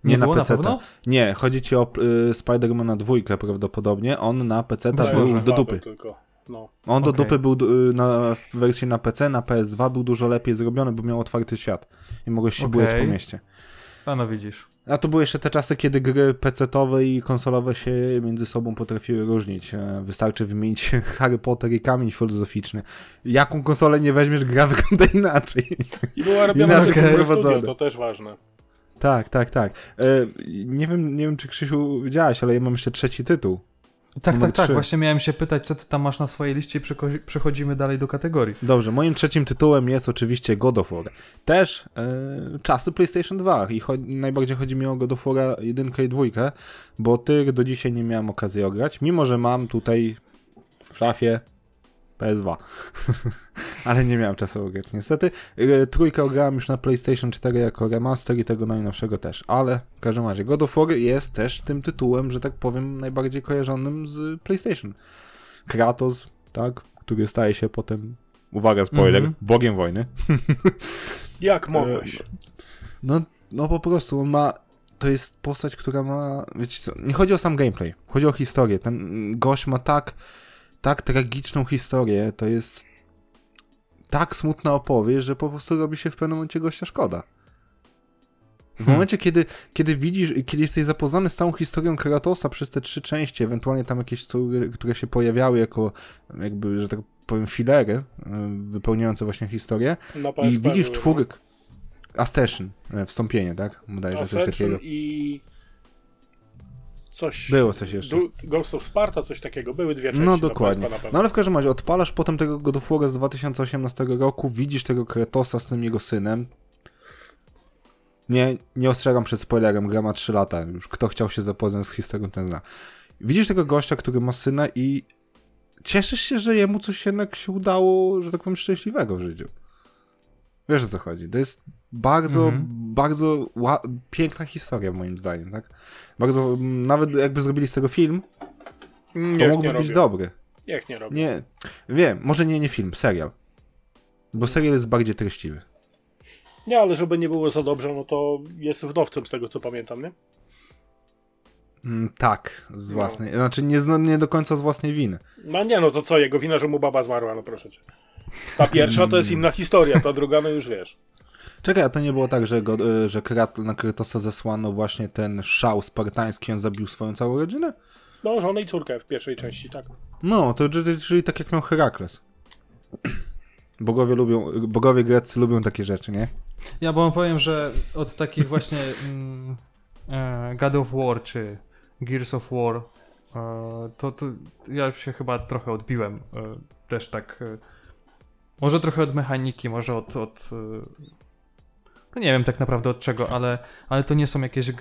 B: Nie na PC-ta.
D: pewno?
B: Nie, chodzi ci o y, Spider-Mana dwójkę prawdopodobnie. On na PC
C: jest
B: był do dupy.
C: tylko. No.
B: On do dupy był y, na w wersji na PC, na PS2 był dużo lepiej zrobiony, bo miał otwarty świat. I mogłeś się bujać
D: Okej.
B: po mieście.
D: A no widzisz.
B: A to były jeszcze te czasy, kiedy gry PC-owe i konsolowe się między sobą potrafiły różnić. E, Wystarczy wymienić *laughs* Harry Potter i kamień filozoficzny. Jaką konsolę nie weźmiesz, gra *laughs* wygląda inaczej.
C: I była robiona przez okay. studio, to też ważne.
B: tak, tak, tak. E, nie, wiem, nie wiem, czy Krzysiu widziałeś, ale ja mam jeszcze trzeci tytuł.
D: Tak,
B: Numer
D: tak, tak.
B: trzy.
D: Właśnie miałem się pytać, co ty tam masz na swojej liście i przecho- przechodzimy dalej do kategorii.
B: Dobrze, moim trzecim tytułem jest oczywiście God of War. Też e, czasy PlayStation 2 i cho- najbardziej chodzi mi o God of War 1 i 2, bo tych do dzisiaj nie miałem okazji ograć, mimo że mam tutaj w szafie PS2. *laughs* Ale nie miałem czasu ograć niestety. E, trójkę ograłem już na PlayStation 4 jako remaster i tego najnowszego też, ale w każdym razie God of War jest też tym tytułem, że tak powiem, najbardziej kojarzonym z PlayStation. Kratos, tak, który staje się potem, uwaga, spoiler,
D: Mhm.
B: bogiem wojny. *laughs*
C: Jak mogłeś?
B: No, no po prostu on ma. To jest postać, która ma. Wiecie co? Nie chodzi o sam gameplay, chodzi o historię. Ten gość ma tak. Tak tragiczną historię. To jest. Tak smutna opowieść, że po prostu robi się w pewnym momencie gościa szkoda. W
D: Hmm.
B: momencie, kiedy, kiedy widzisz, kiedy jesteś zapoznany z całą historią Kratosa przez te trzy części, ewentualnie tam jakieś, które, które się pojawiały jako, jakby, że tak powiem, filery, y, wypełniające właśnie historię,
C: Na
B: i widzisz
C: no.
B: czwórek. Ascension, e, wstąpienie, tak? Bodajże coś
C: Ascension
B: takiego.
C: i coś...
B: Było coś jeszcze.
C: Ghost of Sparta, coś takiego. Były dwie części
B: No
C: na
B: dokładnie. No ale w każdym razie odpalasz potem tego God of War z 2018 roku, widzisz tego Kratosa z tym jego synem. Nie, nie ostrzegam przed spoilerem, gra ma 3 lata już. Kto chciał się zapoznać z historią, ten zna. Widzisz tego gościa, który ma syna i cieszysz się, że jemu coś jednak się udało, że tak powiem, szczęśliwego w życiu. Wiesz o co chodzi. To jest bardzo,
D: Mhm.
B: bardzo piękna historia moim zdaniem, tak? Bardzo, nawet jakby zrobili z tego film, to mógłby być
C: robią.
B: dobry.
C: Niech nie robią.
B: Nie, wiem, może nie, nie film, serial. Bo serial jest bardziej treściwy.
C: Nie, ale żeby nie było za dobrze, no to jest wdowcem z tego, co pamiętam, nie?
B: Mm, tak, z
C: No.
B: własnej, znaczy nie, nie do końca z własnej winy.
C: No nie, no to co, jego wina, że mu baba zmarła, no proszę cię. Ta pierwsza to jest *laughs* inna historia, ta druga, no już wiesz.
B: Czekaj, a to nie było tak, że, go, y, że Krat, na Kratosa zesłano właśnie ten szał spartański, on zabił swoją całą rodzinę?
C: No, żonę i córkę w pierwszej części, tak.
B: No, to czyli, tak jak miał Herakles. Bogowie lubią, bogowie greccy lubią takie rzeczy, nie?
D: Ja wam powiem, że od takich *laughs* właśnie mm, e, God of War czy Gears of War e, to, to ja się chyba trochę odbiłem. E, też tak. E, może trochę od mechaniki, może od. od e, no nie wiem tak naprawdę od czego, ale, ale to nie są jakieś.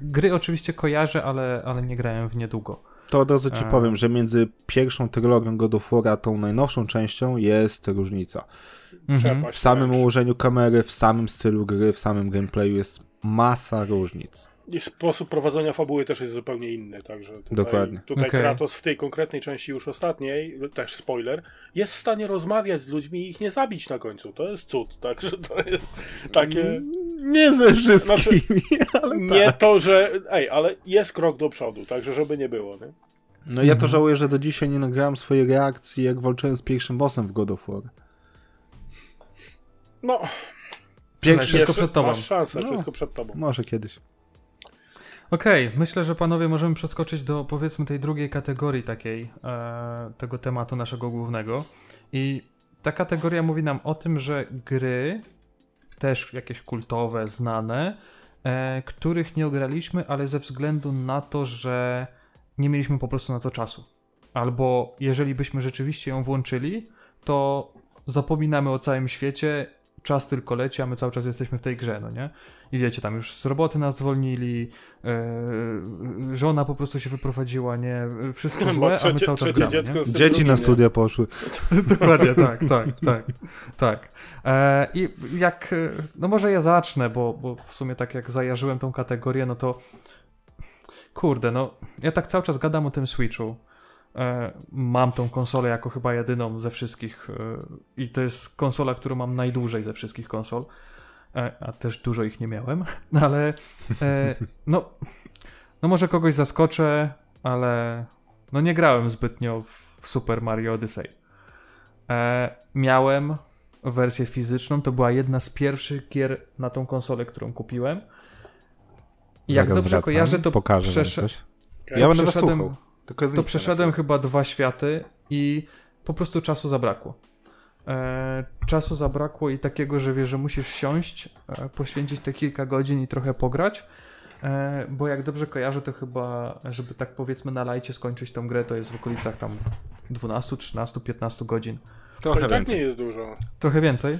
D: Gry oczywiście kojarzę, ale, ale nie grałem w niedługo.
B: To od razu ci
D: A.
B: powiem, że między pierwszą trylogią God of War a tą najnowszą częścią jest różnica.
D: Mhm.
B: W samym ułożeniu kamery, w samym stylu gry, w samym gameplayu jest masa różnic.
C: I sposób prowadzenia fabuły też jest zupełnie inny, także tutaj,
B: Dokładnie.
C: tutaj
D: Okej.
C: Kratos w tej konkretnej części już ostatniej, też spoiler, jest w stanie rozmawiać z ludźmi i ich nie zabić na końcu. To jest cud, także to jest takie...
B: Nie ze wszystkimi,
C: Znaczy,
B: ale
C: Nie
B: tak.
C: to, że... Ej, ale jest krok do przodu, także żeby nie było, nie?
B: No ja to żałuję, że do dzisiaj nie nagrałem swojej reakcji, jak walczyłem z pierwszym bossem w God of War.
C: No,
D: Słuchaj, wszystko przed tobą.
C: masz szansę,
B: No.
C: wszystko przed tobą.
B: Może kiedyś.
D: Okej, myślę, że panowie możemy przeskoczyć do powiedzmy tej drugiej kategorii takiej e, tego tematu naszego głównego. I ta kategoria mówi nam o tym, że gry, też jakieś kultowe, znane, e, których nie ograliśmy, ale ze względu na to, że nie mieliśmy po prostu na to czasu. Albo jeżeli byśmy rzeczywiście ją włączyli, to zapominamy o całym świecie, czas tylko leci, a my cały czas jesteśmy w tej grze, no nie? I wiecie, tam już z roboty nas zwolnili, e, żona po prostu się wyprowadziła, nie? Wszystko złe, a my cały czas gramy, nie?
B: Dzieci na studia poszły. *laughs*
D: Dokładnie, tak, tak, tak, tak. E, I jak, e, no może ja zacznę, bo, bo w sumie tak jak zajarzyłem tą kategorię, no to kurde, no ja tak cały czas gadam o tym Switchu. E, mam tą konsolę jako chyba jedyną ze wszystkich e, i to jest konsola, którą mam najdłużej ze wszystkich konsol, e, a też dużo ich nie miałem, *laughs* ale no, no może kogoś zaskoczę, ale no nie grałem zbytnio w Super Mario Odyssey. Miałem wersję fizyczną, to była jedna z pierwszych gier na tą konsolę, którą kupiłem. I jak dobrze
B: wracam,
D: kojarzę, to,
B: Pokażę
D: przesz-.
C: Okej.
B: Ja będę was
D: przeszedłem- to
B: zniknę
D: przeszedłem chyba dwa światy i po prostu czasu zabrakło. E, czasu zabrakło i takiego, że wiesz, że musisz siąść, e, poświęcić te kilka godzin i trochę pograć. E, bo jak dobrze kojarzę, to chyba, żeby tak powiedzmy na lajcie skończyć tą grę, to jest w okolicach tam 12, 13, 15 godzin.
C: To
B: Trochę
C: i tak
B: więcej.
C: nie jest dużo.
D: Trochę więcej?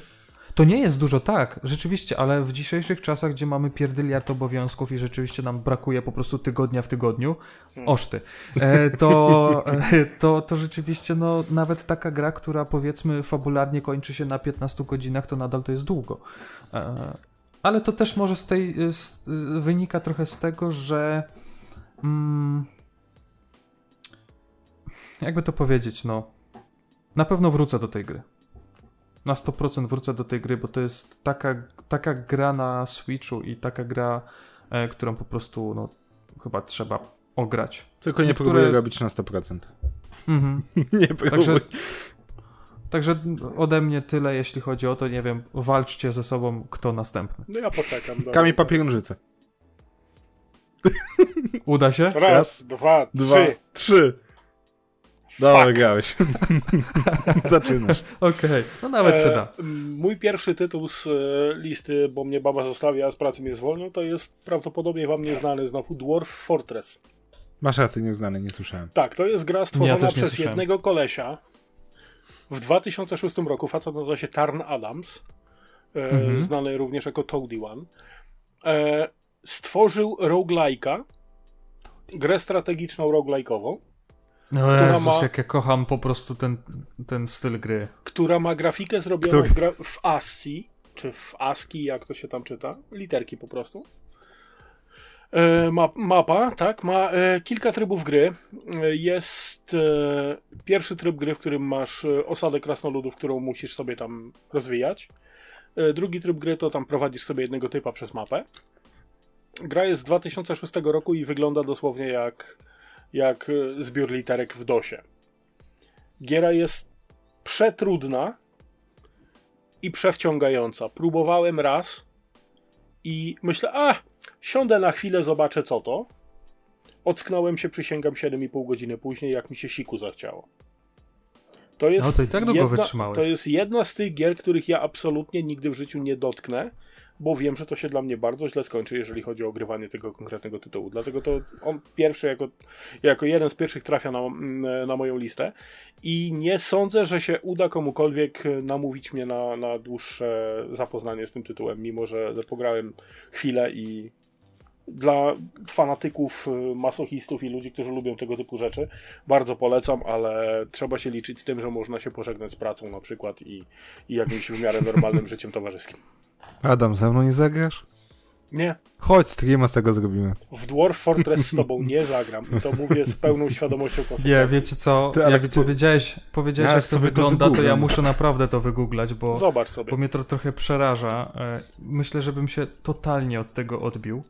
D: To nie jest dużo, tak, rzeczywiście, ale w dzisiejszych czasach, gdzie mamy pierdyliard obowiązków i rzeczywiście nam brakuje po prostu tygodnia w tygodniu,
C: Hmm.
D: oszty, e, to, e, to, to rzeczywiście no, nawet taka gra, która powiedzmy fabularnie kończy się na 15 godzinach, to nadal to jest długo. E, ale to też może z tej, z, wynika trochę z tego, że mm, jakby to powiedzieć, no na pewno wrócę do tej gry na 100% wrócę do tej gry, bo to jest taka, taka gra na Switchu i taka gra, e, którą po prostu no, chyba trzeba ograć.
B: Tylko nie
D: Niektóre-
B: próbuję robić na 100%.
D: Mhm. *laughs*
B: nie próbuję.
D: Także, także ode mnie tyle, jeśli chodzi o to, nie wiem, walczcie ze sobą, kto następny.
C: No ja poczekam. dobra.
B: Kamień, papier, nożyce.
D: Uda się?
C: Raz,
B: Raz,
C: dwa,
B: Dwa,
C: trzy.
B: trzy. Dobra, grałeś. *laughs* Zaczynasz.
D: Okej, no nawet się
C: E,
D: da.
C: m, Mój pierwszy tytuł z e, listy, bo mnie baba zostawia, a z pracy mnie zwolnił, to jest prawdopodobnie wam nieznany znowu Dwarf Fortress.
B: Masz rację, nieznany, nie słyszałem.
C: Tak, to jest gra stworzona
D: nie
C: przez
D: słyszałem.
C: jednego kolesia. W 2006 roku facet nazywa się Tarn Adams, e,
D: Mhm.
C: znany również jako Toady One. E, stworzył roguelike'a, grę strategiczną roguelike'ową,
D: No Jezus,
C: ma-
D: jak ja kocham po prostu ten, ten styl gry.
C: która ma grafikę zrobioną
B: Który?
C: w, gra- w ASCII, czy w ASCII, jak to się tam czyta, literki po prostu. E, ma, mapa, tak, ma e, kilka trybów gry. E, jest e, pierwszy tryb gry, w którym masz e, osadę krasnoludów, którą musisz sobie tam rozwijać. E, drugi tryb gry to tam prowadzisz sobie jednego typa przez mapę. Gra jest z 2006 roku i wygląda dosłownie jak, jak e, zbiór literek w DOSie. Giera jest przetrudna i przewciągająca. Próbowałem raz i myślę, a siądę na chwilę, zobaczę co to. Ocknąłem się, przysięgam, 7,5 godziny później, jak mi się siku zachciało. To jest
D: No to tak
C: jedna. To jest jedna z tych gier, których ja absolutnie nigdy w życiu nie dotknę, bo wiem, że to się dla mnie bardzo źle skończy, jeżeli chodzi o ogrywanie tego konkretnego tytułu. Dlatego to on pierwszy, jako, jako jeden z pierwszych trafia na, na moją listę i nie sądzę, że się uda komukolwiek namówić mnie na, na dłuższe zapoznanie z tym tytułem, mimo że pograłem chwilę i dla fanatyków, y, masochistów i ludzi, którzy lubią tego typu rzeczy, bardzo polecam, ale trzeba się liczyć z tym, że można się pożegnać z pracą na przykład i, i jakimś w miarę normalnym *laughs* życiem towarzyskim.
B: Adam, ze mną nie zagrasz?
C: Nie,
B: Chodź, streama z tego zrobimy.
C: w Dwarf Fortress z tobą *laughs* nie zagram. I to mówię z pełną świadomością konsekwencji.
D: Nie, wiecie co,
B: Ty, ale
D: jak
B: gdzie-
D: powiedziałeś, powiedziałeś
B: Ja
D: jak to
B: sobie to
D: wygląda, to, ja muszę naprawdę to wygooglać, bo,
C: Zobacz sobie.
D: bo mnie to trochę przeraża. E, Myślę, żebym się totalnie od tego odbił.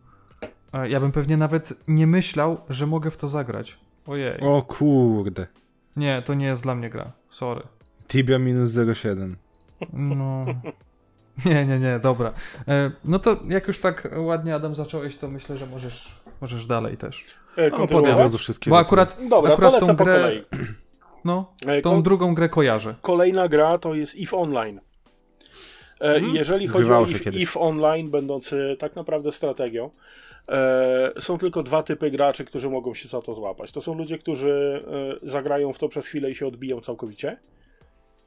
D: E, Ja bym pewnie nawet nie myślał, że mogę w to zagrać. Ojej.
B: O kurde.
D: Nie, to nie jest dla mnie gra. Sorry.
B: Tibia minus 07.
D: No. *laughs* *laughs* Nie, nie, nie, dobra. E, No to jak już tak ładnie Adam zacząłeś, to myślę, że możesz, możesz dalej też.
C: E,
B: No, wszystkie.
D: Bo akurat,
C: Dobra,
D: akurat tą
C: po
D: grę,
C: kolei. *clears throat*
D: no,
C: E,
D: tą
C: kon-
D: drugą grę kojarzę.
C: Kolejna gra to jest EVE Online. I Jeżeli chodzi
B: Grywało
C: o
B: kiedyś.
C: EVE Online, będący tak naprawdę strategią, e, są tylko dwa typy graczy, którzy mogą się za to złapać. To są ludzie, którzy e, zagrają w to przez chwilę i się odbiją całkowicie.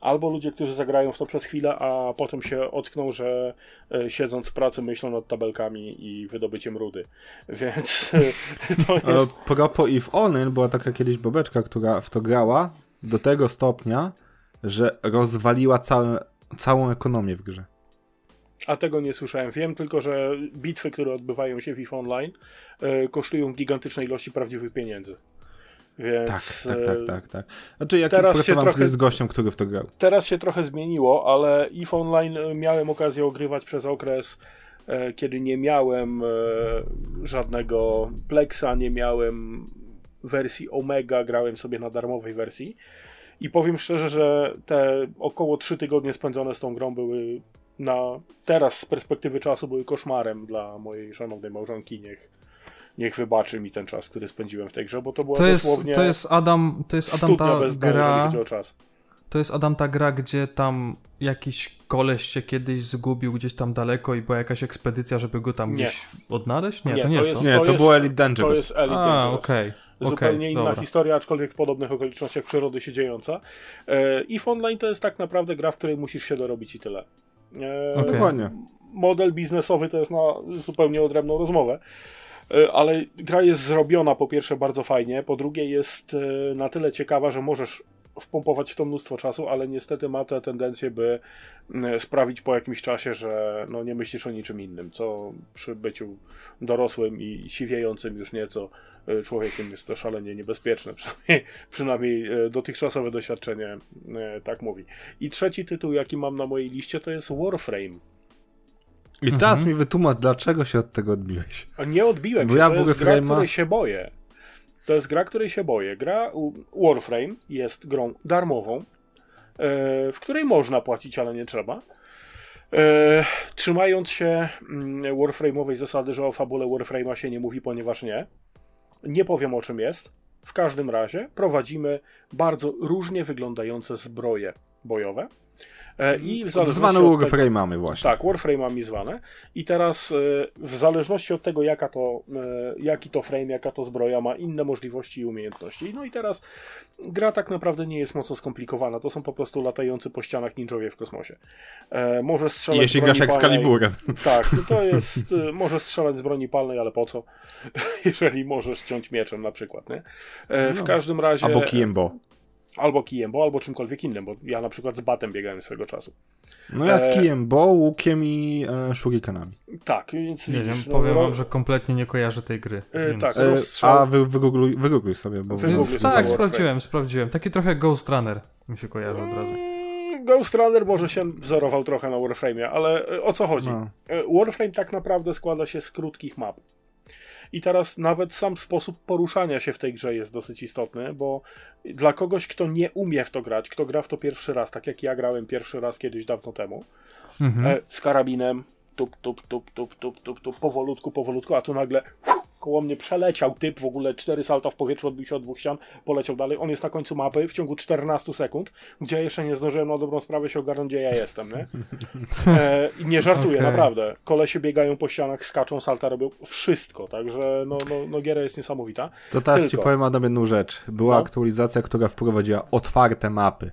C: Albo ludzie, którzy zagrają w to przez chwilę, a potem się ockną, że e, siedząc w pracy myślą nad tabelkami i wydobyciem rudy. *laughs* Więc e, to jest.
B: propos If Online była taka kiedyś bobeczka, która w to grała do tego stopnia, że rozwaliła całe, całą ekonomię w grze.
C: A tego nie słyszałem. Wiem tylko, że bitwy, które odbywają się w EVE Online, e, kosztują gigantyczne ilości prawdziwych pieniędzy.
B: Tak,
C: Więc
B: tak,
C: e,
B: tak, tak, tak. Znaczy jak
C: teraz się trochę-
B: z gościem, który w to grał.
C: teraz się trochę zmieniło, ale EVE Online e, miałem okazję ogrywać przez okres, e, kiedy nie miałem żadnego Plexa, nie miałem wersji Omega, grałem sobie na darmowej wersji. I powiem szczerze, że te około 3 tygodnie spędzone z tą grą były na teraz z perspektywy czasu były koszmarem dla mojej szanownej małżonki. Niech, niech wybaczy mi ten czas, który spędziłem w tej grze, bo to była
D: To jest,
C: dosłownie
D: to jest Adam, to jest Adam ta
C: bez
D: gra,
C: chodzi o czas.
D: to jest Adam ta gra, gdzie tam jakiś koleś się kiedyś zgubił gdzieś tam daleko i była jakaś ekspedycja, żeby go tam
C: Nie.
D: gdzieś odnaleźć? Nie,
C: Nie,
D: to nie
C: to
D: jest
C: jest-
D: to.
B: Nie, to,
C: jest-
B: było Elite
C: To
B: Dangerous.
C: jest Elite
D: A,
C: Dangerous.
D: okej.
C: Zupełnie
D: okej,
C: inna
D: dobra.
C: historia, aczkolwiek w podobnych okolicznościach przyrody się dziejąca. E, EVE Online to jest tak naprawdę gra, w której musisz się dorobić i tyle. E.
B: Dokładnie.
C: Model biznesowy to jest na zupełnie odrębną rozmowę. E, Ale gra jest zrobiona po pierwsze bardzo fajnie, po drugie jest e, na tyle ciekawa, że możesz wpompować w to mnóstwo czasu, ale niestety ma tę tendencję, by sprawić po jakimś czasie, że no nie myślisz o niczym innym, co przy byciu dorosłym i siwiejącym już nieco e, człowiekiem jest to szalenie niebezpieczne, *laughs* przynajmniej, przynajmniej dotychczasowe doświadczenie tak mówi. I trzeci tytuł, jaki mam na mojej liście, to jest Warframe.
B: I teraz
D: Mhm.
B: mi wytłumacz, dlaczego się od tego odbiłeś.
C: A Nie odbiłem
B: Bo
C: się,
B: ja
C: to jest gra,
B: Frame'a-
C: której się boję. To jest gra, której się boję. Gra Warframe jest grą darmową, e, w której można płacić, ale nie trzeba. E, Trzymając się mm, Warframe'owej zasady, że o fabule Warframe'a się nie mówi, ponieważ nie. Nie powiem o czym jest. W każdym razie prowadzimy bardzo różnie wyglądające zbroje bojowe. E, I w zależności
B: Zwane
C: od tego-
B: Warframe mamy właśnie.
C: tak, Warframe'ami zwane. I teraz e, w zależności od tego, jaka to, e, jaki to frame, jaka to zbroja, ma inne możliwości i umiejętności. No i teraz gra tak naprawdę nie jest mocno skomplikowana. To są po prostu latający po ścianach ninjowie w kosmosie. E, może strzelać
B: Jeśli
C: z
B: grasz
C: palnej.
B: Excaliburem.
C: Tak, no *laughs* to jest. e, Może strzelać z broni palnej, ale po co? *laughs* Jeżeli możesz ciąć mieczem na przykład, nie? W
B: No.
C: każdym razie.
B: Albo kijem bo.
C: Albo kijem, bo albo czymkolwiek innym, bo ja na przykład z batem biegałem swego czasu.
B: No ja z
C: E,
B: kijem bo, łukiem i e, shurikenami.
C: Tak, więc
D: Nie
C: widzisz,
D: wiem, powiem
C: no,
D: wam, że kompletnie nie kojarzę tej gry.
C: E,
D: więc-
C: tak.
B: E,
C: Rozstrzał.
B: a wy, wygoogluj, wygoogluj sobie, bo...
C: Wygoogluj.
D: Tak,
C: Warframe.
D: sprawdziłem, sprawdziłem. Taki trochę Ghost Runner mi się kojarzy od razu.
C: Mm, Ghost Runner może się wzorował trochę na Warframe'ie, ale o co chodzi?
B: No.
C: Warframe tak naprawdę składa się z krótkich map. I teraz nawet sam sposób poruszania się w tej grze jest dosyć istotny, bo dla kogoś, kto nie umie w to grać, kto gra w to pierwszy raz, tak jak ja grałem pierwszy raz kiedyś dawno temu,
D: Mhm.
C: e, z karabinem, tup, tup, tup, tup, tup, tup, tup, powolutku, powolutku, a tu nagle koło mnie przeleciał typ, w ogóle cztery salta w powietrzu, odbił się od dwóch ścian, poleciał dalej. On jest na końcu mapy w ciągu 14 sekund, gdzie jeszcze nie zdążyłem na dobrą sprawę się ogarnąć, gdzie ja jestem, nie? *laughs* E, I nie żartuję,
D: Okej.
C: naprawdę. Kolesie biegają po ścianach, skaczą, salta robią wszystko, także no, no, no giera jest niesamowita.
B: To teraz ci
C: Tylko.
B: powiem Adam jedną rzecz. Była
C: No.
B: aktualizacja, która wprowadziła otwarte mapy.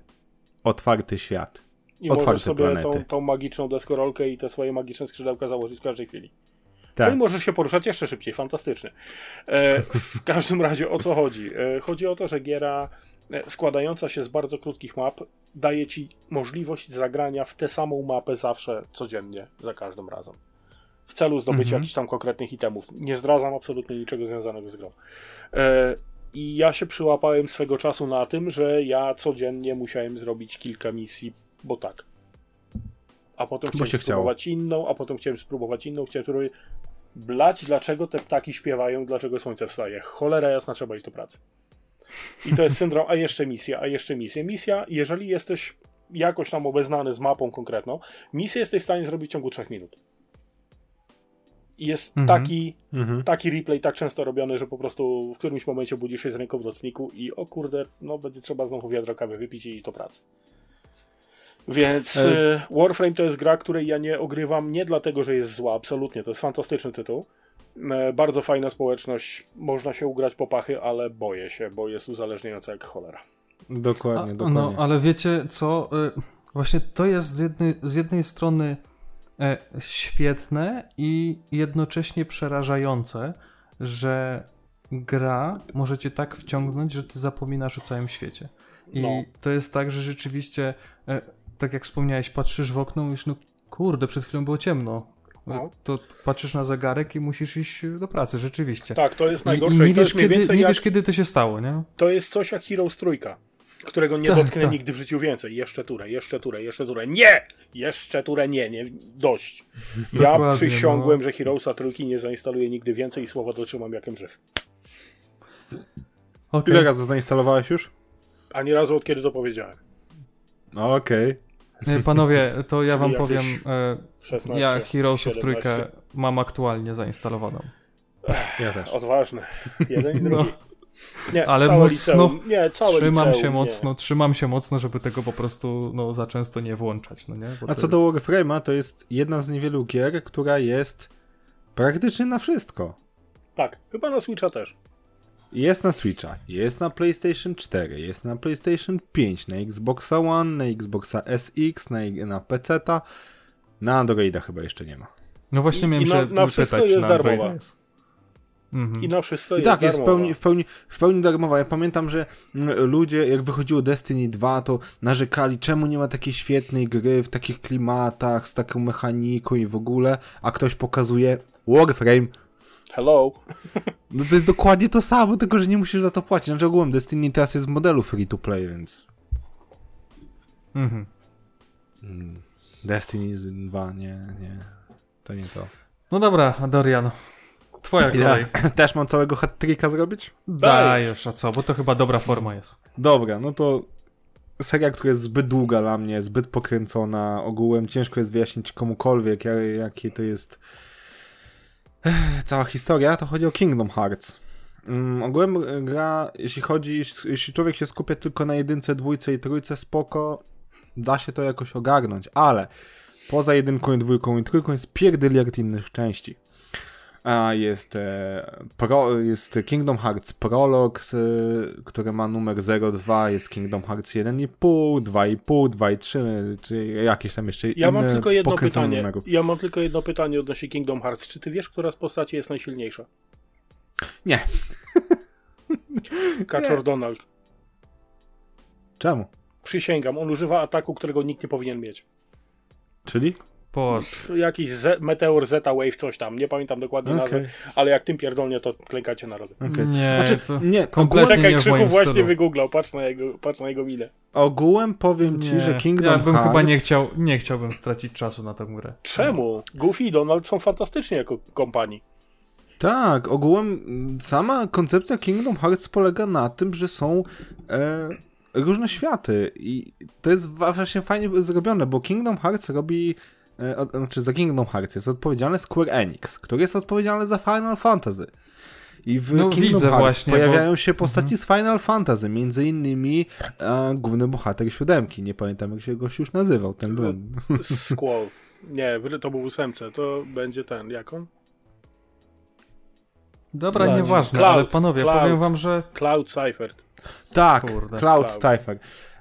B: Otwarty świat.
C: I
B: Otwarte
C: możesz sobie tą, tą magiczną deskorolkę i te swoje magiczne skrzydełka założyć w każdej chwili.
B: Tak.
C: Czyli możesz się poruszać jeszcze szybciej, fantastycznie. E, w *laughs* każdym razie o co chodzi? E, chodzi o to, że giera e, składająca się z bardzo krótkich map daje ci możliwość zagrania w tę samą mapę zawsze, codziennie, za każdym razem. w celu zdobycia
D: Mhm.
C: jakichś tam konkretnych itemów. Nie zdradzam absolutnie niczego związanego z grą. E, I ja się przyłapałem swego czasu na tym, że ja codziennie musiałem zrobić kilka misji, bo tak. A potem chciałem
B: się chciało.
C: spróbować inną, a potem chciałem spróbować inną, chciałem spróbować... Blać, dlaczego te ptaki śpiewają, dlaczego słońce wstaje. Cholera jasna, trzeba iść do pracy. I to jest syndrom, a jeszcze misja, a jeszcze misja. Misja, jeżeli jesteś jakoś tam obeznany z mapą konkretną, misję jesteś w stanie zrobić w ciągu 3 minut. I jest
D: Mhm.
C: taki,
B: Mhm.
C: taki replay tak często robiony, że po prostu w którymś momencie budzisz się z ręką w nocniku i o kurde, no będzie trzeba znowu wiadro kawy wypić i iść do pracy. Więc
B: E-
C: e... Warframe to jest gra, której ja nie ogrywam nie dlatego, że jest zła, absolutnie, to jest fantastyczny tytuł. E, Bardzo fajna społeczność, można się ugrać po pachy, ale boję się, bo jest uzależniająca jak cholera.
B: Dokładnie,
D: A,
B: dokładnie.
D: no, ale wiecie co? Y, Właśnie to jest z jednej, z jednej strony e, świetne i jednocześnie przerażające, że gra może cię tak wciągnąć, że ty zapominasz o całym świecie. I
C: No.
D: to jest tak, że rzeczywiście, e, tak jak wspomniałeś, patrzysz w okno i mówisz, no kurde, przed chwilą było ciemno.
C: No.
D: To patrzysz na zegarek i musisz iść do pracy, rzeczywiście.
C: Tak, to jest najgorsze.
D: i nie, wiesz, kiedy, nie
C: jak,
D: wiesz, kiedy to się stało, nie?
C: To jest coś jak Heroes Trójka, którego nie
D: Tak,
C: dotknę
D: tak.
C: nigdy w życiu więcej. Jeszcze turę, jeszcze turę, jeszcze turę. Nie! Jeszcze turę nie, nie, dość. Ja
D: Dokładnie,
C: przysiągłem,
D: no.
C: że Heroesa Trójki nie zainstaluję nigdy więcej i słowa dotrzymam jakem żyw.
D: Okej.
B: Ile razy zainstalowałeś już?
C: Ani razu od kiedy to powiedziałem.
B: Okej.
D: E, Panowie, to ja wam powiem, e,
C: 16,
D: ja Heroesów
C: 17.
D: trójkę mam aktualnie zainstalowaną.
B: Ja też.
C: Odważne. Jeden i *laughs*
D: No.
C: drugi. Nie,
D: Ale mocno
C: liceum. Nie,
D: Trzymam
C: liceum,
D: się
C: nie.
D: mocno, trzymam się mocno, żeby tego po prostu no, za często nie włączać, no nie? Bo
B: A co do
D: jest...
B: Warframe'a, to jest jedna z niewielu gier, która jest praktycznie na wszystko.
C: Tak, chyba na Switcha też.
B: Jest na Switcha, jest na PlayStation 4, jest na PlayStation 5, na Xboxa One, na Xboxa SX, na, na PC-ta, na Androida chyba jeszcze nie ma.
D: No właśnie
C: I-
D: miałem
C: i
D: się
C: na- na wszystko
D: pytać,
C: jest
D: na
C: darmowa.
D: jest. Mhm.
C: I na wszystko
B: I
C: jest
B: tak, jest w
C: darmowa.
B: pełni, w, pełni, w pełni darmowa. Ja pamiętam, że mm, ludzie, jak wychodziło Destiny 2, to narzekali, czemu nie ma takiej świetnej gry w takich klimatach, z taką mechaniką i w ogóle, a ktoś pokazuje Warframe.
C: Hello.
B: No to jest dokładnie to samo, tylko że nie musisz za to płacić. Znaczy ogółem Destiny teraz jest w modelu free to play, więc
D: Mhm.
B: mm, Destiny 2, nie, nie, to nie to.
D: No dobra, Dorian, twoja kolej.
B: Ja *laughs* też mam całego hat-tricka zrobić?
D: Dajesz, a co? Bo to chyba dobra forma jest.
B: Dobra, no to seria, która jest zbyt długa dla mnie, zbyt pokręcona, ogółem ciężko jest wyjaśnić komukolwiek, jak, jakie to jest cała historia, to chodzi o Kingdom Hearts. Mm, ogółem e, gra, jeśli chodzi, jeśli człowiek się skupia tylko na jedynce, dwójce i trójce, spoko, da się to jakoś ogarnąć, ale poza jedynką i dwójką i trójką jest pierdyliard innych części. A jest, e, pro, jest Kingdom Hearts Prolog, który ma numer 02, jest Kingdom Hearts 1,5, 2,5, 2,3, czy jakieś tam jeszcze
C: Ja mam tylko jedno pytanie.
B: numerów.
C: Ja mam tylko jedno pytanie odnośnie Kingdom Hearts. Czy ty wiesz, która z postaci jest najsilniejsza?
B: Nie. *laughs*
C: Kaczor Donald.
B: Czemu?
C: Przysięgam, on używa ataku, którego nikt nie powinien mieć.
B: Czyli?
D: Boże.
C: Jakiś Z, Meteor Zeta Wave, coś tam. Nie pamiętam dokładnie
B: Okej.
C: nazwy, ale jak tym pierdolnie, to klękacie narody.
B: okej.
D: Nie,
B: Znaczy,
D: to
B: nie,
D: kompletnie
C: Czekaj,
D: nie
C: Krzychu właśnie
D: stylu.
C: wygooglał, patrz na jego, patrz na jego minę.
B: Ogółem powiem ci,
D: Nie,
B: że Kingdom
D: ja bym
B: Hearts...
D: chyba nie chciał, nie chciałbym tracić czasu na tę grę.
C: Czemu? Goofy i Donald są fantastyczni jako kompanii.
B: Tak, ogółem sama koncepcja Kingdom Hearts polega na tym, że są e, różne światy i to jest właśnie fajnie zrobione, bo Kingdom Hearts robi, od, znaczy za Kingdom Hearts jest odpowiedzialny Square Enix, który jest odpowiedzialny za Final Fantasy. I w
D: No,
B: Kingdom
D: widzę
B: Hearts
D: właśnie,
B: pojawiają
D: bo-
B: się postaci z Final Fantasy, między innymi e, główny bohater siódemki, nie pamiętam jak się gość już nazywał, ten był. *laughs*
C: Squall. Nie, to był ósemce, to będzie ten, jak on?
D: Dobra,
C: Cloud.
D: nieważne,
C: Cloud,
D: ale panowie,
C: Cloud.
D: powiem wam, że
C: Cloud Cypher.
B: Tak,
D: Kurde.
B: Cloud
C: Cloud.
B: Strifer.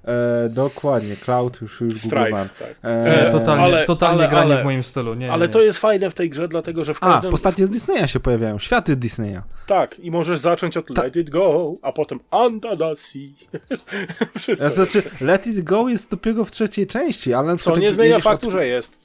B: E, dokładnie, Cloud już, już.
C: Strife, tak.
B: E,
C: E,
D: totalnie,
C: ale-
D: totalnie
C: ale-
D: granie
C: ale-
D: w moim stylu. Nie,
C: Ale
D: nie.
C: to jest fajne w tej grze, dlatego że w
B: A,
C: każdym...
B: postacie z Disneya się pojawiają, światy Disneya.
C: Tak, i możesz zacząć od
B: Ta-
C: Let It Go, a potem Under the Sea. Wszystko.
B: Znaczy, Let It Go jest dopiero w trzeciej części, ale
C: Co nie zmienia faktu,
B: od...
C: że jest.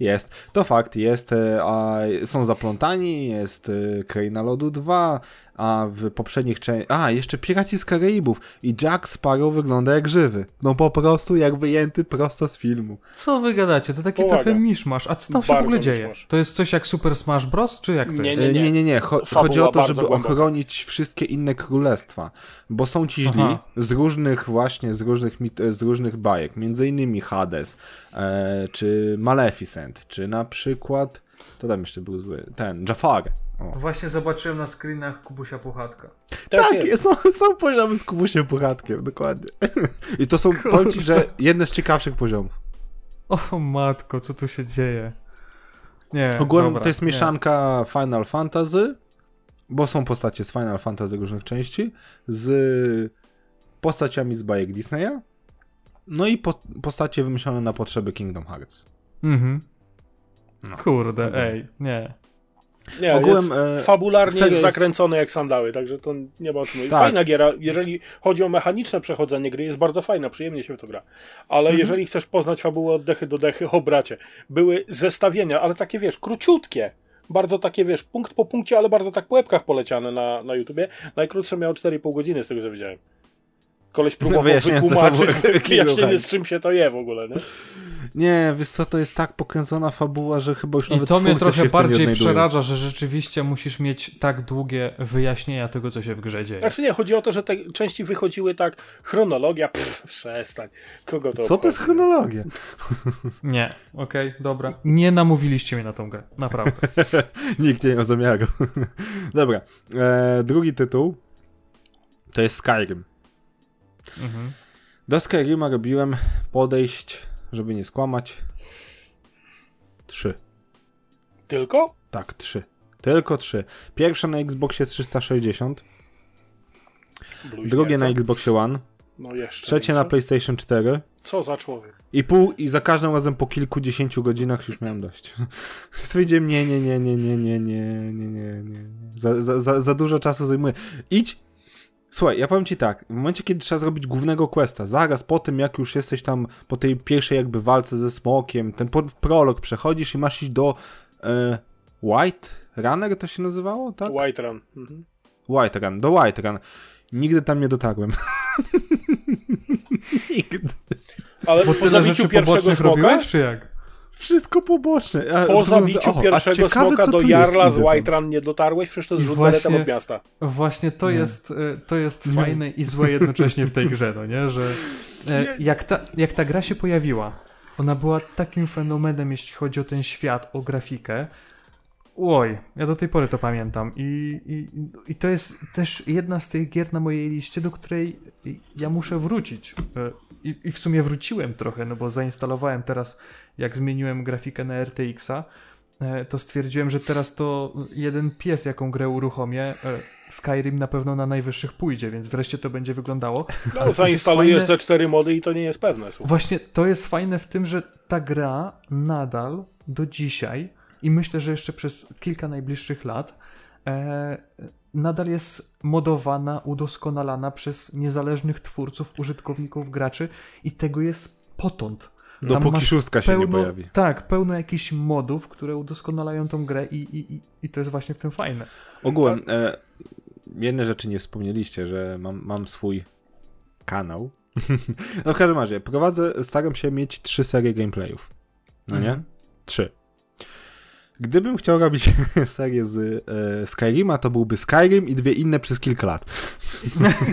B: Jest, to fakt, jest, e, a są zaplątani, jest e, Kraina Lodu 2, a w poprzednich częściach... A, jeszcze Piraci z Karaibów i Jack Sparrow wygląda jak żywy. No po prostu jak wyjęty prosto z filmu.
D: Co wy gadacie? To taki
C: Powaga.
D: trochę miszmasz. A co tam się w ogóle dzieje?
C: miszmasz.
D: To jest coś jak Super Smash Bros? Czy jak to
C: Nie,
D: jest?
B: E, Nie, nie, nie. Cho-
C: Fabuła
B: chodzi o to,
C: bardzo
B: żeby
C: głęboka.
B: ochronić wszystkie inne królestwa. Bo są ci źli
D: Aha.
B: z różnych właśnie, z różnych, mit- z różnych bajek. Między innymi Hades, e, czy Maleficent, czy na przykład, to tam jeszcze był zły, ten, Jafar. O.
D: Właśnie zobaczyłem na screenach Kubusia Puchatka.
C: Też
B: Tak,
C: jest.
B: są, są poziomy z Kubusiem Puchatkiem, dokładnie. I to są, powiem ci, że jedne z ciekawszych poziomów.
D: O matko, co tu się dzieje? Nie,
B: Ogólnie
D: dobra,
B: to jest
D: nie.
B: mieszanka Final Fantasy, bo są postacie z Final Fantasy różnych części, z postaciami z bajek Disneya, no i po, postacie wymyślone na potrzeby Kingdom Hearts.
D: Mhm.
B: No.
D: Kurde,
B: Dobra.
D: ej, nie.
C: Nie,
B: Ogółem,
C: jest
B: e,
C: fabularnie jest
B: jest-
C: zakręcony jak sandały, także to nie ma o czym mówić.
B: Tak.
C: Fajna giera, jeżeli chodzi o mechaniczne przechodzenie gry, jest bardzo fajna, przyjemnie się w to gra. Ale
B: Mhm.
C: jeżeli chcesz poznać fabułę od dechy do dechy, o bracie, były zestawienia, ale takie wiesz, króciutkie. Bardzo takie, wiesz, punkt po punkcie, ale bardzo tak po łebkach poleciane na, na YouTubie. Najkrótsze miało 4,5 godziny, z tego co widziałem. Koleś próbował
B: Wyjaśniające
C: wytłumaczyć, *laughs* wyjaśnienie z czym się to je w ogóle, nie?
B: Nie, wiesz co, to jest tak pokręcona fabuła, że chyba już
D: I
B: nawet
D: to mnie trochę bardziej przeraża, że rzeczywiście musisz mieć tak długie wyjaśnienia tego, co się w grze dzieje.
C: Znaczy nie, chodzi o to, że te części wychodziły tak, chronologia, pff, przestań. Kogo to
B: Co to jest
C: obchodzi?
B: chronologia? *laughs*
D: Nie, okej, dobra. Nie namówiliście mnie na tą grę, naprawdę. *laughs*
B: Nikt nie miał zamiaru. *laughs* Dobra, e, drugi tytuł to jest Skyrim.
D: Mhm.
B: Do Skyrima robiłem podejść, żeby nie skłamać, trzy.
C: Tylko?
B: Tak, trzy. Tylko trzy. Pierwsze na Xboxie 360,
C: Bluźnięca.
B: drugie na Xboxie One,
C: No jeszcze.
B: trzecie na. PlayStation 4
C: Co za człowiek.
B: i pół i za każdym razem po kilkudziesięciu godzinach już miałem dość. *laughs* Stwierdziłem, nie, nie, nie, nie, nie, nie, nie, nie, nie, nie. Za, za, za, za dużo czasu zajmuje. Idź. Słuchaj, ja powiem ci tak, w momencie, kiedy trzeba zrobić głównego questa, zaraz po tym, jak już jesteś tam po tej pierwszej jakby walce ze smokiem, ten prolog przechodzisz i masz iść do e, White Runner to się nazywało, tak?
C: White Run. Mhm.
B: White Run, do White Run. Nigdy tam nie dotarłem. *laughs* Nigdy.
C: Ale
D: Bo
C: po zabiciu pierwszego smoka,
D: robiłeś, czy jak?
B: Wszystko poboczne. A,
C: po zabiciu pierwszego
B: ciekawe,
C: smoka do Jarla z. White Run nie dotarłeś, przecież to jest
D: I
C: rzut
D: właśnie-
C: od miasta.
D: Właśnie to
B: Nie.
D: jest, e, to jest fajne i złe jednocześnie w tej *laughs* grze, no nie? Że e, jak ta, jak ta gra się pojawiła, ona była takim fenomenem, jeśli chodzi o ten świat, o grafikę. Oj, ja do tej pory to pamiętam. I, i, I to jest też jedna z tych gier na mojej liście, do której ja muszę wrócić. E, I, I w sumie wróciłem trochę, no bo zainstalowałem teraz, jak zmieniłem grafikę na RTX-a, e, to stwierdziłem, że teraz to jeden pies, jaką grę uruchomię, e, Skyrim na pewno na najwyższych pójdzie, więc wreszcie to będzie wyglądało. Ale
C: No,
D: jest
C: zainstalujesz
D: fajne-
C: ze cztery mody i to nie jest pewne. Słuchaj.
D: Właśnie to jest fajne w tym, że ta gra nadal do dzisiaj i myślę, że jeszcze przez kilka najbliższych lat e, nadal jest modowana, udoskonalana przez niezależnych twórców, użytkowników, graczy i tego jest potąd.
B: Dopóki szóstka się nie
D: pełno,
B: pojawi.
D: Tak, pełno jakichś modów, które udoskonalają tą grę i, i, i, i to jest właśnie w tym fajne.
B: Ogółem, e, jedne rzeczy nie wspomnieliście, że mam, mam swój kanał. *laughs* no w każdym razie, prowadzę, staram się mieć trzy serie gameplayów. No nie?
D: Mhm.
B: Trzy. Gdybym chciał robić *laughs* serię z e, Skyrima, to byłby Skyrim i dwie inne przez kilka lat. *laughs*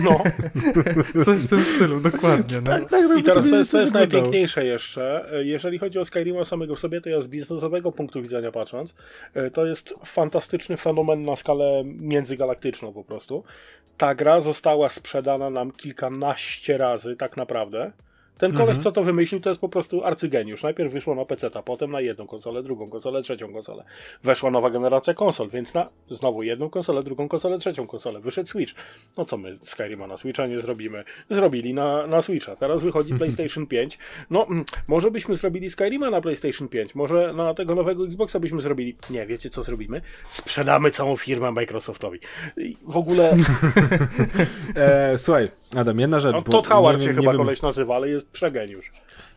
C: No.
D: Coś w tym stylu, dokładnie. No.
C: I teraz
B: to
C: co jest, co jest
B: wyglądało.
C: najpiękniejsze jeszcze, e, jeżeli chodzi o Skyrima samego w sobie, to ja z biznesowego punktu widzenia patrząc, e, to jest fantastyczny fenomen na skalę międzygalaktyczną po prostu. Ta gra została sprzedana nam kilkanaście razy tak naprawdę. Ten koleś,
B: Mhm.
C: co to wymyślił, to jest po prostu arcygeniusz. Najpierw wyszło na PC, potem na jedną konsolę, drugą konsolę, trzecią konsolę. Weszła nowa generacja konsol, więc na znowu jedną konsolę, drugą konsolę, trzecią konsolę. Wyszedł Switch. No co my Skyrima na Switcha nie zrobimy? Zrobili na, na Switcha. Teraz wychodzi PlayStation 5. No, mm, może byśmy zrobili Skyrima na PlayStation 5. Może na tego nowego Xboxa byśmy zrobili. Nie, wiecie co zrobimy? Sprzedamy całą firmę Microsoftowi. I w ogóle *laughs*
B: E, słuchaj, Adam, jedna rzecz.
C: no, Todd Howard
B: nie
C: się
B: wiem-
C: chyba
B: nie
C: koleś nazywa, ale jest jest przegeniusz.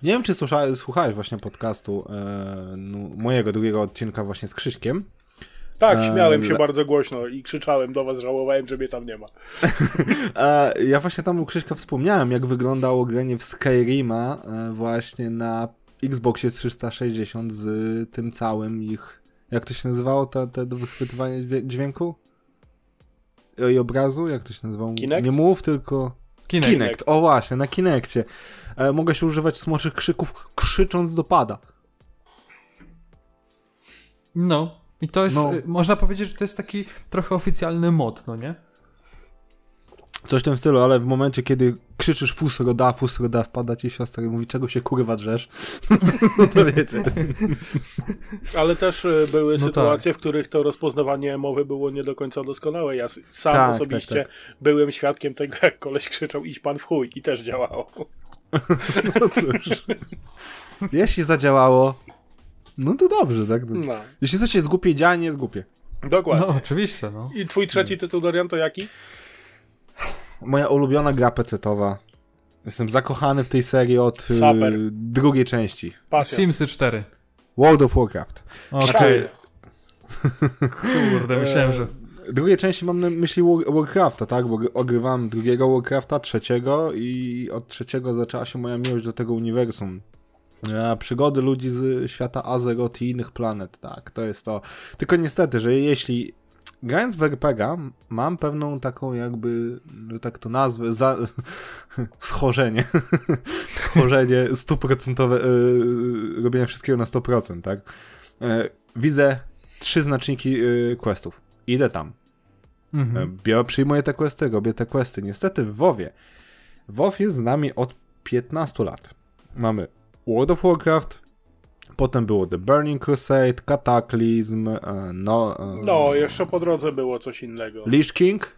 B: Nie wiem, czy słuchałeś, słuchałeś właśnie podcastu e, no, mojego drugiego odcinka właśnie z Krzyśkiem.
C: Tak,
B: E,
C: śmiałem się bardzo głośno i krzyczałem do was, żałowałem, że mnie tam nie ma. *laughs*
B: E, ja właśnie tam u Krzyśka wspomniałem, jak wyglądało granie w Skyrima e, właśnie na Xboxie 360 z tym całym ich... Jak to się nazywało, te, te do wychwytywania dźwię- dźwięku? I obrazu? Jak to się nazywało?
C: Kinect?
B: Nie mów, tylko...
D: Kinect.
B: Kinect. O właśnie, na Kinekcie. E, mogę się używać smoczych krzyków, krzycząc do pada.
D: No. I to jest,
B: No.
D: y, można powiedzieć, że to jest taki trochę oficjalny mod, no nie?
B: Coś w tym stylu, ale w momencie, kiedy krzyczysz fusroda, fusroda, wpada ci siostra i mówi, czego się kurwa drzesz, no *laughs* to wiecie.
C: Ale też e, były
D: No
C: sytuacje, w których to rozpoznawanie mowy było nie do końca doskonałe. Ja sam
B: Tak,
C: osobiście
B: tak,
C: byłem świadkiem tego, jak koleś krzyczał idź pan w chuj i też działało. *laughs*
B: No cóż. Jeśli zadziałało, no to dobrze, tak?
C: No,
B: Jeśli coś jest głupie, działa, nie jest głupie.
C: dokładnie.
D: No, oczywiście, no.
C: I twój trzeci tytuł, Dorian, to jaki?
B: Moja ulubiona gra pecetowa. Jestem zakochany w tej serii od y,
C: Saper.
B: drugiej części.
C: Pasja.
D: Simsy 4.
B: World of Warcraft.
D: O,
C: Znaczy,
D: kurde, myślałem, że...
B: drugiej części mam na myśli War- Warcrafta, tak? Bo gr- ogrywałem drugiego Warcrafta, trzeciego i od trzeciego zaczęła się moja miłość do tego uniwersum. E, Przygody ludzi z świata Azeroth i innych planet, tak, to jest to. Tylko niestety, że jeśli grając w RPG mam pewną taką jakby, że tak to nazwę, za... *laughs* schorzenie. *laughs* schorzenie stuprocentowe, yy, robienia wszystkiego na 100%, tak? E, widzę trzy znaczniki yy, questów. Idę tam.
D: Mhm.
B: Biorę, przyjmuję te questy, robię te questy. Niestety w WoWie. WoW jest z nami od 15 lat. Mamy World of Warcraft, potem było The Burning Crusade, Cataclysm, e, no... e,
C: no, jeszcze po drodze było coś innego.
B: Lich King?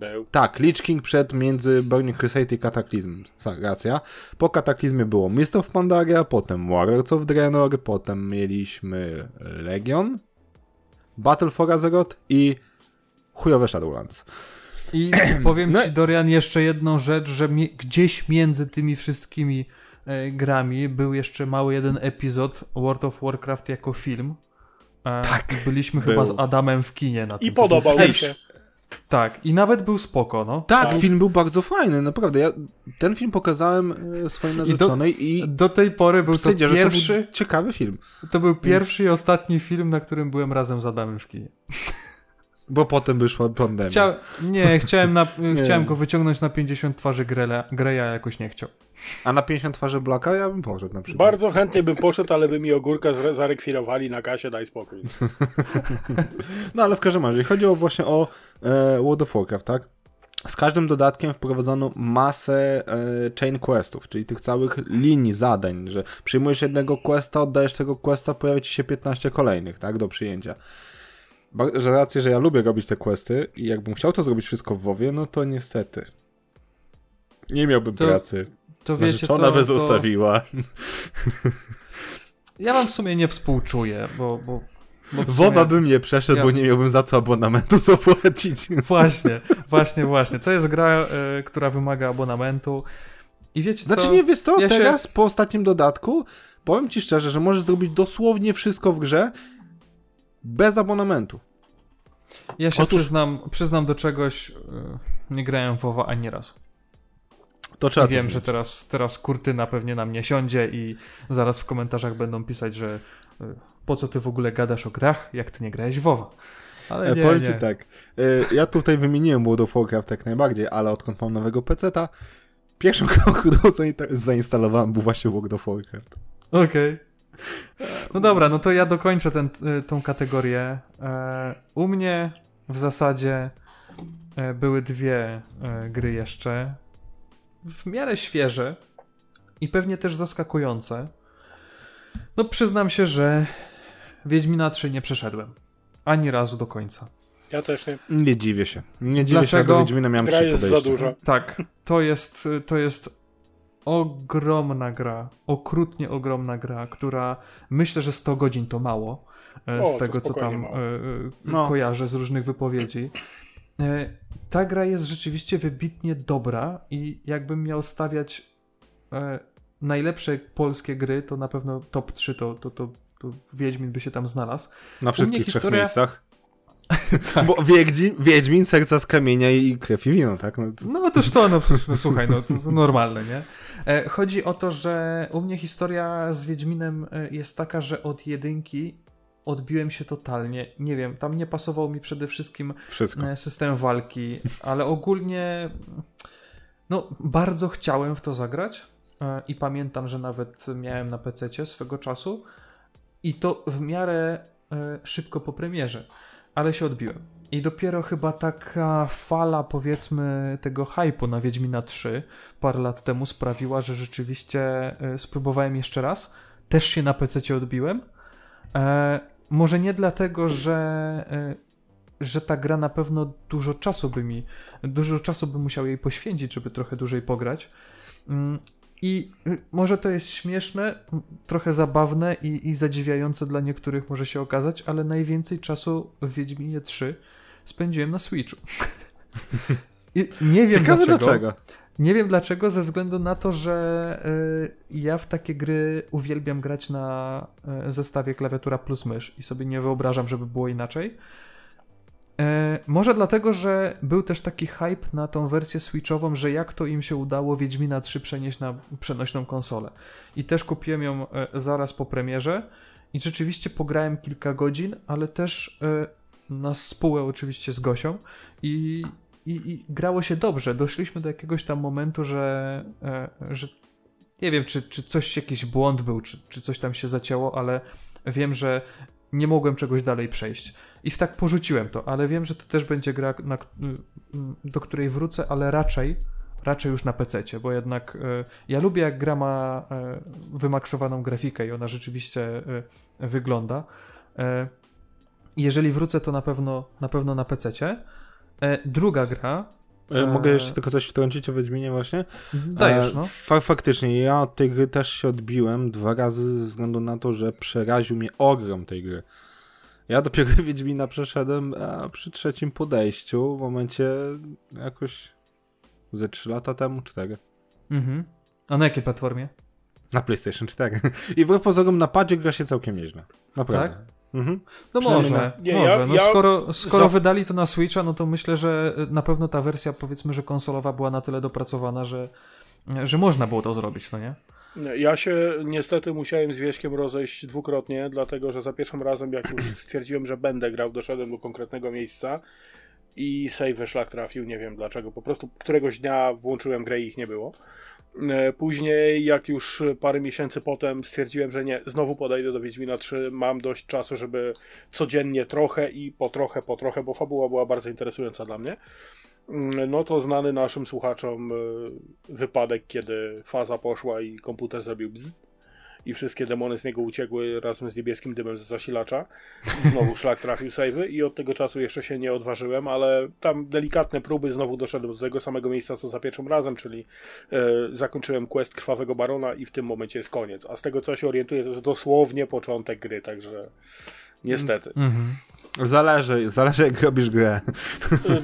C: Był.
B: Tak, Lich King przed między Burning Crusade i. Sa- Racja. Po Kataklizmie było Mist of Pandaria, potem Warlords of Draenor, potem mieliśmy Legion, Battle for Azeroth i chujowe Shadowlands.
D: I powiem
B: No-
D: ci, Dorian, jeszcze jedną rzecz, że mi, gdzieś między tymi wszystkimi grami był jeszcze mały jeden epizod World of Warcraft jako film. E,
B: Tak,
D: I byliśmy
B: był.
D: chyba z Adamem w kinie na tym.
C: I podobał mi się.
D: Tak, i nawet był spoko, no.
B: Tak,
C: Tak.
B: film był bardzo fajny, naprawdę. Ja ten film pokazałem e, swojej narzeczonej i,
D: Do tej pory był to
B: to
D: pierwszy,
B: był ciekawy film.
D: to był pierwszy i ostatni film, na którym byłem razem z Adamem w kinie.
B: Bo potem wyszła pandemia.
D: Chcia... Nie, chciałem, na... *laughs*
B: Nie.
D: chciałem go wyciągnąć na 50 twarzy Grela... Greya, a jakoś nie chciał.
B: A na 50 twarzy Blacka ja bym poszedł na przykład.
C: Bardzo chętnie bym poszedł, ale by mi ogórka zarekwirowali na kasie, daj spokój. *laughs*
B: No ale w każdym razie, chodzi o właśnie o e, World of Warcraft, tak? Z każdym dodatkiem wprowadzono masę e, chain questów, czyli tych całych linii zadań, że przyjmujesz jednego questa, oddajesz tego questa, pojawia ci się 15 kolejnych, tak, do przyjęcia. Że raczej, że ja lubię robić te questy i jakbym chciał to zrobić wszystko w WoWie, no to niestety nie miałbym
D: To
B: pracy.
D: To wiecie co,
B: by
D: to...
B: zostawiła.
D: Ja wam w sumie nie współczuję, bo... bo, bo w sumie...
B: WoWa bym nie przeszedł,
D: Ja-
B: bo nie miałbym za co abonamentu *laughs* zapłacić.
D: Właśnie, właśnie, właśnie. To jest gra, e, która wymaga abonamentu. I wiecie co?
B: Znaczy nie, wiesz co,
D: Ja się-
B: teraz po ostatnim dodatku powiem ci szczerze, że możesz zrobić dosłownie wszystko w grze bez abonamentu.
D: Ja się
B: Otóż-
D: przyznam, przyznam do czegoś, e, nie grałem w WoWa ani razu.
B: To trzeba
D: I wiem, że teraz, teraz kurtyna pewnie na mnie siądzie i zaraz w komentarzach będą pisać, że e, po co ty w ogóle gadasz o grach, jak ty nie grałeś w WoWa. Ale
B: E,
D: nie,
B: powiem
D: nie.
B: tak, ja tutaj wymieniłem World of Warcraft jak najbardziej, ale odkąd mam nowego peceta, pierwszą grą, *laughs* którą zainsta- zainstalowałem był właśnie World of Warcraft.
D: Okej. No dobra, no to ja dokończę ten, y, tą kategorię. E, u mnie w zasadzie e, były dwie e, gry jeszcze. W miarę świeże i pewnie też zaskakujące. No przyznam się, że Wiedźmina 3 nie przeszedłem. Ani razu do końca.
C: Ja też nie.
B: Nie dziwię się. Nie dziwię się, że
D: Dlaczego?
B: do Wiedźmina miałem
C: Gra
B: trzy
C: jest za duża.
D: Tak, to jest, to jest ogromna gra, okrutnie ogromna gra, która myślę, że 100 godzin to mało e,
C: O,
D: z
C: to
D: tego, co tam
C: mało.
D: e, e,
B: No.
D: kojarzę z różnych wypowiedzi. Ta gra jest rzeczywiście wybitnie dobra i jakbym miał stawiać najlepsze polskie gry, to na pewno top 3 to, to, to, to Wiedźmin by się tam znalazł.
B: Na wszystkich
D: historia...
B: trzech miejscach. *laughs* tak. Bo Wiedźmin, Wiedźmin, serca z kamienia i krew i wino, tak?
D: No, no toż to, no, no słuchaj, no to, to normalne, nie? E, chodzi o to, że u mnie historia z Wiedźminem e, jest taka, że od jedynki odbiłem się totalnie. Nie wiem, tam nie pasował mi przede wszystkim
B: Wszystko.
D: E, system walki, ale ogólnie no, bardzo chciałem w to zagrać i pamiętam, że nawet miałem na PC swego czasu i to w miarę szybko po premierze, ale się odbiłem. I dopiero chyba taka fala, powiedzmy, tego hypu na Wiedźmina 3 parę lat temu sprawiła, że rzeczywiście e, spróbowałem jeszcze raz. Też się na PC odbiłem. E, może nie dlatego, że, e, że ta gra na pewno dużo czasu by mi, dużo czasu bym musiał jej poświęcić, żeby trochę dłużej pograć. Mm, I y, może to jest śmieszne, trochę zabawne i, i zadziwiające dla niektórych może się okazać, ale najwięcej czasu w Wiedźminie 3 spędziłem na Switchu. *laughs* I nie wiem
B: Ciekawe
D: dlaczego.
B: dlaczego.
D: Nie wiem dlaczego, ze względu na to, że y, ja w takie gry uwielbiam grać na y, zestawie klawiatura plus mysz i sobie nie wyobrażam, żeby było inaczej. Y, może dlatego, że był też taki hype na tą wersję switchową, że jak to im się udało Wiedźmina 3 przenieść na przenośną konsolę. I też kupiłem ją zaraz po premierze i rzeczywiście pograłem kilka godzin, ale też na spółę oczywiście z Gosią i, i, i, grało się dobrze. Doszliśmy do jakiegoś tam momentu, że, e, że nie wiem, czy, czy coś, jakiś błąd był, czy, czy coś tam się zacięło, ale wiem, że nie mogłem czegoś dalej przejść. I w tak porzuciłem to, ale wiem, że to też będzie gra, na, do której wrócę, ale raczej raczej już na PC, bo jednak e, ja lubię jak gra ma e, wymaksowaną grafikę i ona rzeczywiście wygląda jeżeli wrócę, to na pewno na, pewno na PC. E, druga gra.
B: E, mogę jeszcze tylko coś wtrącić o Wiedźminie właśnie?
D: Dajesz, no.
B: Fa faktycznie, ja od tej gry też się odbiłem dwa razy ze względu na to, że przeraził mnie ogrom tej gry. Ja dopiero *laughs* Wiedźmina przeszedłem przy trzecim podejściu, w momencie jakoś ze 3 lata temu, 4.
D: Mhm. A na jakiej platformie?
B: Na PlayStation 4. *laughs* I w pozorom na padzie gra się całkiem nieźle. Naprawdę. Tak?
D: Mhm. No może, nie, może. Ja, no ja skoro skoro za... wydali to na Switcha, no to myślę, że na pewno ta wersja, powiedzmy, że konsolowa była na tyle dopracowana, że, że można było to zrobić, no nie?
C: Ja się niestety musiałem z Wieśkiem rozejść dwukrotnie, dlatego że za pierwszym razem, jak już *clears throat* stwierdziłem, że będę grał, doszedłem do konkretnego miejsca i save szlak trafił, nie wiem dlaczego. Po prostu któregoś dnia włączyłem grę i ich nie było. E, później, jak już parę miesięcy potem stwierdziłem, że nie, znowu podejdę do Wiedźmina 3, mam dość czasu, żeby codziennie trochę i po trochę, po trochę, bo fabuła była bardzo interesująca dla mnie. Mm, no to znany naszym słuchaczom e, wypadek, kiedy faza poszła i komputer zrobił bzz i wszystkie demony z niego uciekły razem z niebieskim dymem z zasilacza. Znowu szlak trafił savey i od tego czasu jeszcze się nie odważyłem, ale tam delikatne próby znowu doszedłem do tego samego miejsca co za pierwszym razem, czyli e, zakończyłem quest Krwawego Barona i w tym momencie jest koniec. A z tego co się orientuję to jest dosłownie początek gry, także niestety. Mm -hmm.
B: Zależy, zależy jak robisz grę.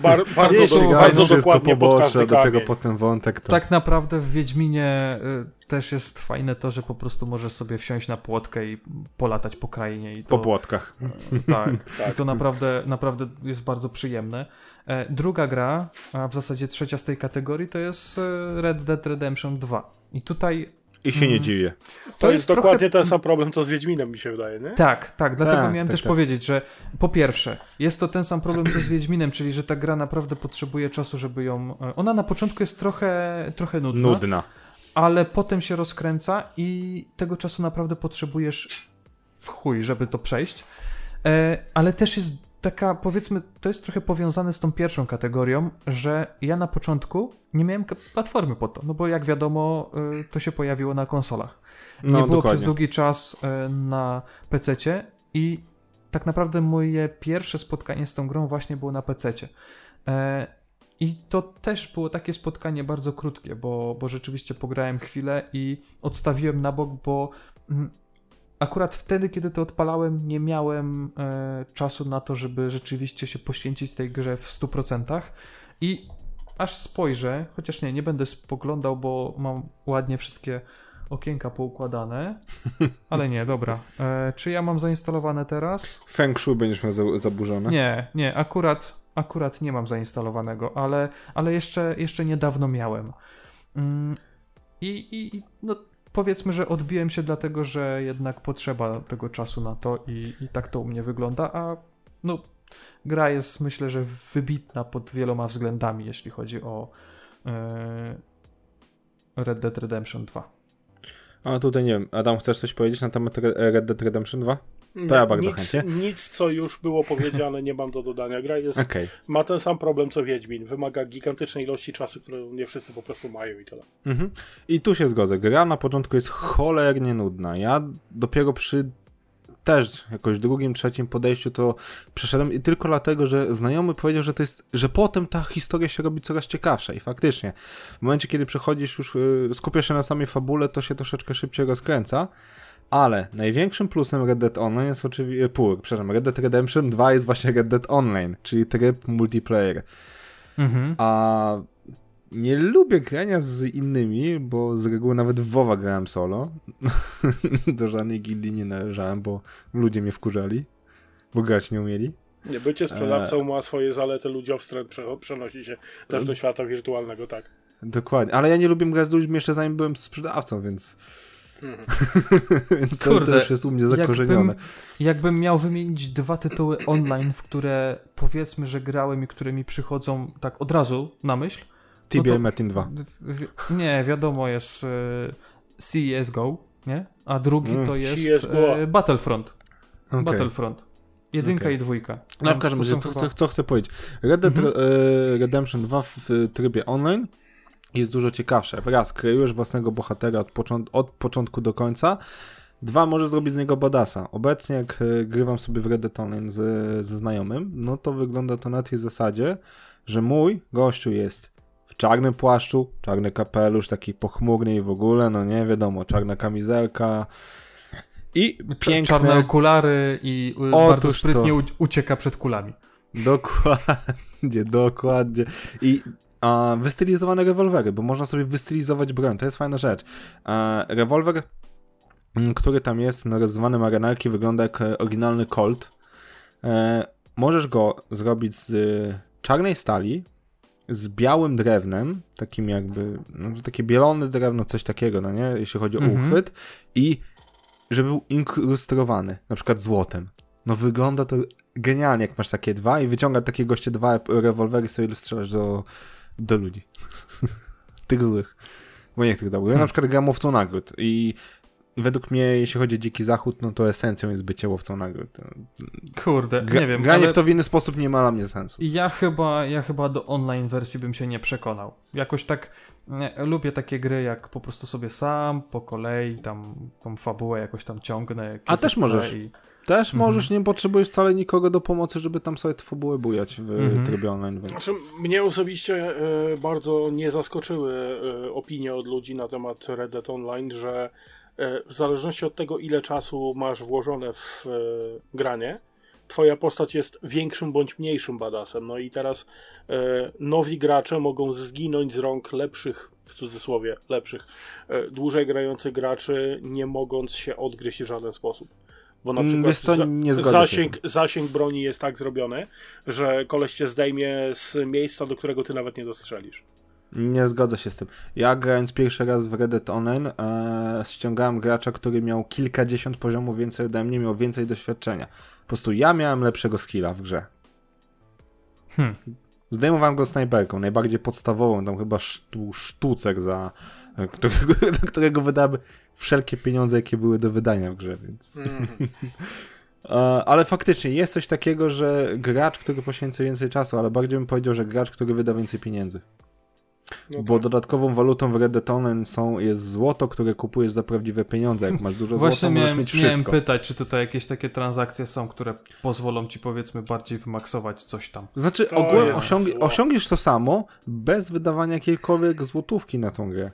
C: Bar, *laughs* bardzo, do, bardzo dokładnie
B: pobocze, dopiero potem wątek. To...
D: Tak naprawdę w Wiedźminie y, też jest fajne to, że po prostu możesz sobie wsiąść na płotkę i polatać po krainie. I to,
B: po płotkach.
D: Y, tak, tak. *laughs* I to naprawdę, naprawdę jest bardzo przyjemne. E, druga gra, a w zasadzie trzecia z tej kategorii, to jest y, Red Dead Redemption 2. I tutaj
B: i się nie mm. dziwię.
C: To, to jest, jest trochę... dokładnie ten sam problem, co z Wiedźminem, mi się wydaje, nie?
D: Tak, tak. Dlatego tak, miałem tak, też tak. powiedzieć, że po pierwsze, jest to ten sam problem, co z Wiedźminem, czyli że ta gra naprawdę potrzebuje czasu, żeby ją... E, ona na początku jest trochę, trochę nudna.
B: Nudna.
D: Ale potem się rozkręca i tego czasu naprawdę potrzebujesz w chuj, żeby to przejść. E, ale też jest taka, powiedzmy, to jest trochę powiązane z tą pierwszą kategorią, że ja na początku nie miałem platformy po to, no bo jak wiadomo, y, to się pojawiło na konsolach. No, nie było dokładnie. przez długi czas y, na PC i tak naprawdę moje pierwsze spotkanie z tą grą właśnie było na PC. E, I to też było takie spotkanie bardzo krótkie, bo, bo rzeczywiście pograłem chwilę i odstawiłem na bok, bo mm, akurat wtedy, kiedy to odpalałem, nie miałem e, czasu na to, żeby rzeczywiście się poświęcić tej grze w 100%. I aż spojrzę, chociaż nie, nie będę spoglądał, bo mam ładnie wszystkie okienka poukładane, *laughs* ale nie, dobra. E, czy ja mam zainstalowane teraz?
B: Feng Shui będziesz miał za, zaburzone.
D: Nie, nie, akurat, akurat nie mam zainstalowanego, ale, ale jeszcze, jeszcze niedawno miałem. Mm, I, i no, powiedzmy, że odbiłem się dlatego, że jednak potrzeba tego czasu na to i, i tak to u mnie wygląda, a no, gra jest myślę, że wybitna pod wieloma względami, jeśli chodzi o e, Red Dead Redemption 2.
B: A tutaj nie wiem, Adam, chcesz coś powiedzieć na temat Red Dead Redemption 2? To ja bardzo
C: nic,
B: chętnie.
C: Nic, co już było powiedziane, nie mam do dodania. Gra jest,
B: okay.
C: ma ten sam problem co Wiedźmin. Wymaga gigantycznej ilości czasu, którą nie wszyscy po prostu mają i tyle.
B: Mhm. I tu się zgodzę. Gra na początku jest cholernie nudna. Ja dopiero przy też jakoś drugim, trzecim podejściu to przeszedłem i tylko dlatego, że znajomy powiedział, że to jest, że potem ta historia się robi coraz ciekawsza i faktycznie w momencie, kiedy przechodzisz już, y, skupiasz się na samej fabule, to się troszeczkę szybciej rozkręca, ale największym plusem Red Dead Online jest oczywiście, pół, przepraszam, Red Dead Redemption 2 jest właśnie Red Dead Online, czyli tryb multiplayer. Mhm. A nie lubię grania z innymi, bo z reguły nawet w WoWa grałem solo. *laughs* Do żadnej gildii nie należałem, bo ludzie mnie wkurzali, bo grać nie umieli.
C: Nie, bycie sprzedawcą e... ma swoje zalety, ludziowstręt przenosi się też do świata wirtualnego, tak.
B: Dokładnie, ale ja nie lubię grać z ludźmi jeszcze zanim byłem sprzedawcą, więc... *laughs* Więc to,
D: Kurde,
B: to już jest u mnie zakorzenione.
D: Jakbym, jakbym miał wymienić dwa tytuły online, w które powiedzmy, że grałem i które mi przychodzą tak od razu na myśl,
B: TBA no Metin 2.
D: nie, wiadomo jest y, CSGO, nie? A drugi mm. to jest y, Battlefront. Okay. Battlefront. Jedynka okay. i dwójka.
B: No w każdym razie, co, chyba... co, chcę powiedzieć. Red Dead mm -hmm. Redemption 2 w trybie online jest dużo ciekawsze. Raz, kreujesz własnego bohatera od, począt od początku do końca. Dwa, możesz zrobić z niego badasa. Obecnie jak grywam sobie w Red Dead Online z, ze znajomym, no to wygląda to na tej zasadzie, że mój gościu jest w czarnym płaszczu, czarny kapelusz, taki pochmurny i w ogóle, no nie wiadomo, czarna kamizelka i piękne...
D: Czarne okulary i y, Otóż bardzo sprytnie to. ucieka przed kulami.
B: Dokładnie, *laughs* dokładnie. I a, wystylizowane rewolwery, bo można sobie wystylizować broń, to jest fajna rzecz. A, rewolwer, mm, który tam jest na rozrywanym arenarki, wygląda jak e, oryginalny Colt. E, możesz go zrobić z e, czarnej stali, z białym drewnem, takim jakby, no, takie bielone drewno, coś takiego, no nie, jeśli chodzi o mhm. uchwyt i żeby był inkrustowany, na przykład złotem. No wygląda to genialnie, jak masz takie dwa i wyciąga takie goście dwa rewolwery sobie strzelasz do, do ludzi. *laughs* tych złych. Bo nie tych dobrych. Ja na przykład gram łowcą nagród i według mnie, jeśli chodzi o Dziki Zachód, no to esencją jest bycie łowcą nagród.
D: Kurde, Gra, nie wiem.
B: Granie ale... w to w inny sposób nie ma dla mnie sensu.
D: Ja chyba, ja chyba do online wersji bym się nie przekonał. Jakoś tak nie, lubię takie gry, jak po prostu sobie sam, po kolei, tam tą fabułę jakoś tam ciągnę.
B: A też możesz. I... Też mhm. możesz, nie potrzebujesz wcale nikogo do pomocy, żeby tam sobie fabułę bujać w mhm. trybie online. Więc...
C: Znaczy, mnie osobiście y, bardzo nie zaskoczyły y, opinie od ludzi na temat Red Dead Online, że E, w zależności od tego, ile czasu masz włożone w e, granie, twoja postać jest większym bądź mniejszym badasem. No i teraz e, nowi gracze mogą zginąć z rąk lepszych, w cudzysłowie, lepszych, dłużej grających graczy, nie mogąc się odgryźć w żaden sposób. Bo na przykład za, zasięg, zasięg broni jest tak zrobiony, że koleś cię zdejmie z miejsca, do którego ty nawet nie dostrzelisz.
B: Nie zgodzę się z tym. Ja grając pierwszy raz w Reddit Online e, ściągałem gracza, który miał kilkadziesiąt poziomów więcej ode mnie, miał więcej doświadczenia. Po prostu ja miałem lepszego skilla w grze. Hmm. Zdejmowałem go snajperką, najbardziej podstawową, tam chyba sztu, sztucek za którego, *laughs* którego wydałem wszelkie pieniądze, jakie były do wydania w grze, więc... Mm. *laughs* ale faktycznie jest coś takiego, że gracz, który poświęca więcej czasu, ale bardziej bym powiedział, że gracz, który wyda więcej pieniędzy. No bo tak. dodatkową walutą w Red Dead Online są, jest złoto, które kupujesz za prawdziwe pieniądze. Jak masz dużo
D: Właśnie
B: złota,
D: miałem,
B: możesz mieć wszystko.
D: miałem pytać, czy tutaj jakieś takie transakcje są, które pozwolą ci powiedzmy bardziej wymaksować coś tam.
B: Znaczy ogółem osiąg osiągniesz to samo bez wydawania jakiejkolwiek złotówki na tą grę.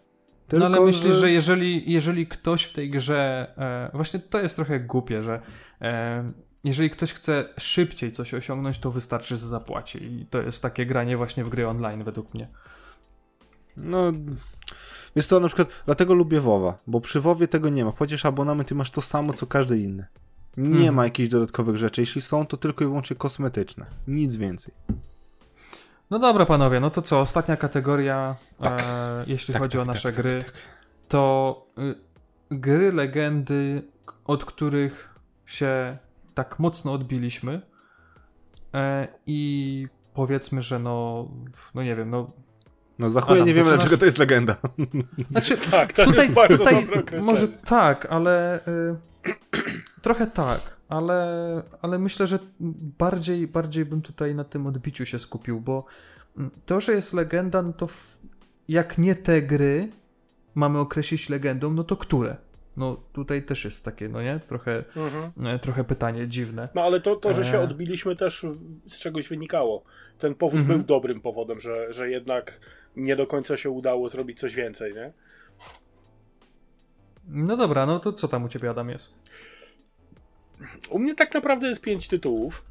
D: Tylko, no ale myślisz, że... że jeżeli, jeżeli ktoś w tej grze, e, właśnie to jest trochę głupie, że e, jeżeli ktoś chce szybciej coś osiągnąć, to wystarczy, że zapłaci. I to jest takie granie właśnie w gry online według mnie.
B: No, Wiesz co, na przykład dlatego lubię WoWa, bo przy WoWie tego nie ma. Płacisz abonament i masz to samo, co każdy inny. Nie
D: Mhm.
B: ma jakichś dodatkowych rzeczy. Jeśli są, to tylko i wyłącznie kosmetyczne. Nic więcej.
D: No dobra, panowie, no to co? Ostatnia kategoria,
B: Tak.
D: e, jeśli
B: Tak,
D: chodzi
B: tak,
D: o
B: tak,
D: nasze
B: tak,
D: gry,
B: tak.
D: to y, gry legendy, od których się tak mocno odbiliśmy e, i powiedzmy, że no, no nie wiem, no
B: No za
D: Adam,
B: nie wiemy,
D: zaczynasz?
B: dlaczego to jest legenda.
D: znaczy *laughs*
C: Tak, to
D: tutaj,
C: jest bardzo
D: tutaj może tak, ale y, *clears throat* trochę tak, ale, ale myślę, że bardziej, bardziej bym tutaj na tym odbiciu się skupił, bo mm, to, że jest legenda, no to w, jak nie te gry mamy określić legendą, no to które? No tutaj też jest takie, no nie? Trochę,
C: Mhm.
D: trochę pytanie dziwne.
C: No ale to, to, że się
D: E.
C: odbiliśmy też z czegoś wynikało. Ten powód
D: Mhm.
C: był dobrym powodem, że, że jednak nie do końca się udało zrobić coś więcej, nie?
D: No dobra, no to co tam u ciebie Adam jest?
C: U mnie tak naprawdę jest pięć tytułów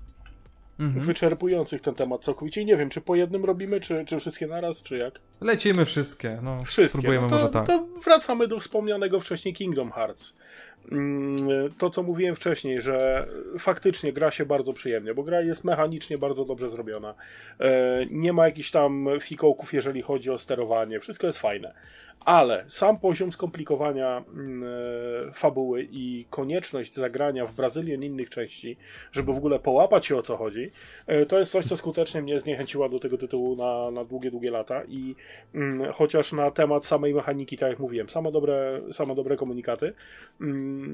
D: Mhm.
C: wyczerpujących ten temat całkowicie. I nie wiem, czy po jednym robimy, czy, czy wszystkie naraz, czy jak?
D: Lecimy wszystkie, no
C: Wszystkie.
D: spróbujemy
C: no to,
D: może tak.
C: to wracamy do wspomnianego wcześniej Kingdom Hearts. Mm, To, co mówiłem wcześniej, że faktycznie gra się bardzo przyjemnie, bo gra jest mechanicznie bardzo dobrze zrobiona. E, Nie ma jakichś tam fikołków, jeżeli chodzi o sterowanie. Wszystko jest fajne. Ale sam poziom skomplikowania mm, e, fabuły i konieczność zagrania w Brazylię innych części, żeby w ogóle połapać się o co chodzi, e, to jest coś, co skutecznie mnie zniechęciła do tego tytułu na, na długie, długie lata. I mm, chociaż na temat samej mechaniki, tak jak mówiłem, same dobre, same dobre komunikaty,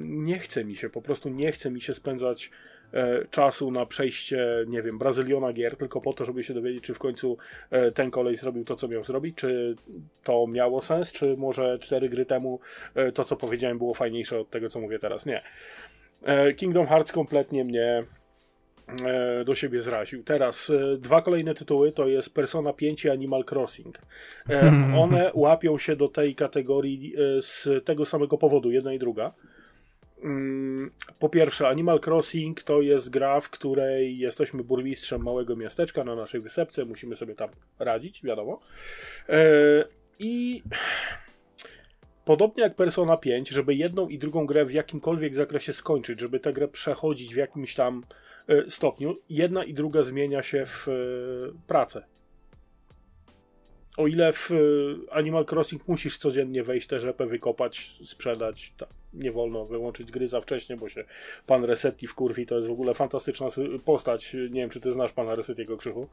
C: nie chce mi się, po prostu nie chce mi się spędzać e, czasu na przejście, nie wiem, Brazyliona gier, tylko po to, żeby się dowiedzieć, czy w końcu e, ten kolej zrobił to, co miał zrobić, czy to miało sens, czy może cztery gry temu e, to, co powiedziałem, było fajniejsze od tego, co mówię teraz. Nie. Kingdom Hearts kompletnie mnie do siebie zraził. Teraz dwa kolejne tytuły to jest Persona 5 i Animal Crossing. *laughs* One łapią się do tej kategorii z tego samego powodu, jedna i druga. Mm, Po pierwsze, Animal Crossing to jest gra, w której jesteśmy burmistrzem małego miasteczka na naszej wysepce, musimy sobie tam radzić, wiadomo. E, I podobnie jak Persona 5, żeby jedną i drugą grę w jakimkolwiek zakresie skończyć, żeby tę grę przechodzić w jakimś tam e, stopniu, jedna i druga zmienia się w e, pracę. O ile w e, Animal Crossing musisz codziennie wejść tę rzepę, wykopać, sprzedać, ta, nie wolno wyłączyć gry za wcześnie, bo się pan Resetti wkurwi, to jest w ogóle fantastyczna postać. Nie wiem, czy ty znasz pana Resettiego Krzychu?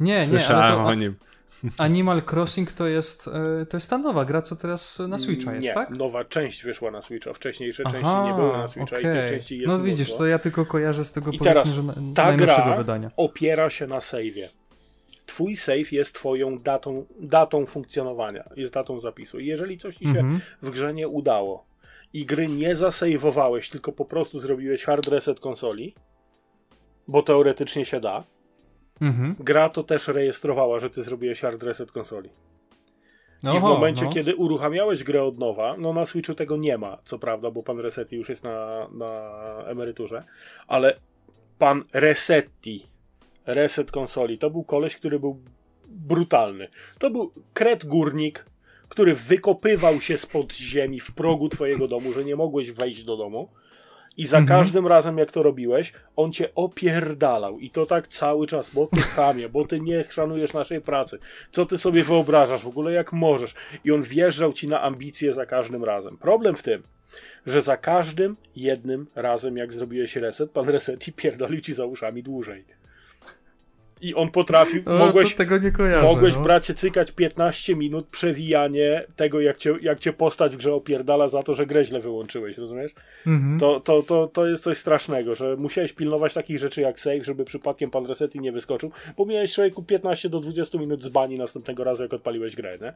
D: Nie, nie, ale
B: Słyszałem
D: to,
B: o nim. *laughs*
D: Animal Crossing to jest, e, to jest ta nowa gra, co teraz na Switcha jest,
C: nie,
D: tak?
C: nowa część wyszła na Switcha, wcześniejsze części
D: Aha,
C: nie były na Switcha i tych części jest
D: No widzisz,
C: mnóstwo.
D: to ja tylko kojarzę z tego
C: I
D: powiedzmy,
C: teraz
D: że na,
C: Ta
D: najnowszego
C: gra
D: wydania.
C: opiera się na save'ie. Twój save jest twoją datą, datą funkcjonowania, jest datą zapisu. I jeżeli coś ci się
D: Mhm.
C: w grze nie udało i gry nie zasejwowałeś, tylko po prostu zrobiłeś hard reset konsoli, bo teoretycznie się da,
D: Mhm.
C: gra to też rejestrowała, że ty zrobiłeś hard reset konsoli. I w momencie,
D: no.
C: kiedy uruchamiałeś grę od nowa, no na Switchu tego nie ma, co prawda, bo pan Resetti już jest na, na emeryturze, ale pan Resetti, reset konsoli, to był koleś, który był brutalny. To był kret górnik, który wykopywał się spod ziemi w progu twojego domu, że nie mogłeś wejść do domu. I za
D: Mhm.
C: każdym razem, jak to robiłeś, on cię opierdalał. I to tak cały czas, bo ty chamie, bo ty nie szanujesz naszej pracy. Co ty sobie wyobrażasz w ogóle, jak możesz? I on wjeżdżał ci na ambicje za każdym razem. Problem w tym, że za każdym jednym razem, jak zrobiłeś reset, pan Resetti pierdolił ci za uszami dłużej. I on potrafił,
D: O,
C: mogłeś,
D: tego nie kojarzę.
C: Mogłeś,
D: no.
C: bracie, cykać 15 minut przewijanie tego, jak cię, jak cię postać w grze opierdala za to, że grę źle wyłączyłeś, rozumiesz?
D: Mhm.
C: To, to, to, to jest coś strasznego, że musiałeś pilnować takich rzeczy jak save, żeby przypadkiem pan Resetti nie wyskoczył, bo miałeś człowieku 15 do 20 minut z bani następnego razu, jak odpaliłeś grę, nie?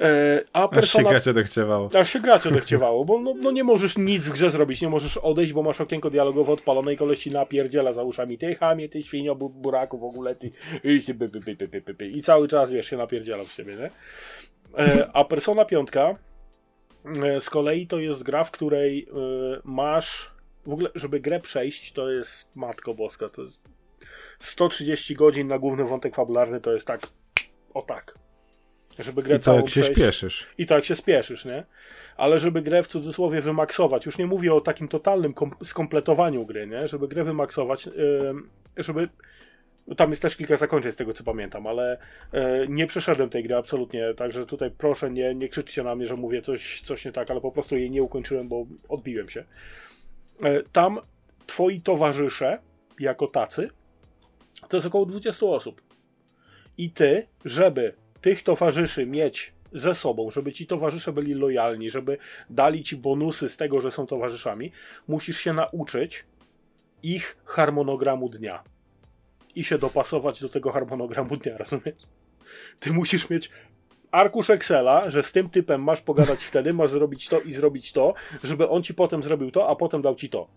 C: E, a
B: Aż się
C: persona...
B: gacie dechciewało.
C: Aż się grać *laughs* odechciewało, bo no, no nie możesz nic w grze zrobić, nie możesz odejść, bo masz okienko dialogowe odpalone i koleś ci napierdziela za uszami. Ty chamie, ty świnio, bu, buraku w ogóle, ty, i, ty, by, by, by, by, by, by, by. I cały czas, wiesz, się napierdziela w siebie, nie? E, a Persona 5 e, z kolei to jest gra, w której masz, w ogóle, żeby grę przejść, to jest, matko boska, to jest 130 godzin na główny wątek fabularny, to jest tak, o tak. Żeby grę
B: I to jak się
C: przejść.
B: śpieszysz.
C: I tak się spieszysz, nie? Ale żeby grę w cudzysłowie wymaksować, już nie mówię o takim totalnym kom- skompletowaniu gry, nie? Żeby grę wymaksować, ym, żeby. Tam jest też kilka zakończeń z tego co pamiętam, ale e, nie przeszedłem tej gry absolutnie, także tutaj proszę nie, nie krzyczcie na mnie, że mówię coś, coś nie tak, ale po prostu jej nie ukończyłem, bo odbiłem się. E, tam twoi towarzysze, jako tacy, to jest około 20 osób. I ty, żeby tych towarzyszy mieć ze sobą, żeby ci towarzysze byli lojalni, żeby dali ci bonusy z tego, że są towarzyszami, musisz się nauczyć ich harmonogramu dnia i się dopasować do tego harmonogramu dnia, rozumiesz? Ty musisz mieć arkusz Excela, że z tym typem masz pogadać wtedy, masz zrobić to i zrobić to, żeby on ci potem zrobił to, a potem dał ci to.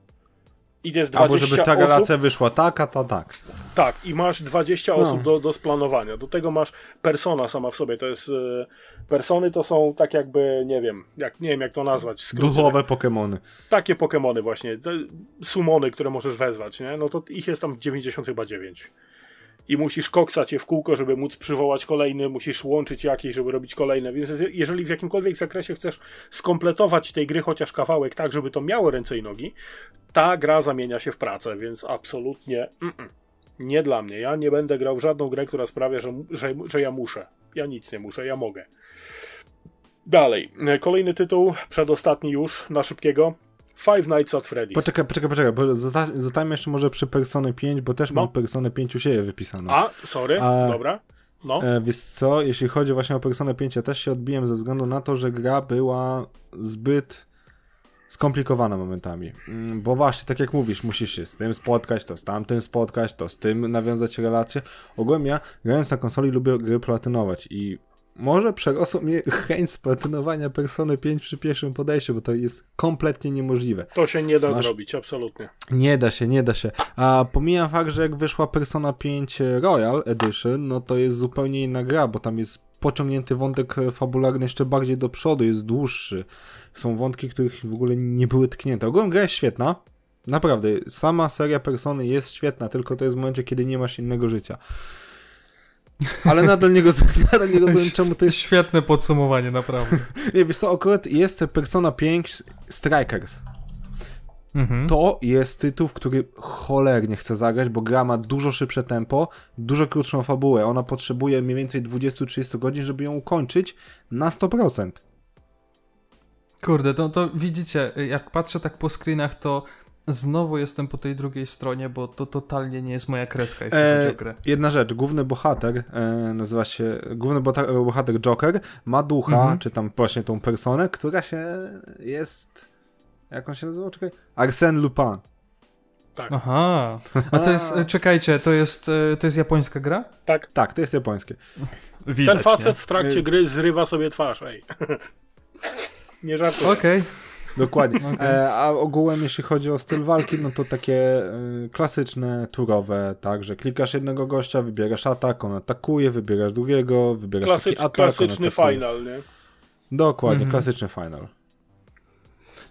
C: I jest 20
B: Albo żeby ta relacja wyszła taka, ta tak.
C: Tak, i masz 20
B: No.
C: osób do, do splanowania. Do tego masz persona sama w sobie. To jest. e, Persony to są tak jakby, nie wiem, jak, nie wiem jak to nazwać. skrócie.
B: Duchowe Pokemony.
C: Takie Pokemony właśnie. Te sumony, które możesz wezwać, nie? No to ich jest tam 90 chyba 9. I musisz koksać je w kółko, żeby móc przywołać kolejny, musisz łączyć jakieś, żeby robić kolejne. Więc jeżeli w jakimkolwiek zakresie chcesz skompletować tej gry chociaż kawałek tak, żeby to miało ręce i nogi, ta gra zamienia się w pracę, więc absolutnie mm-mm. nie dla mnie. Ja nie będę grał w żadną grę, która sprawia, że, że, że ja muszę. Ja nic nie muszę, ja mogę. Dalej. Kolejny tytuł, przedostatni już, na szybkiego. Five Nights at Freddy's.
B: Poczekaj, poczekaj, poczekaj, bo zosta- zostańmy jeszcze może przy Persony 5, bo też
C: No.
B: mam Personę 5 u siebie wypisaną.
C: A, sorry,
B: A-
C: dobra. No,
B: E, wiesz co, jeśli chodzi właśnie o Personę 5, ja też się odbiłem ze względu na to, że gra była zbyt skomplikowana momentami. Mm, Bo właśnie, tak jak mówisz, musisz się z tym spotkać, to z tamtym spotkać, to z tym nawiązać relacje. Ogółem ja, grając na konsoli, lubię gry platynować i może przerosło mnie *laughs* chęć splatynowania Persony 5 przy pierwszym podejściu, bo to jest kompletnie niemożliwe.
C: to się nie da
B: Masz-
C: zrobić, absolutnie.
B: Nie da się, nie da się. A pomijam fakt, że jak wyszła Persona 5 Royal Edition, no to jest zupełnie inna gra, bo tam jest pociągnięty wątek fabularny jeszcze bardziej do przodu, jest dłuższy. Są wątki, których w ogóle nie były tknięte. Ogólnie gra jest świetna. Naprawdę, sama seria Persony jest świetna, tylko to jest w momencie, kiedy nie masz innego życia. Ale nadal nie rozumiem, *laughs* nadal nie rozumiem czemu to jest...
D: Świetne podsumowanie, naprawdę. *laughs*
B: Nie, wiesz co, akurat jest Persona 5 Strikers.
D: Mhm.
B: To jest tytuł, w który cholernie chcę zagrać, bo gra ma dużo szybsze tempo, dużo krótszą fabułę. Ona potrzebuje mniej więcej 20-30 godzin, żeby ją ukończyć na 100%.
D: Kurde, to, to widzicie, jak patrzę tak po screenach, to znowu jestem po tej drugiej stronie, bo to totalnie nie jest moja kreska, jeśli
B: E,
D: chodzi o grę.
B: jedna rzecz, główny bohater, e, nazywa się, główny bohater Joker, ma ducha,
D: Mhm.
B: czy tam właśnie tą personę, która się jest, jak on się nazywa, czekaj, Arsène Lupin.
C: Tak,
D: Aha, a to jest, e, czekajcie, to jest, e, to jest japońska gra?
C: tak.
B: Tak, to jest japońskie.
D: Widać,
C: Ten facet w
B: Y-
C: trakcie gry zrywa sobie twarz, ej. *laughs* nie żartuję.
D: nie? Okej,
B: Dokładnie. *laughs*
D: Okej.
B: E, a ogółem, jeśli chodzi o styl walki, no to takie e, klasyczne, turowe, tak, że klikasz jednego gościa, wybierasz atak, on atakuje, wybierasz drugiego, wybierasz
C: Klasycz,
B: taki atak,
C: klasyczny final, nie?
B: Dokładnie,
D: Mhm.
B: klasyczny final.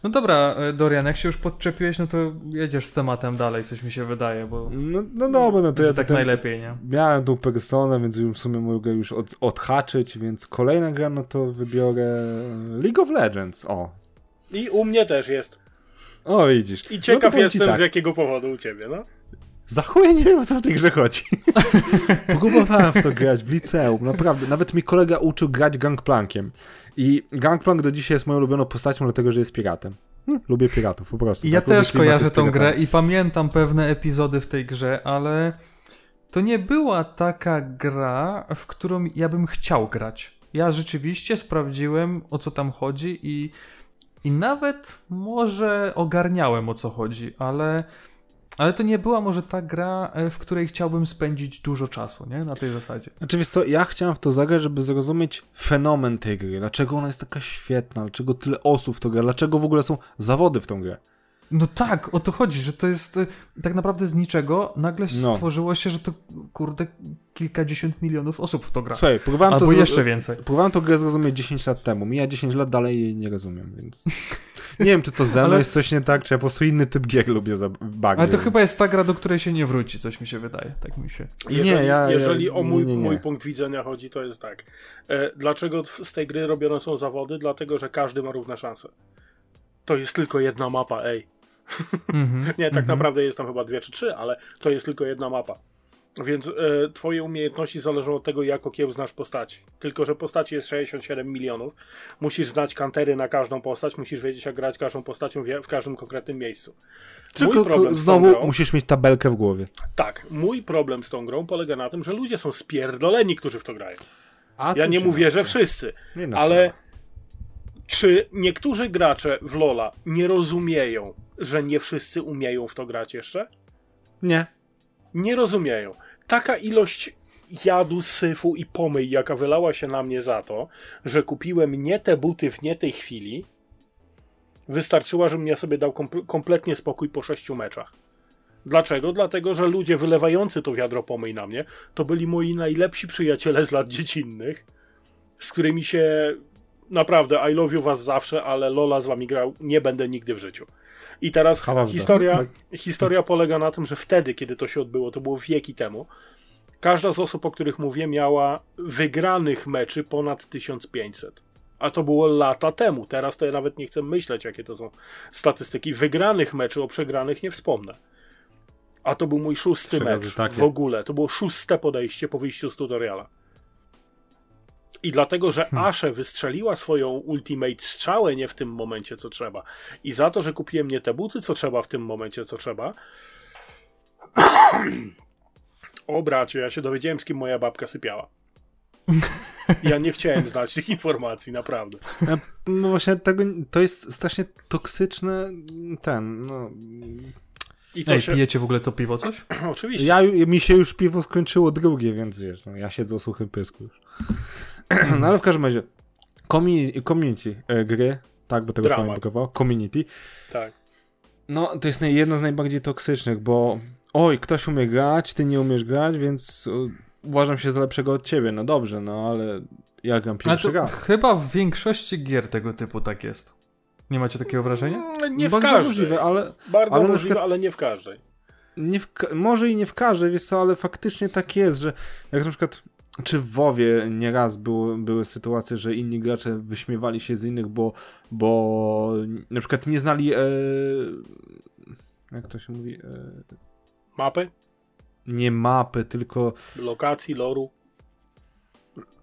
D: No dobra, e, Dorian, jak się już podczepiłeś, no to jedziesz z tematem dalej, coś mi się wydaje, bo
B: No, no dobra, no to ja
D: tak najlepiej, nie?
B: miałem tą personę, więc w sumie mogę już od, odhaczyć, więc kolejna gra, no to wybiorę League of Legends, o.
C: I u mnie też jest.
B: O, widzisz.
C: I
B: no
C: ciekaw
B: ci
C: jestem,
B: tak.
C: z jakiego powodu u ciebie, no.
B: Za chuj nie wiem, o co w tej grze chodzi. *laughs* Próbowałem w to grać w liceum, naprawdę. Nawet mi kolega uczył grać gangplankiem. I gangplank do dzisiaj jest moją ulubioną postacią, dlatego że jest piratem. Hm, lubię piratów, po prostu.
D: I ja
B: Tak,
D: też kojarzę tą grę i pamiętam pewne epizody w tej grze, ale to nie była taka gra, w którą ja bym chciał grać. Ja rzeczywiście sprawdziłem, o co tam chodzi i, i nawet może ogarniałem, o co chodzi, ale, ale to nie była może ta gra, e, w której chciałbym spędzić dużo czasu, nie? Na tej zasadzie.
B: Znaczy, wiesz co, ja chciałem w to zagrać, żeby zrozumieć fenomen tej gry. Dlaczego ona jest taka świetna, dlaczego tyle osób w to gra, dlaczego w ogóle są zawody w tą grę.
D: No tak, o to chodzi, że to jest e, tak naprawdę z niczego nagle
B: No.
D: stworzyło się, że to kurde kilkadziesiąt milionów osób w to gra.
B: Słuchaj, próbowałem
D: Albo
B: to
D: jeszcze więcej.
B: Próbowałem to grę zrozumieć 10 lat temu. Mija 10 lat, dalej jej nie rozumiem, więc... Nie wiem, czy to ze mną
D: Ale-
B: jest coś nie tak, czy ja po prostu inny typ gier lubię za bardziej.
D: Ale to chyba jest ta gra, do której się nie wróci, coś mi się wydaje. Tak mi się.
C: Jeżeli,
B: Nie, ja- ja-
C: jeżeli o mój,
B: nie, nie.
C: mój punkt widzenia chodzi, to jest tak. E, dlaczego z tej gry robione są zawody? Dlatego, że każdy ma równe szanse. To jest tylko jedna mapa, ej.
D: Mhm, *laughs*
C: Nie, tak
D: mhm.
C: naprawdę jest tam chyba dwie czy trzy, ale to jest tylko jedna mapa. Więc e, twoje umiejętności zależą od tego, jak okiełznasz postaci. Tylko, że postaci jest 67 milionów. Musisz znać kantery na każdą postać, musisz wiedzieć, jak grać każdą postacią w, w każdym konkretnym miejscu.
B: Tylko
C: tą
B: znowu
C: grą-
B: musisz mieć tabelkę w głowie.
C: Tak, mój problem z tą grą polega na tym, że ludzie są spierdoleni, którzy w to grają.
B: A
C: Ja nie mówię, że wszyscy, ale czy niektórzy gracze w Lola nie rozumieją, że nie wszyscy umieją w to grać jeszcze?
B: Nie.
C: Nie rozumieją. Taka ilość jadu, syfu i pomyj, jaka wylała się na mnie za to, że kupiłem nie te buty w nie tej chwili, wystarczyła, żebym ja sobie dał komple- kompletnie spokój po sześciu meczach. Dlaczego? Dlatego, że ludzie wylewający to wiadro pomyj na mnie, to byli moi najlepsi przyjaciele z lat dziecinnych, z którymi się naprawdę I love you was zawsze, ale Lola z wami grał nie będę nigdy w życiu. I teraz historia,
B: Tak.
C: historia polega na tym, że wtedy, kiedy to się odbyło, to było wieki temu, każda z osób, o których mówię, miała wygranych meczy ponad 1500. A to było lata temu. Teraz to ja nawet nie chcę myśleć, jakie to są statystyki. Wygranych meczy, o przegranych nie wspomnę. A to był mój szósty
B: Trzy
C: mecz w ogóle. To było szóste podejście po wyjściu z tutoriala. I dlatego, że Ashe wystrzeliła swoją ultimate strzałę nie w tym momencie, co trzeba. I za to, że kupiłem nie te buty, co trzeba w tym momencie, co trzeba. *clears throat* o bracie, ja się dowiedziałem, z kim moja babka sypiała. Ja nie chciałem znać tych informacji, naprawdę.
B: No właśnie tego, to jest strasznie toksyczne ten, no...
C: I to
D: Ej,
C: się...
D: pijecie w ogóle to piwo coś? *clears throat*
C: Oczywiście.
B: Ja, mi się już piwo skończyło drugie, więc wiesz, no, ja siedzę o suchym pysku już. *clears throat* no ale w każdym razie, community, community e, gry, tak, bo tego
C: Dramat.
B: samo brakowało, community,
C: Tak.
B: no to jest jedno z najbardziej toksycznych, bo oj, ktoś umie grać, ty nie umiesz grać, więc uważam się za lepszego od ciebie, no dobrze, no ale ja gram pierwszy raz.
D: chyba w większości gier tego typu tak jest. Nie macie takiego wrażenia?
C: Mm, Nie w
B: Bardzo
C: każdej.
B: możliwe, ale
C: Bardzo
B: ale
C: możliwe,
B: przykład-
C: ale nie w każdej.
B: nie w, może i nie w każdej, wiesz co, ale faktycznie tak jest, że jak na przykład czy w WoWie nieraz było, były sytuacje, że inni gracze wyśmiewali się z innych, bo, bo na przykład nie znali e, jak to się mówi e,
C: Mapy,
B: nie mapy, tylko
C: lokacji, loru.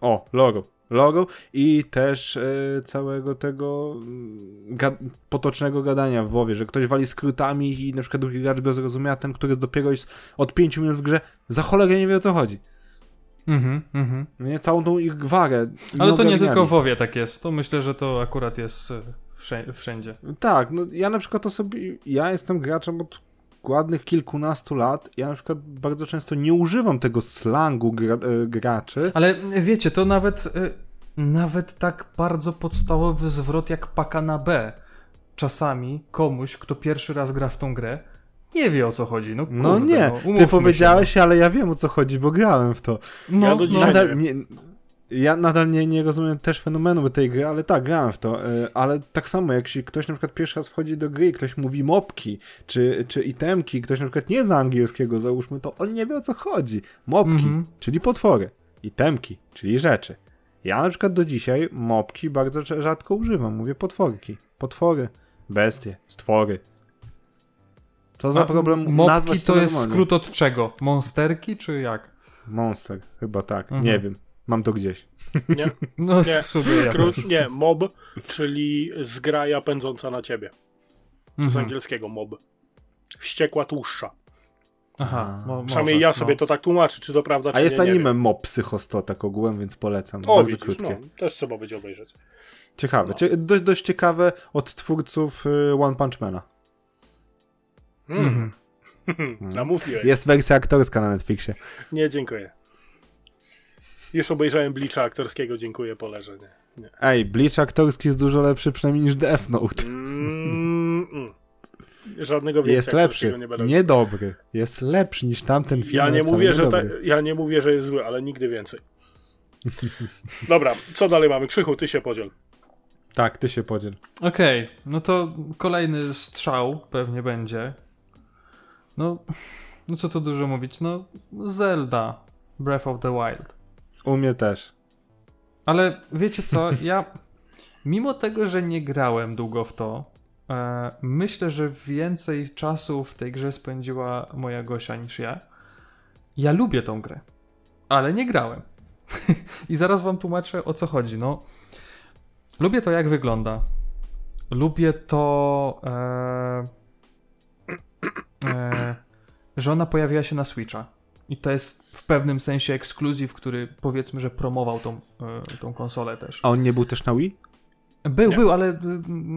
B: o, logo. Logo i też e, całego tego mm, ga potocznego gadania w WoWie, że ktoś wali skrótami i na przykład drugi gracz go zrozumie, a ten, który jest dopiero jest od 5 minut w grze, za cholerę nie wie o co chodzi.
D: Mhm, mhm.
B: No Nie całą tą ich gwarę.
D: Ale to nie tylko w WoWie tak jest. To myślę, że to akurat jest e, wszędzie.
B: Tak, no ja na przykład to sobie, ja jestem graczem od ładnych kilkunastu lat, ja na przykład bardzo często nie używam tego slangu gra, e, graczy.
D: Ale wiecie, to nawet, y, nawet tak bardzo podstawowy zwrot jak paka na B. Czasami komuś, kto pierwszy raz gra w tą grę, nie wie o co chodzi. No, kurde,
B: No nie,
D: no,
B: ty
D: się,
B: powiedziałeś, ale ja wiem o co chodzi, bo grałem w to.
D: No,
C: Ja do
D: no,
C: dzisiaj-
B: Nadal,
C: nie
B: ja nadal nie, nie rozumiem też fenomenu tej gry, ale tak, grałem w to. e, Ale tak samo, jak się ktoś na przykład pierwszy raz wchodzi do gry i ktoś mówi mopki, czy, czy itemki, ktoś na przykład nie zna angielskiego, załóżmy, to on nie wie o co chodzi. Mopki,
D: Mhm.
B: czyli potwory. Itemki, czyli rzeczy. Ja na przykład do dzisiaj mopki bardzo rzadko używam. Mówię potworki. Potwory, bestie, stwory. Co za
D: A
B: problem
D: Mopki to jest
B: normalnie?
D: skrót od czego? Monsterki czy jak?
B: Monster, chyba tak.
D: Mhm.
B: Nie wiem. Mam to gdzieś.
C: Nie, *laughs*
D: No
C: Nie, skrót, nie, mob, czyli zgraja pędząca na ciebie. Z
D: Mhm.
C: angielskiego mob. Wściekła tłuszcza.
D: Aha, mo,
C: Przynajmniej
D: może,
C: ja sobie
D: no.
C: to tak tłumaczę, czy to prawda, czy
B: A jest
C: nie, nie
B: anime
C: wiem.
B: Mob Psycho tak ogółem, więc polecam.
C: O,
B: Bardzo
C: widzisz,
B: krótkie.
C: no, też trzeba będzie obejrzeć.
B: Ciekawe.
C: No.
B: Cie dość, dość ciekawe od twórców y, One Punch Mana. *laughs*
C: Mm. Namówiłeś.
B: Jest wersja aktorska na Netflixie.
C: Nie, dziękuję. Już obejrzałem Bleacha aktorskiego, dziękuję, poleżę. Nie, nie.
B: Ej, Bleach aktorski jest dużo lepszy przynajmniej niż Death Note.
C: Mm, mm. Żadnego więcej
B: Jest lepszy.
C: nie będę.
B: Niedobry. Jest lepszy niż tamten film.
C: ja, nie mówię, że ta, ja nie mówię, że jest zły, ale nigdy więcej. Dobra, co dalej mamy? Krzychu, ty się podziel.
B: Tak, ty się podziel.
D: Okej, no to kolejny strzał pewnie będzie. No, no co tu dużo mówić, no Zelda Breath of the Wild.
B: U mnie też.
D: Ale wiecie co, ja mimo tego, że nie grałem długo w to, e, myślę, że więcej czasu w tej grze spędziła moja Gosia niż ja. Ja lubię tą grę, ale nie grałem. *laughs* I zaraz wam tłumaczę o co chodzi. No, lubię to jak wygląda. Lubię to, e, e, że ona pojawiła się na Switcha. I to jest w pewnym sensie ekskluzyw, który powiedzmy, że promował tą, e, tą konsolę też.
B: A on nie był też na Wii?
D: Był,
C: Nie.
D: był, ale y,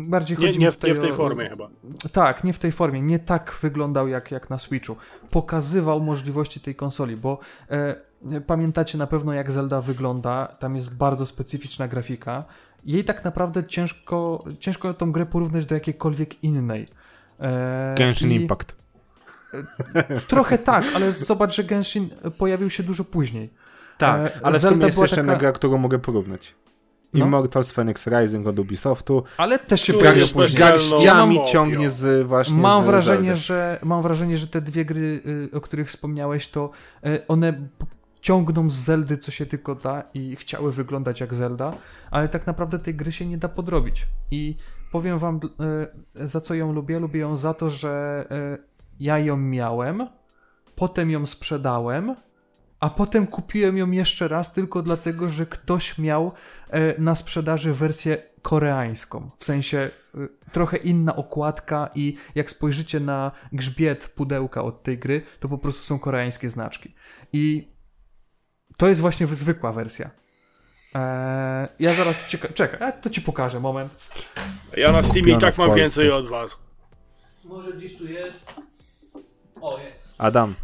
D: bardziej
C: Nie,
D: chodzi
C: nie,
D: mi
C: w,
D: tutaj
C: nie w tej
D: o-
C: formie chyba.
D: Tak, nie w tej formie. Nie tak wyglądał jak, jak na Switchu. Pokazywał możliwości tej konsoli, bo e, pamiętacie na pewno jak Zelda wygląda. Tam jest bardzo specyficzna grafika. Jej tak naprawdę ciężko, ciężko tą grę porównać do jakiejkolwiek innej. E,
B: Genshin
D: i-
B: Impact.
D: Trochę tak, ale zobacz, że Genshin pojawił się dużo później.
B: Tak,
D: E,
B: ale w
D: Zelda
B: sumie jest
D: była
B: jeszcze
D: taka-
B: gra, którą mogę porównać.
D: No.
B: Immortals Phoenix Rising od Ubisoftu.
D: Ale też się pojawił później.
B: Garściami ciągnie z właśnie
D: Mam
B: z
D: wrażenie, że, mam wrażenie, że te dwie gry, y, o których wspomniałeś, to y, one ciągną z Zeldy, co się tylko da i chciały wyglądać jak Zelda, ale tak naprawdę tej gry się nie da podrobić. I powiem wam, y, za co ją lubię. Lubię ją za to, że y, ja ją miałem, potem ją sprzedałem, a potem kupiłem ją jeszcze raz tylko dlatego, że ktoś miał e, na sprzedaży wersję koreańską. W sensie e, trochę inna okładka i jak spojrzycie na grzbiet pudełka od tej gry, to po prostu są koreańskie znaczki. I to jest właśnie zwykła wersja. E, ja zaraz cieka- czekaj, a to ci pokażę, moment.
C: Ja na Steamie i tak mam więcej od was.
D: Może gdzieś tu jest. O, jest.
B: Adam,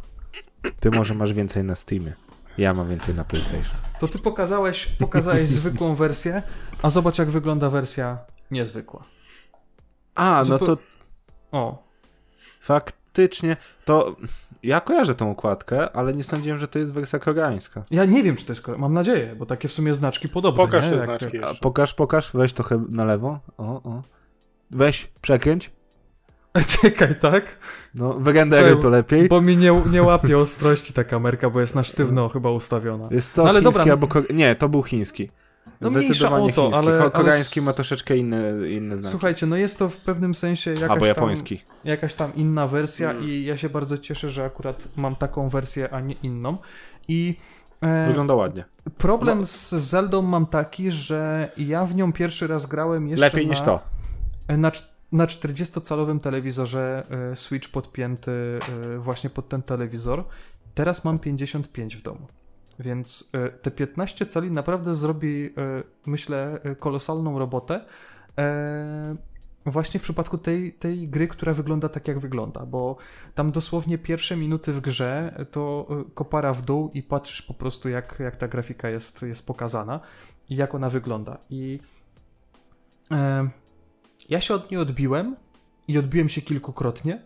B: ty może masz więcej na Steamie. Ja mam więcej na PlayStation.
D: To ty pokazałeś, pokazałeś *laughs* zwykłą wersję, a zobacz jak wygląda wersja niezwykła.
B: A, no to
D: O,
B: faktycznie, to ja kojarzę tą okładkę, ale nie sądziłem, że to jest wersja koreańska.
D: Ja nie wiem, czy to jest Korea. Mam nadzieję, bo takie w sumie znaczki podobne.
C: Pokaż
D: nie?
C: te
D: Jak-
C: znaczki
B: pokaż, pokaż, weź trochę na lewo. O, o. Weź, przekręć. *laughs*
D: Czekaj, tak?
B: No, wyrenderuj to lepiej.
D: Bo mi nie, nie łapie ostrości ta kamerka, bo jest na sztywno chyba ustawiona.
B: Jest co,
D: No ale
B: chiński
D: dobra.
B: albo kore... Nie, to był chiński.
D: No mniejsza
B: Zdecydowanie
D: o to, ale- ale
B: Koreański ma troszeczkę inne, inne znaki.
D: Słuchajcie, no jest to w pewnym sensie jakaś,
B: albo
D: tam,
B: japoński.
D: jakaś tam inna wersja
C: Mm.
D: i ja się bardzo cieszę, że akurat mam taką wersję, a nie inną. I e,
B: Wygląda ładnie.
D: problem
B: No.
D: z Zeldą mam taki, że ja w nią pierwszy raz grałem jeszcze
B: Lepiej
D: na,
B: niż to.
D: Na, na 40-calowym telewizorze e, Switch podpięty e, właśnie pod ten telewizor. Teraz mam 55 w domu. Więc e, te 15 cali naprawdę zrobi, e, myślę, e, kolosalną robotę. Właśnie w przypadku tej, tej gry, która wygląda tak, jak wygląda, bo tam dosłownie pierwsze minuty w grze to kopara w dół i patrzysz po prostu, jak, jak ta grafika jest, jest pokazana i jak ona wygląda. I ja się od niej odbiłem i odbiłem się kilkukrotnie,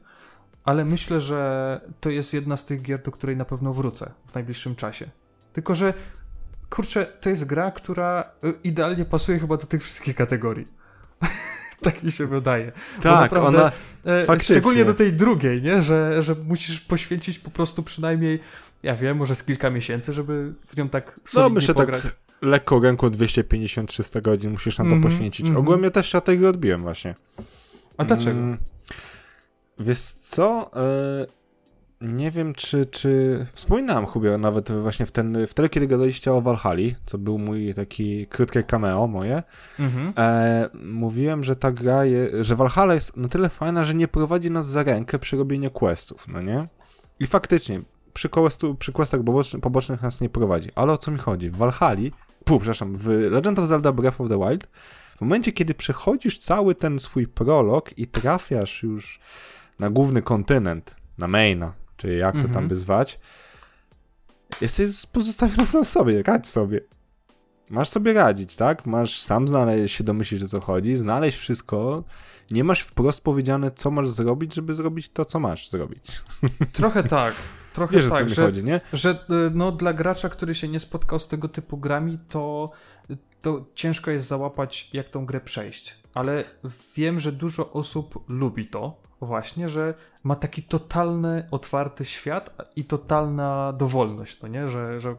D: ale myślę, że to jest jedna z tych gier, do której na pewno wrócę w najbliższym czasie. Tylko, że kurczę, to jest gra, która y, idealnie pasuje chyba do tych wszystkich kategorii. *laughs* tak mi się wydaje. Bo
B: Tak,
D: naprawdę,
B: ona...
D: e,
B: faktycznie.
D: szczególnie do tej drugiej, nie? Że, że musisz poświęcić po prostu przynajmniej, ja wiem, może z kilka miesięcy, żeby w nią tak solidnie
B: myślę tak
D: pograć.
B: lekko ręką 250-300 godzin musisz na to
D: Mhm,
B: poświęcić.
D: mhm.
B: Ogólnie ja też od tej odbiłem właśnie.
D: A dlaczego?
B: Mm, Wiesz co? E, nie wiem, czy, czy... Wspominałem chyba nawet właśnie w ten, wtedy, kiedy gadaliście o Valhalla, co był mój taki krótkie cameo moje,
D: Mhm.
B: e, mówiłem, że ta gra, je, że Valhalla jest na tyle fajna, że nie prowadzi nas za rękę przy robieniu questów, no nie? I faktycznie, przy, questu, przy questach pobocznych, pobocznych nas nie prowadzi. Ale o co mi chodzi? W Valhalla, pu, przepraszam, w Legend of Zelda Breath of the Wild, w momencie, kiedy przechodzisz cały ten swój prolog i trafiasz już na główny kontynent, na maina, czy jak to
D: Mhm.
B: tam by zwać, jesteś pozostawiony *laughs* sam sobie, radź sobie. Masz sobie radzić, tak? Masz sam znaleźć się domyślić, o co chodzi, znaleźć wszystko. Nie masz wprost powiedziane, co masz zrobić, żeby zrobić to, co masz zrobić. *laughs*
D: Trochę tak. Trochę
B: Wiesz,
D: tak, że,
B: chodzi, nie?
D: że y, no, dla gracza, który się nie spotkał z tego typu grami, to to ciężko jest załapać, jak tą grę przejść. Ale wiem, że dużo osób lubi to właśnie, że ma taki totalny, otwarty świat i totalna dowolność, no nie? Że, że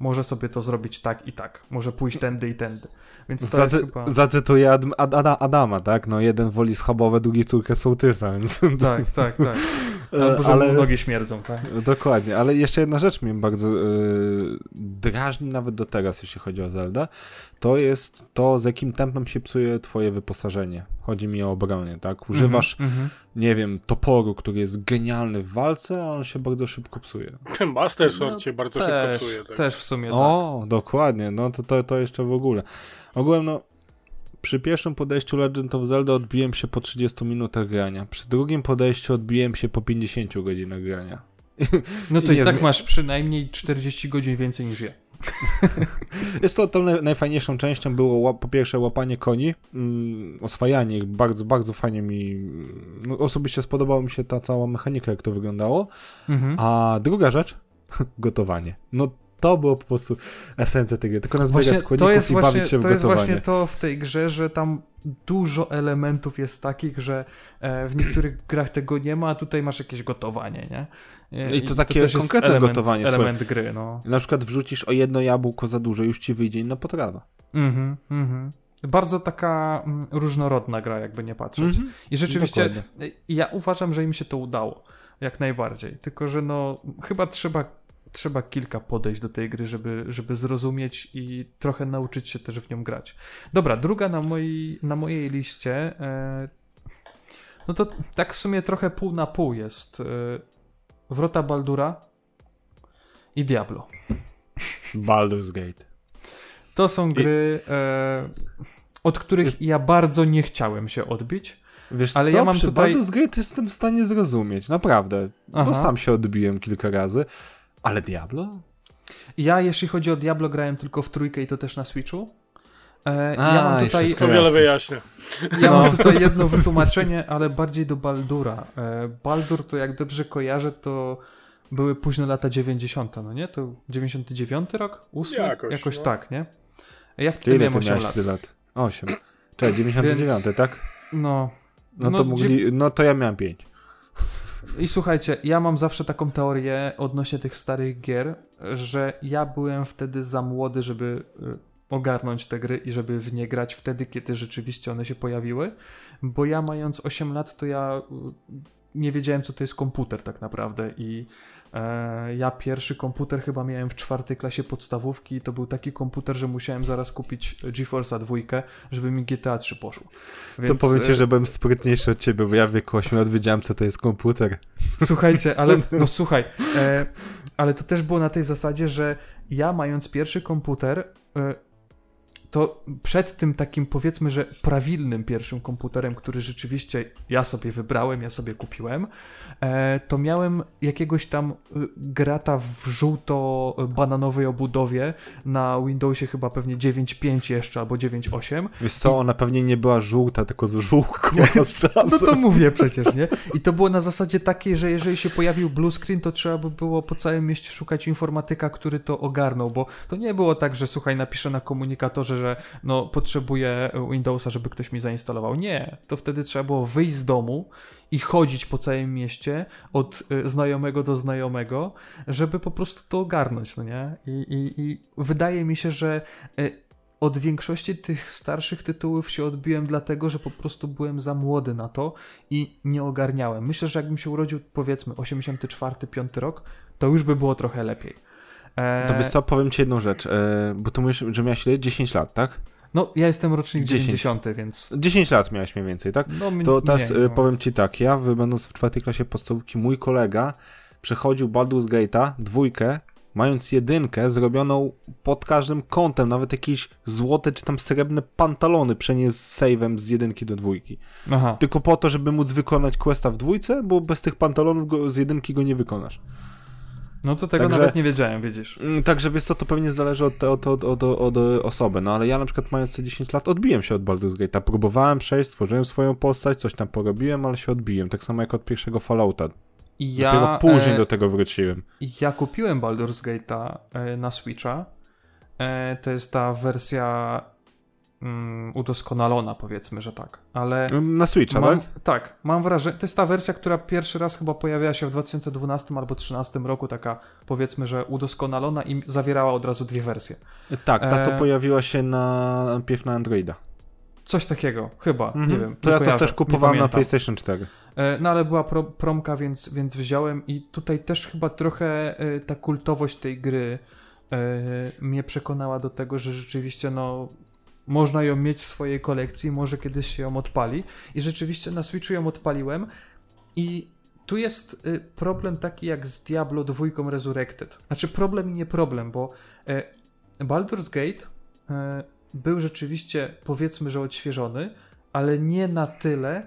D: może sobie to zrobić tak i tak, może pójść tędy i tędy. Więc to
B: Zacy,
D: jest chyba...
B: Zacytuję Ad, Ad, Ad, Adama, tak? No jeden woli schabowe, drugi córkę sołtysa, więc...
D: Tak, tak, tak. *laughs* Albo że
B: ale...
D: nogi śmierdzą, tak?
B: Dokładnie, ale jeszcze jedna rzecz mnie bardzo yy, drażni nawet do teraz, jeśli chodzi o Zelda, to jest to, z jakim tempem się psuje twoje wyposażenie. Chodzi mi o obronę, tak? Używasz,
D: Mhm, mhm.
B: nie wiem, toporu, który jest genialny w walce, a on się bardzo szybko psuje.
C: Ten Master Sword się bardzo szybko
D: też,
C: psuje. Tak.
D: też w sumie tak.
B: O, dokładnie, no to, to, to jeszcze w ogóle. Ogółem, no, przy pierwszym podejściu Legend of Zelda odbiłem się po 30 minutach grania. Przy drugim podejściu odbiłem się po 50 godzinach grania. *laughs*
D: No to
B: I
D: i, tak masz przynajmniej 40 godzin więcej niż ja. *laughs*
B: Jest to tą naj- najfajniejszą częścią było po pierwsze łapanie koni, mm, oswajanie ich, bardzo, bardzo fajnie mi, mm, no, osobiście spodobało mi się ta cała mechanika, jak to wyglądało,
D: Mhm.
B: a druga rzecz, *laughs* gotowanie. No to było po prostu esencja tej gry, tylko nazbierać
D: Właśnie,
B: składników
D: to jest,
B: i
D: właśnie,
B: bawić się w
D: to jest
B: gotowanie.
D: właśnie to w tej grze, że tam dużo elementów jest takich, że e, w niektórych grach tego nie ma, a tutaj masz jakieś gotowanie, nie? E,
B: I to takie
D: jest
B: konkretne
D: element,
B: gotowanie,
D: Element gry, no.
B: Na przykład wrzucisz o jedno jabłko za dużo, już ci wyjdzie inna potrawa.
D: Mhm, mhm. Bardzo taka mm, różnorodna gra, jakby nie patrzeć.
B: Mhm.
D: I rzeczywiście
B: Dokładnie.
D: y, ja uważam, że im się to udało. Jak najbardziej. Tylko, że no chyba trzeba, trzeba kilka podejść do tej gry, żeby, żeby zrozumieć i trochę nauczyć się też w nią grać. Dobra, druga na mojej, na mojej liście e, no to tak w sumie trochę pół na pół jest e, Wrota Baldura i Diablo.
B: Baldur's Gate.
D: To są gry, e, od których ja bardzo nie chciałem się odbić.
B: Wiesz
D: Ale
B: co,
D: ja mam
B: przy
D: tutaj-
B: Baldur's Gate jestem w stanie zrozumieć, naprawdę.
D: Aha.
B: Bo sam się odbiłem kilka razy, ale Diablo?
D: Ja, jeśli chodzi o Diablo, grałem tylko w trójkę i to też na Switchu. E,
B: A,
D: ja mam
B: jeszcze
D: tutaj,
C: To wiele wyjaśnia.
D: ja
B: No.
D: mam tutaj jedno wytłumaczenie, ale bardziej do Baldura. E, Baldur, to jak dobrze kojarzę, to były późne lata 90., no nie? To 99 rok? 8?
C: Jakoś,
D: Jakoś
C: no.
D: tak, nie? Ja
B: Ty
D: wtedy
B: ile
D: miałem
B: ty
D: 8
B: miałeś
D: lat.
B: lat? 8. Czekaj, 99,
D: Więc-
B: tak?
D: No.
B: No,
D: no,
B: to mogli, no to ja miałem 5.
D: I słuchajcie, ja mam zawsze taką teorię odnośnie tych starych gier, że ja byłem wtedy za młody, żeby y, ogarnąć te gry i żeby w nie grać wtedy, kiedy rzeczywiście one się pojawiły, bo ja mając 8 lat, to ja y, nie wiedziałem, co to jest komputer tak naprawdę i e, ja pierwszy komputer chyba miałem w czwartej klasie podstawówki i to był taki komputer, że musiałem zaraz kupić GeForce'a dwójkę, żeby mi GTA 3 poszło.
B: To
D: Więc,
B: powiem ci,
D: e,
B: że byłem sprytniejszy od ciebie, bo ja w wieku 8 lat wiedziałem, co to jest komputer.
D: Słuchajcie, ale *laughs* no słuchaj, e, ale to też było na tej zasadzie, że ja mając pierwszy komputer, e, to przed tym takim powiedzmy, że prawilnym pierwszym komputerem, który rzeczywiście ja sobie wybrałem, ja sobie kupiłem, e, to miałem jakiegoś tam e, grata w żółto-bananowej obudowie na Windowsie chyba pewnie 9.5 jeszcze albo 9.8
B: Wiesz co, ona pewnie nie była żółta, tylko z żółką *laughs* z czasem.
D: no to mówię przecież, nie? I to było na zasadzie takiej, że jeżeli się pojawił blue screen, to trzeba by było po całym mieście szukać informatyka, który to ogarnął, bo to nie było tak, że słuchaj, napiszę na komunikatorze, że no potrzebuję Windowsa, żeby ktoś mi zainstalował. Nie, to wtedy trzeba było wyjść z domu i chodzić po całym mieście od y, znajomego do znajomego, żeby po prostu to ogarnąć, no nie? I, i, i wydaje mi się, że y, od większości tych starszych tytułów się odbiłem dlatego, że po prostu byłem za młody na to i nie ogarniałem. Myślę, że jakbym się urodził powiedzmy 84-5 rok, to już by było trochę lepiej. E,
B: To wiesz co, powiem ci jedną rzecz, e, bo tu mówisz, że miałeś ile? 10 lat, tak?
D: No, ja jestem rocznik
B: 10.
D: 90, więc
B: 10 lat miałeś mniej więcej, tak?
D: no
B: To teraz
D: mniej,
B: e,
D: no.
B: powiem ci tak, ja będąc w czwartej klasie podstawówki, mój kolega przechodził Baldur's Gate'a, dwójkę, mając jedynkę zrobioną pod każdym kątem, nawet jakieś złote czy tam srebrne pantalony przeniósł z save'em z jedynki do dwójki.
D: Aha.
B: Tylko po to, żeby móc wykonać questa w dwójce, bo bez tych pantalonów go, z jedynki go nie wykonasz.
D: No to tego
B: Także-
D: nawet nie wiedziałem, widzisz.
B: Mm, Także wiesz co, to pewnie zależy od, od, od, od, od osoby, no ale ja na przykład mając te 10 lat odbiłem się od Baldur's Gate'a, próbowałem przejść, stworzyłem swoją postać, coś tam porobiłem, ale się odbiłem, tak samo jak od pierwszego Fallouta.
D: I
B: Dopiero
D: ja,
B: później
D: e,
B: do tego wróciłem.
D: ja kupiłem Baldur's Gate'a e, na Switcha. E, to jest ta wersja mm, udoskonalona, powiedzmy, że tak. Ale
B: Na Switcha,
D: mam,
B: tak?
D: tak, mam wrażenie, to jest ta wersja, która pierwszy raz chyba pojawiła się w 2012 albo 2013 roku, taka powiedzmy, że udoskonalona i zawierała od razu dwie wersje.
B: Tak, ta co
D: E,
B: pojawiła się na najpierw na Androida.
D: Coś takiego, chyba,
B: Mhm.
D: nie wiem.
B: To ja to też kupowałem na. PlayStation 4.
D: E, No ale była pro, promka, więc, więc wziąłem i tutaj też chyba trochę e, ta kultowość tej gry e, mnie przekonała do tego, że rzeczywiście no można ją mieć w swojej kolekcji, może kiedyś się ją odpali i rzeczywiście na Switchu ją odpaliłem i tu jest y, problem taki jak z Diablo 2 Resurrected. Znaczy problem i nie problem, bo e, Baldur's Gate e, był rzeczywiście powiedzmy, że odświeżony, ale nie na tyle,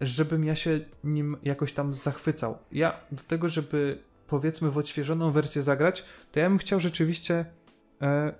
D: żebym ja się nim jakoś tam zachwycał. Ja do tego, żeby powiedzmy w odświeżoną wersję zagrać, to ja bym chciał rzeczywiście e,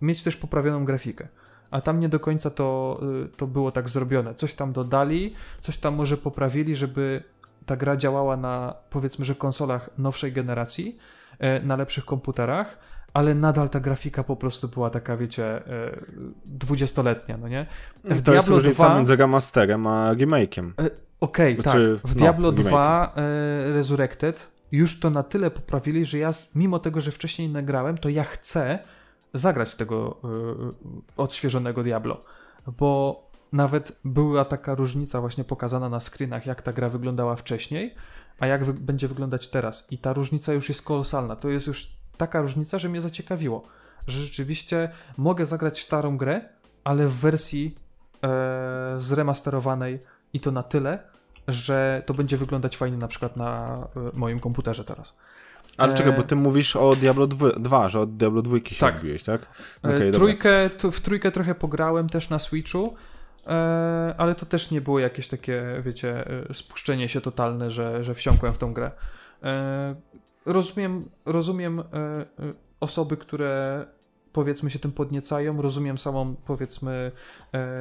D: mieć też poprawioną grafikę. A tam nie do końca to, y, to było tak zrobione. Coś tam dodali, coś tam może poprawili, żeby ta gra działała na powiedzmy, że konsolach nowszej generacji, e, na lepszych komputerach, ale nadal ta grafika po prostu była taka, wiecie, e, dwudziestoletnia, no nie? W
B: to jest
D: Diablo
B: różnica
D: 2
B: między remasterem a remake'iem.
D: E, Okej, tak.
B: Znaczy,
D: W
B: no,
D: Diablo
B: remake'iem.
D: 2 e, Resurrected już to na tyle poprawili, że ja, mimo tego, że wcześniej nagrałem, to ja chcę zagrać tego e, odświeżonego Diablo. Bo nawet była taka różnica właśnie pokazana na screenach, jak ta gra wyglądała wcześniej, a jak wy- będzie wyglądać teraz. I ta różnica już jest kolosalna. To jest już taka różnica, że mnie zaciekawiło. Że rzeczywiście mogę zagrać starą grę, ale w wersji e, zremasterowanej i to na tyle, że to będzie wyglądać fajnie na przykład na e, moim komputerze teraz.
B: Ale
D: E,
B: czekaj, bo ty mówisz o Diablo 2, że od Diablo 2 się
D: Tak.
B: odbiłeś, tak?
D: E,
B: dobra.
D: trójkę, tu, w trójkę trochę pograłem też na Switchu, e, ale to też nie było jakieś takie, wiecie, spuszczenie się totalne, że, że wsiąkłem w tą grę. Rozumiem, rozumiem osoby, które powiedzmy się tym podniecają, rozumiem samą powiedzmy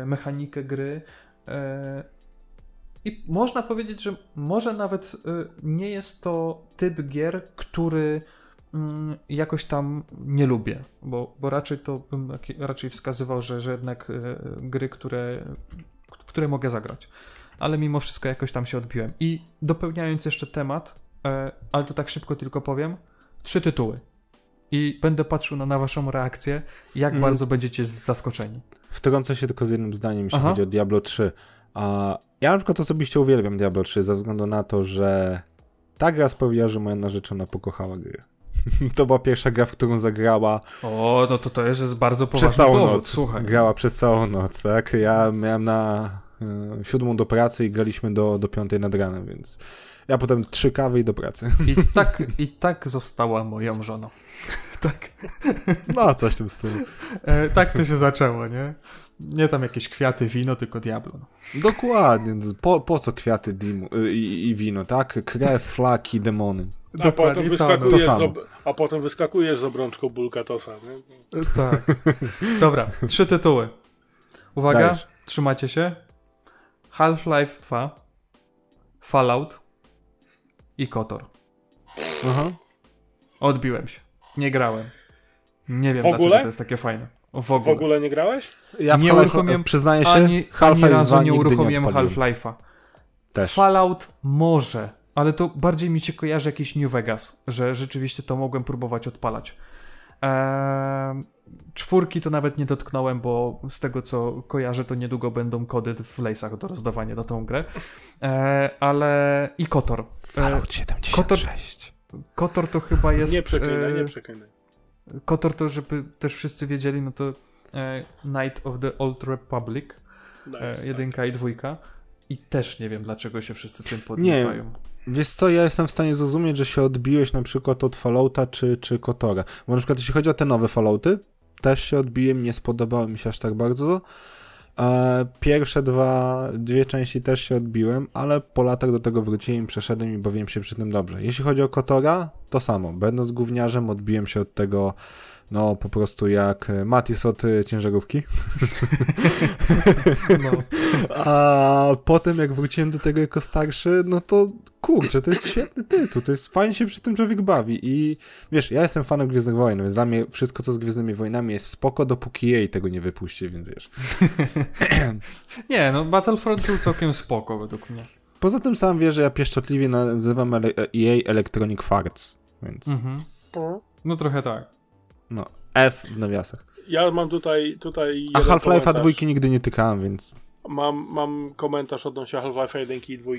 D: mechanikę gry. I można powiedzieć, że może nawet e, nie jest to typ gier, który mm, jakoś tam nie lubię, bo, bo raczej to bym raczej wskazywał, że, że jednak e, gry, które, w które mogę zagrać. Ale mimo wszystko jakoś tam się odbiłem. I dopełniając jeszcze temat, e, ale to tak szybko tylko powiem, trzy tytuły. I będę patrzył na, na waszą reakcję, jak
B: Mm.
D: bardzo będziecie zaskoczeni.
B: Wtrącę się tylko z jednym zdaniem, jeśli
D: Aha.
B: chodzi o Diablo 3. A ja na przykład osobiście uwielbiam Diablo 3 ze względu na to, że ta gra sprawiła, że moja narzeczona pokochała gry. *laughs* to była pierwsza gra, w którą zagrała
D: O, no to to jest, jest bardzo
B: przez
D: poważny
B: całą
D: powód,
B: noc.
D: słuchaj.
B: Grała przez całą noc, tak? Ja miałem na y, siódmą do pracy i graliśmy do, do piątej nad ranem, więc ja potem trzy kawy i do pracy.
D: I *laughs* tak, I tak została moją żoną. *laughs* tak.
B: No, coś w tym stylu.
D: E, tak to się zaczęło, nie? Nie tam jakieś kwiaty, wino, tylko Diablo. No.
B: Dokładnie. Po, po co kwiaty dimu, y, i, i wino, tak? Krew, flaki, demony.
C: A potem, wyskakujesz z
B: samo.
C: ob... a potem wyskakujesz z obrączką Bulkatosa. Nie?
D: E, Tak. *laughs* Dobra, trzy tytuły. Uwaga,
B: Dajesz.
D: trzymacie się. Half-Life 2, Fallout i Kotor.
B: Aha.
D: Odbiłem się. Nie grałem. Nie wiem,
C: W ogóle?
D: dlaczego to jest takie fajne. W
C: W
D: ogóle.
C: ogóle nie grałeś?
B: Ja
D: Nie uruchomiłem
B: przyznaję się,
D: Ani, ani razu
B: 2
D: nie uruchomiłem. Half-Life'a.
B: Też.
D: Fallout może, ale to bardziej mi się kojarzy jakiś New Vegas, że rzeczywiście to mogłem próbować odpalać. Eee, czwórki to nawet nie dotknąłem, bo z tego co kojarzę, to niedługo będą kody w lejsach do rozdawania na tą grę. Eee, ale i Kotor. Eee,
B: Fallout 76.
D: Kotor, Kotor to chyba jest.
C: nie przeklinaj, nie
D: eee,
C: przeklinaj.
D: Kotor to, żeby też wszyscy wiedzieli, no to e, Night of the Old Republic, e,
C: Nice,
D: jedynka i dwójka. I też nie wiem, dlaczego się wszyscy tym podniecają.
B: Wiesz co, ja jestem w stanie zrozumieć, że się odbiłeś na przykład od Fallouta czy, czy Kotora. Bo na przykład jeśli chodzi o te nowe Fallouty, też się odbiłem, nie spodobały mi się aż tak bardzo. E, Pierwsze dwa, dwie części też się odbiłem, ale po latach do tego wróciłem, przeszedłem i bawiłem się przy tym dobrze. Jeśli chodzi o Kotora, to samo. Będąc gówniarzem, odbiłem się od tego no po prostu jak e, Matis od e, ciężarówki. *laughs*
D: No. *laughs*
B: A potem jak wróciłem do tego jako starszy, no to kurczę, to jest świetny tytuł, to jest fajnie się przy tym człowiek bawi i wiesz, ja jestem fanem Gwiezdnych Wojen, więc dla mnie wszystko co z Gwiezdnymi Wojnami jest spoko, dopóki jej tego nie wypuści, więc wiesz. *laughs*
D: Nie, no Battlefront był całkiem spoko według mnie.
B: Poza tym sam wie, że ja pieszczotliwie nazywam EA Electronic Farts, więc
D: Mhm. No trochę tak.
B: No, F w nawiasach.
C: Ja mam tutaj, tutaj
B: A Half-Life'a dwójki nigdy nie tykałem, więc
C: Mam, mam komentarz odnośnie Half-Life 1 i 2.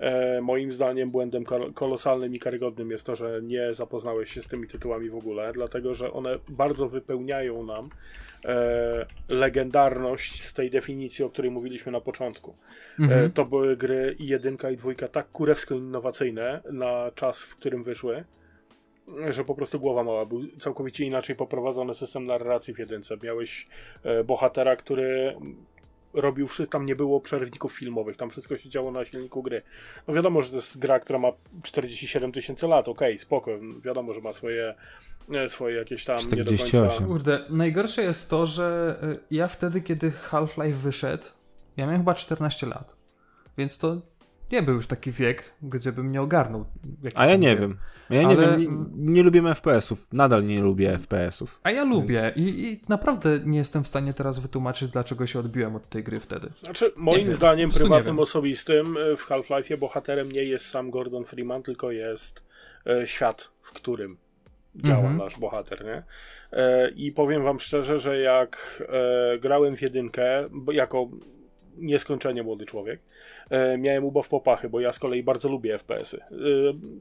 C: E, moim zdaniem błędem kol- kolosalnym i karygodnym jest to, że nie zapoznałeś się z tymi tytułami w ogóle, dlatego że one bardzo wypełniają nam e, legendarność z tej definicji, o której mówiliśmy na początku. E,
D: Mhm.
C: to były gry i jedynka i dwójka tak kurewsko innowacyjne na czas, w którym wyszły, że po prostu głowa mała. Był całkowicie inaczej poprowadzony system narracji w jedynce. Miałeś e, bohatera, który robił wszystko, tam nie było przerwników filmowych, tam wszystko się działo na silniku gry. No wiadomo, że to jest gra, która ma 47 tysięcy lat, okej, spoko, wiadomo, że ma swoje, e, swoje jakieś tam nie do końca...
B: 48.
D: Kurde, najgorsze jest to, że y, ja wtedy, kiedy Half-Life wyszedł, ja miałem chyba 14 lat. Więc to nie był już taki wiek, gdzie bym nie ogarnął.
B: A ja nie wiem. Ja nie
D: Ale-
B: wiem, nie, nie lubię FPS-ów. Nadal nie lubię FPS-ów.
D: A ja lubię i, i naprawdę nie jestem w stanie teraz wytłumaczyć, dlaczego się odbiłem od tej gry wtedy.
C: Znaczy, moim zdaniem prywatnym, osobistym e, w Half-Life bohaterem nie jest sam Gordon Freeman, tylko jest e, świat, w którym działa
D: Mhm.
C: nasz bohater, nie? E, I powiem wam szczerze, że jak e, grałem w jedynkę, bo jako nieskończenie młody człowiek, e, miałem ubaw popachy, bo ja z kolei bardzo lubię FPS-y. E,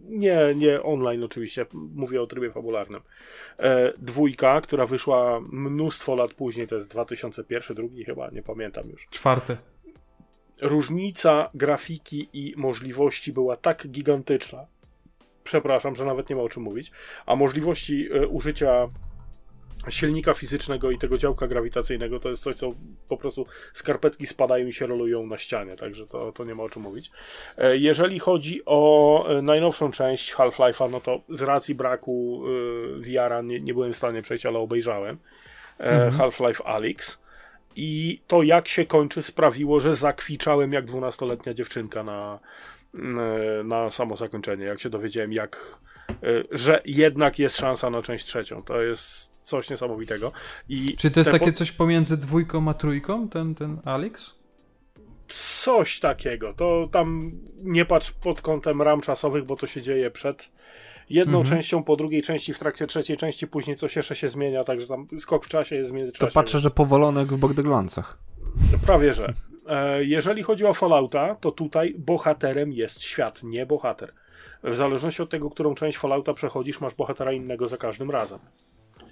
C: nie, nie online oczywiście, mówię o trybie fabularnym. E, dwójka, która wyszła mnóstwo lat później, to jest 2001, drugi chyba, nie pamiętam już
D: Czwarty.
C: różnica grafiki i możliwości była tak gigantyczna. Przepraszam, że nawet nie ma o czym mówić. A możliwości e, użycia silnika fizycznego i tego działka grawitacyjnego to jest coś, co po prostu skarpetki spadają i się rolują na ścianie, także to, to nie ma o czym mówić. E, Jeżeli chodzi o e, najnowszą część Half-Life'a, no to z racji braku e, VR-a nie, nie byłem w stanie przejść, ale obejrzałem.
D: Mhm.
C: Half-Life Alyx. I to jak się kończy sprawiło, że zakwiczałem jak 12-letnia dziewczynka na, na samo zakończenie. Jak się dowiedziałem, jak że jednak jest szansa na część trzecią. To jest coś niesamowitego. I
D: Czy to jest takie
C: po-
D: coś pomiędzy dwójką a trójką, ten, ten Alex?
C: coś takiego. To tam nie patrz pod kątem ram czasowych, bo to się dzieje przed jedną
D: Mhm.
C: częścią, po drugiej części, w trakcie trzeciej części, później coś jeszcze się zmienia, także tam skok w czasie jest w
B: To
C: międzyczasie.
B: patrzę,
C: więc-
B: że powolonek w Borderlandsach.
C: Prawie że. E, jeżeli chodzi o Fallouta, to tutaj bohaterem jest świat, nie bohater. W zależności od tego, którą część Fallouta przechodzisz, masz bohatera innego za każdym razem.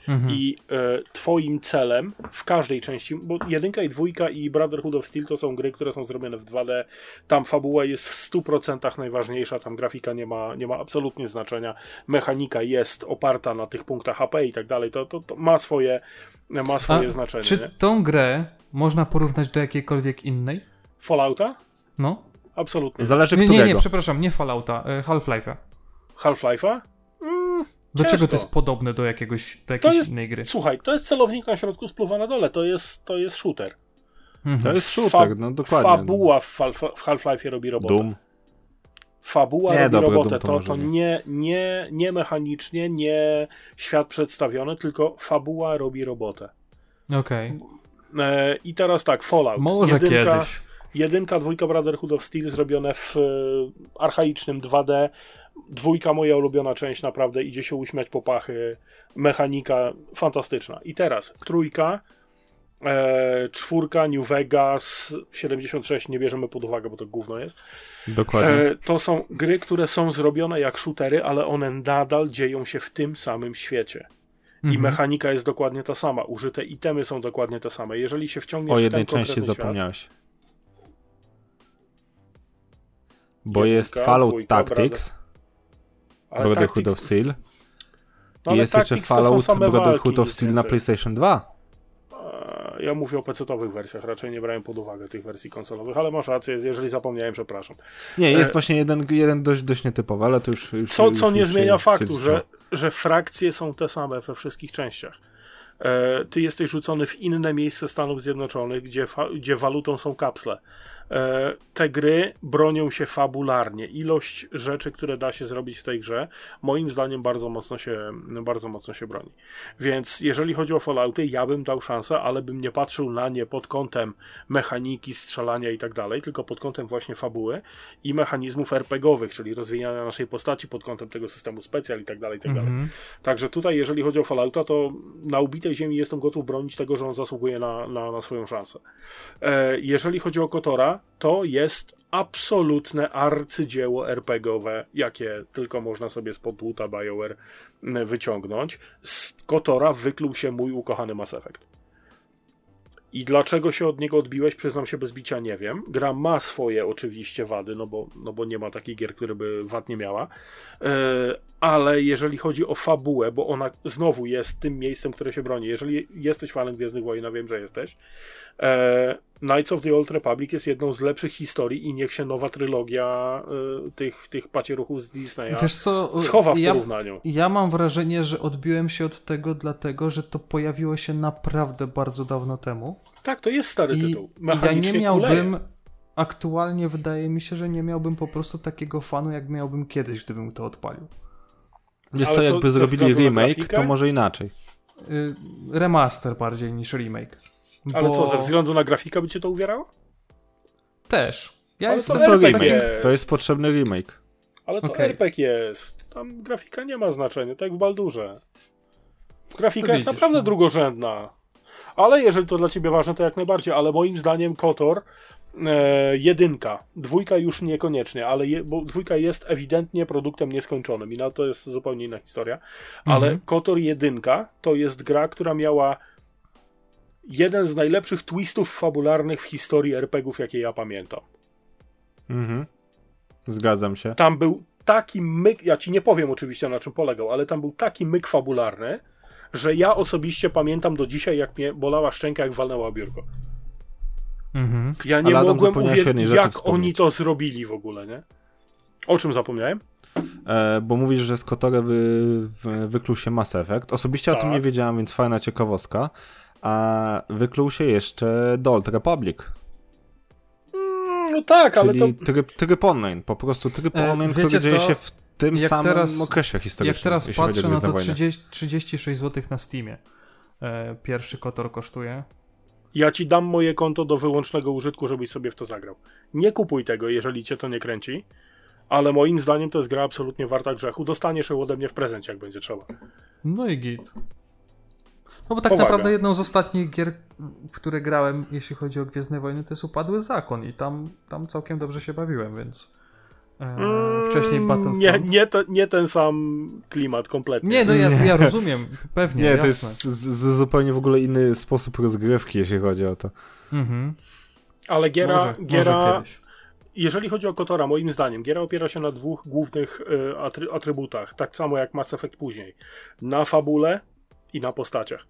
D: Mhm.
C: I e, twoim celem w każdej części, bo jedynka i dwójka i Brotherhood of Steel to są gry, które są zrobione w 2D. Tam fabuła jest w 100% najważniejsza, tam grafika nie ma, nie ma absolutnie znaczenia. Mechanika jest oparta na tych punktach HP i tak dalej. To, to, to ma swoje, ma swoje
D: A
C: znaczenie.
D: Czy
C: nie?
D: tą grę można porównać do jakiejkolwiek innej?
C: Fallouta?
D: No.
C: Absolutnie.
B: Zależy
D: Nie,
B: którego.
D: nie, nie, przepraszam, nie Fallouta, y, Half-Life'a.
C: Half-Life'a? Mm,
D: Do
C: Ciężko.
D: czego to jest podobne do jakiegoś, do jakiejś
C: jest-
D: innej gry?
C: Słuchaj, to jest celownik na środku, spluwa na dole. To jest, to jest shooter.
D: Mhm.
B: To jest
C: Fa-
B: shooter, no dokładnie.
C: Fabuła w, Half- w Half-Life'ie robi robotę.
B: Doom.
C: Fabuła
B: Nie,
C: robi
B: dobra,
C: robotę.
B: Doom to
C: To, to
B: nie.
C: nie, nie, nie mechanicznie, nie świat przedstawiony, tylko fabuła robi robotę.
D: Okej.
C: E, I teraz tak, Fallout.
D: Może
C: jedynka,
D: kiedyś.
C: Jedynka, dwójka Brotherhood of Steel zrobione w e, archaicznym 2D. Dwójka, moja ulubiona część, naprawdę idzie się uśmiać po pachy. Mechanika fantastyczna. I teraz trójka, e, czwórka, New Vegas, 76 nie bierzemy pod uwagę, bo to gówno jest.
B: Dokładnie.
C: E, to są gry, które są zrobione jak shootery, ale one nadal dzieją się w tym samym świecie. I
D: Mhm.
C: mechanika jest dokładnie ta sama. Użyte itemy są dokładnie te same. Jeżeli się wciągniesz
B: O
C: w
B: jednej
C: ten
B: części
C: świat,
B: zapomniałeś. Bo
C: Jedynka,
B: jest Fallout Tactics, Brotherhood of Steel
C: no,
B: i jest jeszcze
C: Tactics
B: Fallout Brotherhood of Steel na. PlayStation 2.
C: E, ja mówię o PC-owych wersjach, raczej nie brałem pod uwagę tych wersji konsolowych, ale masz rację, jeżeli zapomniałem, przepraszam.
B: Nie, jest
C: E,
B: właśnie jeden, jeden dość, dość nietypowy, ale to już. już
C: Co,
B: już,
C: co nie
B: już
C: zmienia
B: się-
C: faktu, że, że frakcje są te same we wszystkich częściach. E, ty jesteś rzucony w inne miejsce Stanów Zjednoczonych, gdzie, gdzie walutą są kapsle. E, te gry bronią się fabularnie. Ilość rzeczy, które da się zrobić w tej grze, moim zdaniem bardzo mocno się, bardzo mocno się broni. Więc jeżeli chodzi o Fallouty, ja bym dał szansę, ale bym nie patrzył na nie pod kątem mechaniki, strzelania i tak dalej, tylko pod kątem właśnie fabuły i mechanizmów RPGowych, czyli rozwijania naszej postaci pod kątem tego systemu specjal i tak dalej, i tak dalej.
D: Mhm.
C: Także tutaj, jeżeli chodzi o Fallouta, to na ubitej ziemi jestem gotów bronić tego, że on zasługuje na, na, na swoją szansę. E, jeżeli chodzi o Kotora, to jest absolutne arcydzieło RPGowe, jakie tylko można sobie spod dłuta BioWare wyciągnąć. Z Kotora wykluł się mój ukochany Mass Effect. I dlaczego się od niego odbiłeś, przyznam się bez bicia, nie wiem. Gra ma swoje oczywiście wady, no bo, no bo nie ma takich gier, które by wad nie miała. E, ale jeżeli chodzi o fabułę, bo ona znowu jest tym miejscem, które się broni. Jeżeli jesteś fanem Gwiezdnych Wojen, a wiem, że jesteś, e, Knights of the Old Republic jest jedną z lepszych historii i niech się nowa trylogia e, tych, tych pacieruchów z Disneya
D: Wiesz co,
C: schowa w
D: ja,
C: porównaniu.
D: ja mam wrażenie, że odbiłem się od tego dlatego, że to pojawiło się naprawdę bardzo dawno temu.
C: Tak, to jest stary
D: I
C: tytuł.
D: ja nie miałbym,
C: kuleje.
D: aktualnie wydaje mi się, że nie miałbym po prostu takiego fanu, jak miałbym kiedyś, gdybym to odpalił.
B: Co,
C: co,
B: jakby
C: ze
B: zrobili remake, to może inaczej.
D: Y, remaster bardziej niż remake.
C: Ale
D: Bo
C: co, ze względu na grafikę by cię to uwierało?
D: Też. Ja
C: Ale
D: jestem
C: to
B: To,
C: RPG jest.
B: to jest potrzebny remake.
C: Ale to
D: Okej.
C: RPG jest. Tam grafika nie ma znaczenia, tak jak w Baldurze. Grafika
D: To
C: jest
D: widzisz,
C: naprawdę
D: no.
C: drugorzędna. Ale jeżeli to dla ciebie ważne, to jak najbardziej. Ale moim zdaniem Kotor e, jedynka, dwójka już niekoniecznie, ale je, bo dwójka jest ewidentnie produktem nieskończonym i na to jest zupełnie inna historia. Ale
D: Mhm.
C: Kotor jedynka to jest gra, która miała jeden z najlepszych twistów fabularnych w historii RPGów, jakie ja pamiętam.
B: Mhm. Zgadzam się.
C: tam był taki myk, ja ci nie powiem oczywiście na czym polegał, ale tam był taki myk fabularny, że ja osobiście pamiętam do dzisiaj, jak mnie bolała szczęka, jak walnęła biurko.
D: Mhm.
C: Ja nie mogłem uwierzyć, jak oni to zrobili w ogóle, nie? O czym zapomniałem?
B: E, bo mówisz, że z Kotora wy, wy, wykluł się Mass Effect. Osobiście o tym
C: Tak.
B: nie wiedziałem, więc fajna ciekawostka. A wykluł się jeszcze The Old Republic.
C: Mm, no tak, ale
B: czyli
C: to...
B: tryb, tryb online. Po prostu tryb
D: E,
B: online,
D: wiecie
B: który dzieje
D: co?
B: się w tym
D: Jak
B: samym
D: teraz-
B: okresie historycznym.
D: Jak teraz patrzę na to
B: Wojny.
D: 30, 36 zł na Steamie. E, pierwszy kotor kosztuje.
C: Ja ci dam moje konto do wyłącznego użytku, żebyś sobie w to zagrał. Nie kupuj tego, jeżeli cię to nie kręci, ale moim zdaniem to jest gra absolutnie warta grzechu. Dostaniesz ją ode mnie w prezencie, jak będzie trzeba.
D: No i git. No bo tak
C: Powaga.
D: naprawdę jedną z ostatnich gier, w które grałem, jeśli chodzi o Gwiezdne Wojny, to jest Upadły Zakon i tam, tam całkiem dobrze się bawiłem, więc e, wcześniej Battlefront.
C: Nie, nie, te, nie ten sam klimat kompletnie.
D: Nie, no ja,
B: Nie.
D: ja rozumiem, pewnie, *laughs*
B: Nie,
D: jasne.
B: to jest z, z, zupełnie w ogóle inny sposób rozgrywki, jeśli chodzi o to.
D: Mhm.
C: Ale giera,
D: może,
C: giera
D: może
C: jeżeli chodzi o Kotora, moim zdaniem, giera opiera się na dwóch głównych y, atry, atrybutach, tak samo jak Mass Effect później. Na fabule i na postaciach.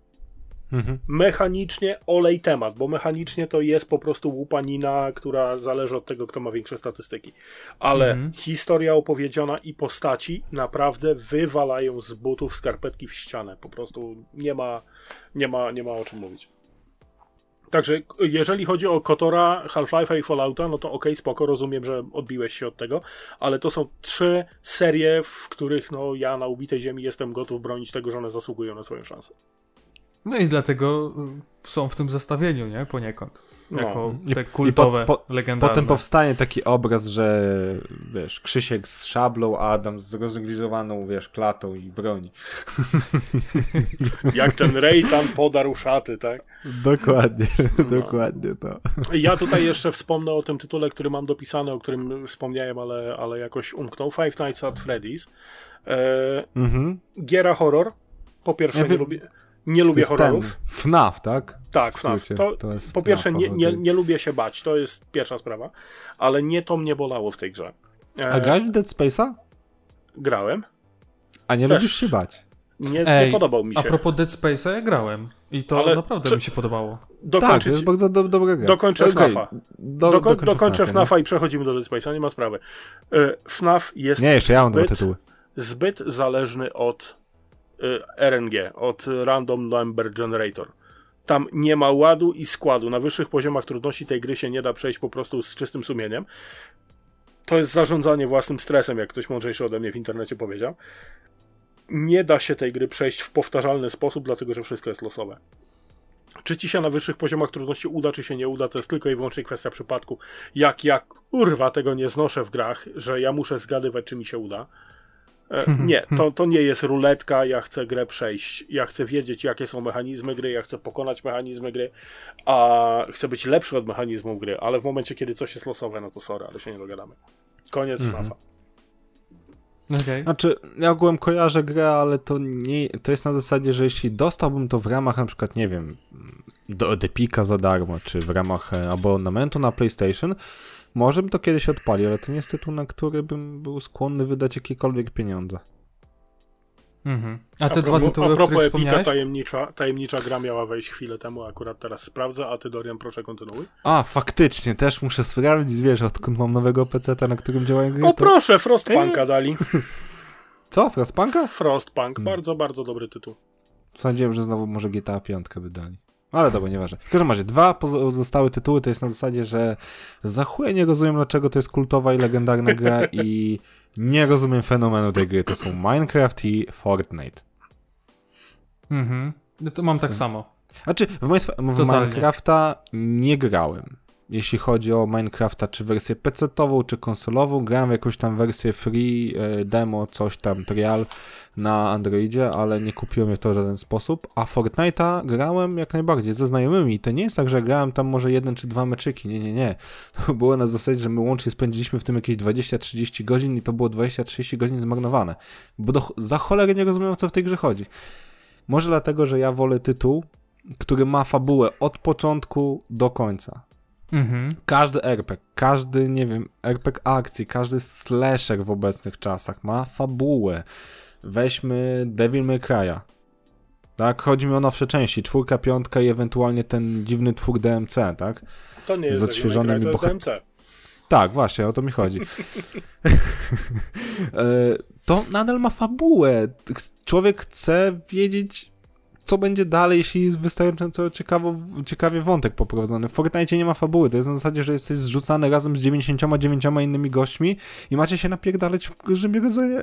B: Mhm.
C: Mechanicznie olej temat, bo mechanicznie to jest po prostu łupanina, która zależy od tego, kto ma większe statystyki. Ale
D: Mhm.
C: historia opowiedziana i postaci naprawdę wywalają z butów skarpetki w ścianę. Po prostu nie ma, nie ma, nie ma o czym mówić. Także jeżeli chodzi o Kotora, Half-Life'a i Fallouta, no to okej, spoko, rozumiem, że odbiłeś się od tego, ale to są trzy serie, w których no ja na ubitej ziemi jestem gotów bronić tego, że one zasługują na swoją szansę.
D: No i dlatego y, są w tym zestawieniu, nie? Poniekąd.
C: No.
D: Jako
B: I-
D: te
B: i
D: kultowe,
B: po- po-
D: legendarne.
B: Potem powstanie taki obraz, że wiesz, Krzysiek z szablą, a Adam z roznegliżowaną, wiesz, klatą i broni. *laughs*
C: Jak ten Ray tam podarł szaty, tak?
B: Dokładnie,
C: No.
B: dokładnie to.
C: Ja tutaj jeszcze wspomnę o tym tytule, który mam dopisany, o którym wspomniałem, ale, ale jakoś umknął. Five Nights at Freddy's. E,
B: Mhm.
C: giera horror. Po pierwsze,
B: Ja
C: nie
B: wiem-
C: lubię, nie lubię
B: To jest
C: horrorów.
B: ten FNAF, tak?
C: Tak, FNAF. To,
B: to jest
C: po pierwsze,
B: FNAF,
C: nie, nie, nie lubię się bać. To jest pierwsza sprawa. Ale nie to mnie bolało w tej grze. E,
B: A grałeś w Dead Space'a?
C: grałem.
B: A nie
C: Też.
B: lubisz się bać?
C: Nie,
D: Ej,
C: nie podobał mi
D: A
C: się.
D: propos Dead Space'a, ja grałem. I to
C: Ale
D: naprawdę
C: czy-
D: mi się podobało.
B: Tak,
C: Dokończyć,
B: to jest bardzo do, dobra gra.
C: dokończę
B: Okej,
C: FNAFa.
B: Do,
C: Doko,
B: dokończę
C: dokończę
B: FNAFa,
C: FNAFa i przechodzimy do Dead Space'a, nie ma sprawy. E, FNAF jest
B: Nie, jeszcze ja mam dwa
C: zbyt,
B: tytuły.
C: zbyt zależny od RNG, od Random Number Generator. Tam nie ma ładu i składu. Na wyższych poziomach trudności tej gry się nie da przejść po prostu z czystym sumieniem. To jest zarządzanie własnym stresem, jak ktoś mądrzejszy ode mnie w internecie powiedział. Nie da się tej gry przejść w powtarzalny sposób, dlatego że wszystko jest losowe. Czy ci się na wyższych poziomach trudności uda, czy się nie uda, to jest tylko i wyłącznie kwestia przypadku. Jak ja, kurwa, tego nie znoszę w grach, że ja muszę zgadywać, czy mi się uda. E, Nie, to, to nie jest ruletka, ja chcę grę przejść. Ja chcę wiedzieć, jakie są mechanizmy gry, ja chcę pokonać mechanizmy gry, a chcę być lepszy od mechanizmów gry, ale w momencie, kiedy coś jest losowe, no to sorry, ale się nie dogadamy. Koniec
B: Mhm.
C: FNAFa.
D: Okej.
B: Znaczy, ja ogółem kojarzę grę, ale to nie, to jest na zasadzie, że jeśli dostałbym to w ramach na przykład, nie wiem, do Epika za darmo, czy w ramach e, abonamentu na PlayStation, może bym to kiedyś odpalił, ale to nie jest tytuł, na który bym był skłonny wydać jakiekolwiek pieniądze.
D: Mhm. A te
C: a
D: dwa tytuły,
C: a
D: o
C: propos Epika, tajemnicza, tajemnicza gra miała wejść chwilę temu, akurat teraz sprawdzę, a ty Dorian, proszę kontynuuj.
B: A, faktycznie, też muszę sprawdzić, wiesz, odkąd mam nowego PC, na którym działają gry.
C: O
B: to...
C: proszę, Frostpunka dali. *laughs*
B: Co, Frostpunka?
C: Frostpunk,
B: Hmm.
C: bardzo, bardzo dobry tytuł.
B: Sądziłem, że znowu może GTA 5 wydali. Ale dobra, nieważne. W każdym razie, dwa pozostałe tytuły to jest na zasadzie, że za chuj nie rozumiem, dlaczego to jest kultowa i legendarna gra *laughs* i nie rozumiem fenomenu tej gry. To są Minecraft i Fortnite.
D: Mhm. No To mam tak samo.
B: Znaczy, w, Minecraft- w. Minecrafta nie grałem. Jeśli chodzi o Minecrafta, czy wersję PC-tową, czy konsolową, grałem w jakąś tam wersję free, e, demo, coś tam, trial na Androidzie, ale nie kupiłem je w to w żaden sposób. A Fortnite'a grałem jak najbardziej ze znajomymi. To nie jest tak, że grałem tam może jeden czy dwa meczyki. Nie, nie, nie. *laughs* To było na zasadzie, że my łącznie spędziliśmy w tym jakieś 20-30 godzin i to było 20-30 godzin zmarnowane. Bo do, za cholerę nie rozumiem, o co w tej grze chodzi. Może dlatego, że ja wolę tytuł, który ma fabułę od początku do końca.
D: Mhm.
B: Każdy RPG, każdy, nie wiem, RPG akcji, każdy slasher w obecnych czasach ma fabułę. Weźmy Devil May Cry'a. Tak, chodzi mi o nowsze części, czwórka, piątka i ewentualnie ten dziwny twór DMC, tak?
C: To nie
B: Z
C: jest
B: odświeżonymi
C: Devil May Cry, to jest DMC.
B: Tak, właśnie, o to mi chodzi. *laughs* E, to nadal ma fabułę. Człowiek chce wiedzieć, co będzie dalej, jeśli jest wystarczająco ciekawo, ciekawie wątek poprowadzony. W Fortnite nie ma fabuły. To jest na zasadzie, że jesteś zrzucany razem z 99 innymi gośćmi i macie się napierdalać różnymi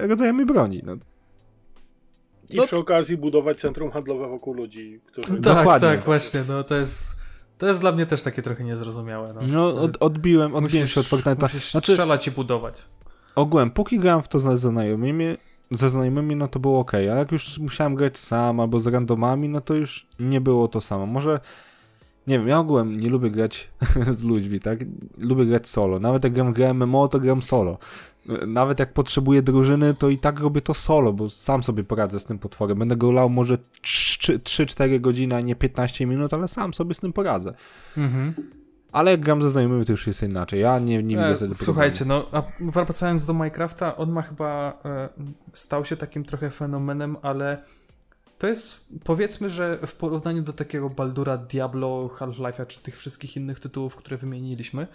B: rodzajami broni. No,
C: I
B: No-
C: przy okazji budować centrum handlowe wokół ludzi, którzy...
D: Tak,
B: Dokładnie.
D: tak, właśnie. No to jest. To jest dla mnie też takie trochę niezrozumiałe. No,
B: no od, odbiłem, odbiłem
D: musisz,
B: się od Fortnite'a.
D: musisz
B: Znaczy-
D: strzelać i budować.
B: ogółem, póki grałem w to ze znajomymi, ze znajomymi, no to było ok, a jak już musiałem grać sam albo z randomami, no to już nie było to samo. Może, nie wiem, ja ogółem nie lubię grać *laughs* z ludźmi, tak? Lubię grać solo. Nawet jak gram grę MMO, to gram solo. Nawet jak potrzebuję drużyny, to i tak robię to solo, bo sam sobie poradzę z tym potworem. Będę go lał może 3-4 godziny, a nie 15 minut, ale sam sobie z tym poradzę.
D: Mhm.
B: Ale jak gram ze znajomymi, to już jest inaczej. Ja nie, nie widzę
D: E,
B: wtedy
D: Słuchajcie, no a wracając do Minecrafta, on ma chyba e, stał się takim trochę fenomenem, ale to jest powiedzmy, że w porównaniu do takiego Baldura, Diablo, Half-Life'a czy tych wszystkich innych tytułów, które wymieniliśmy,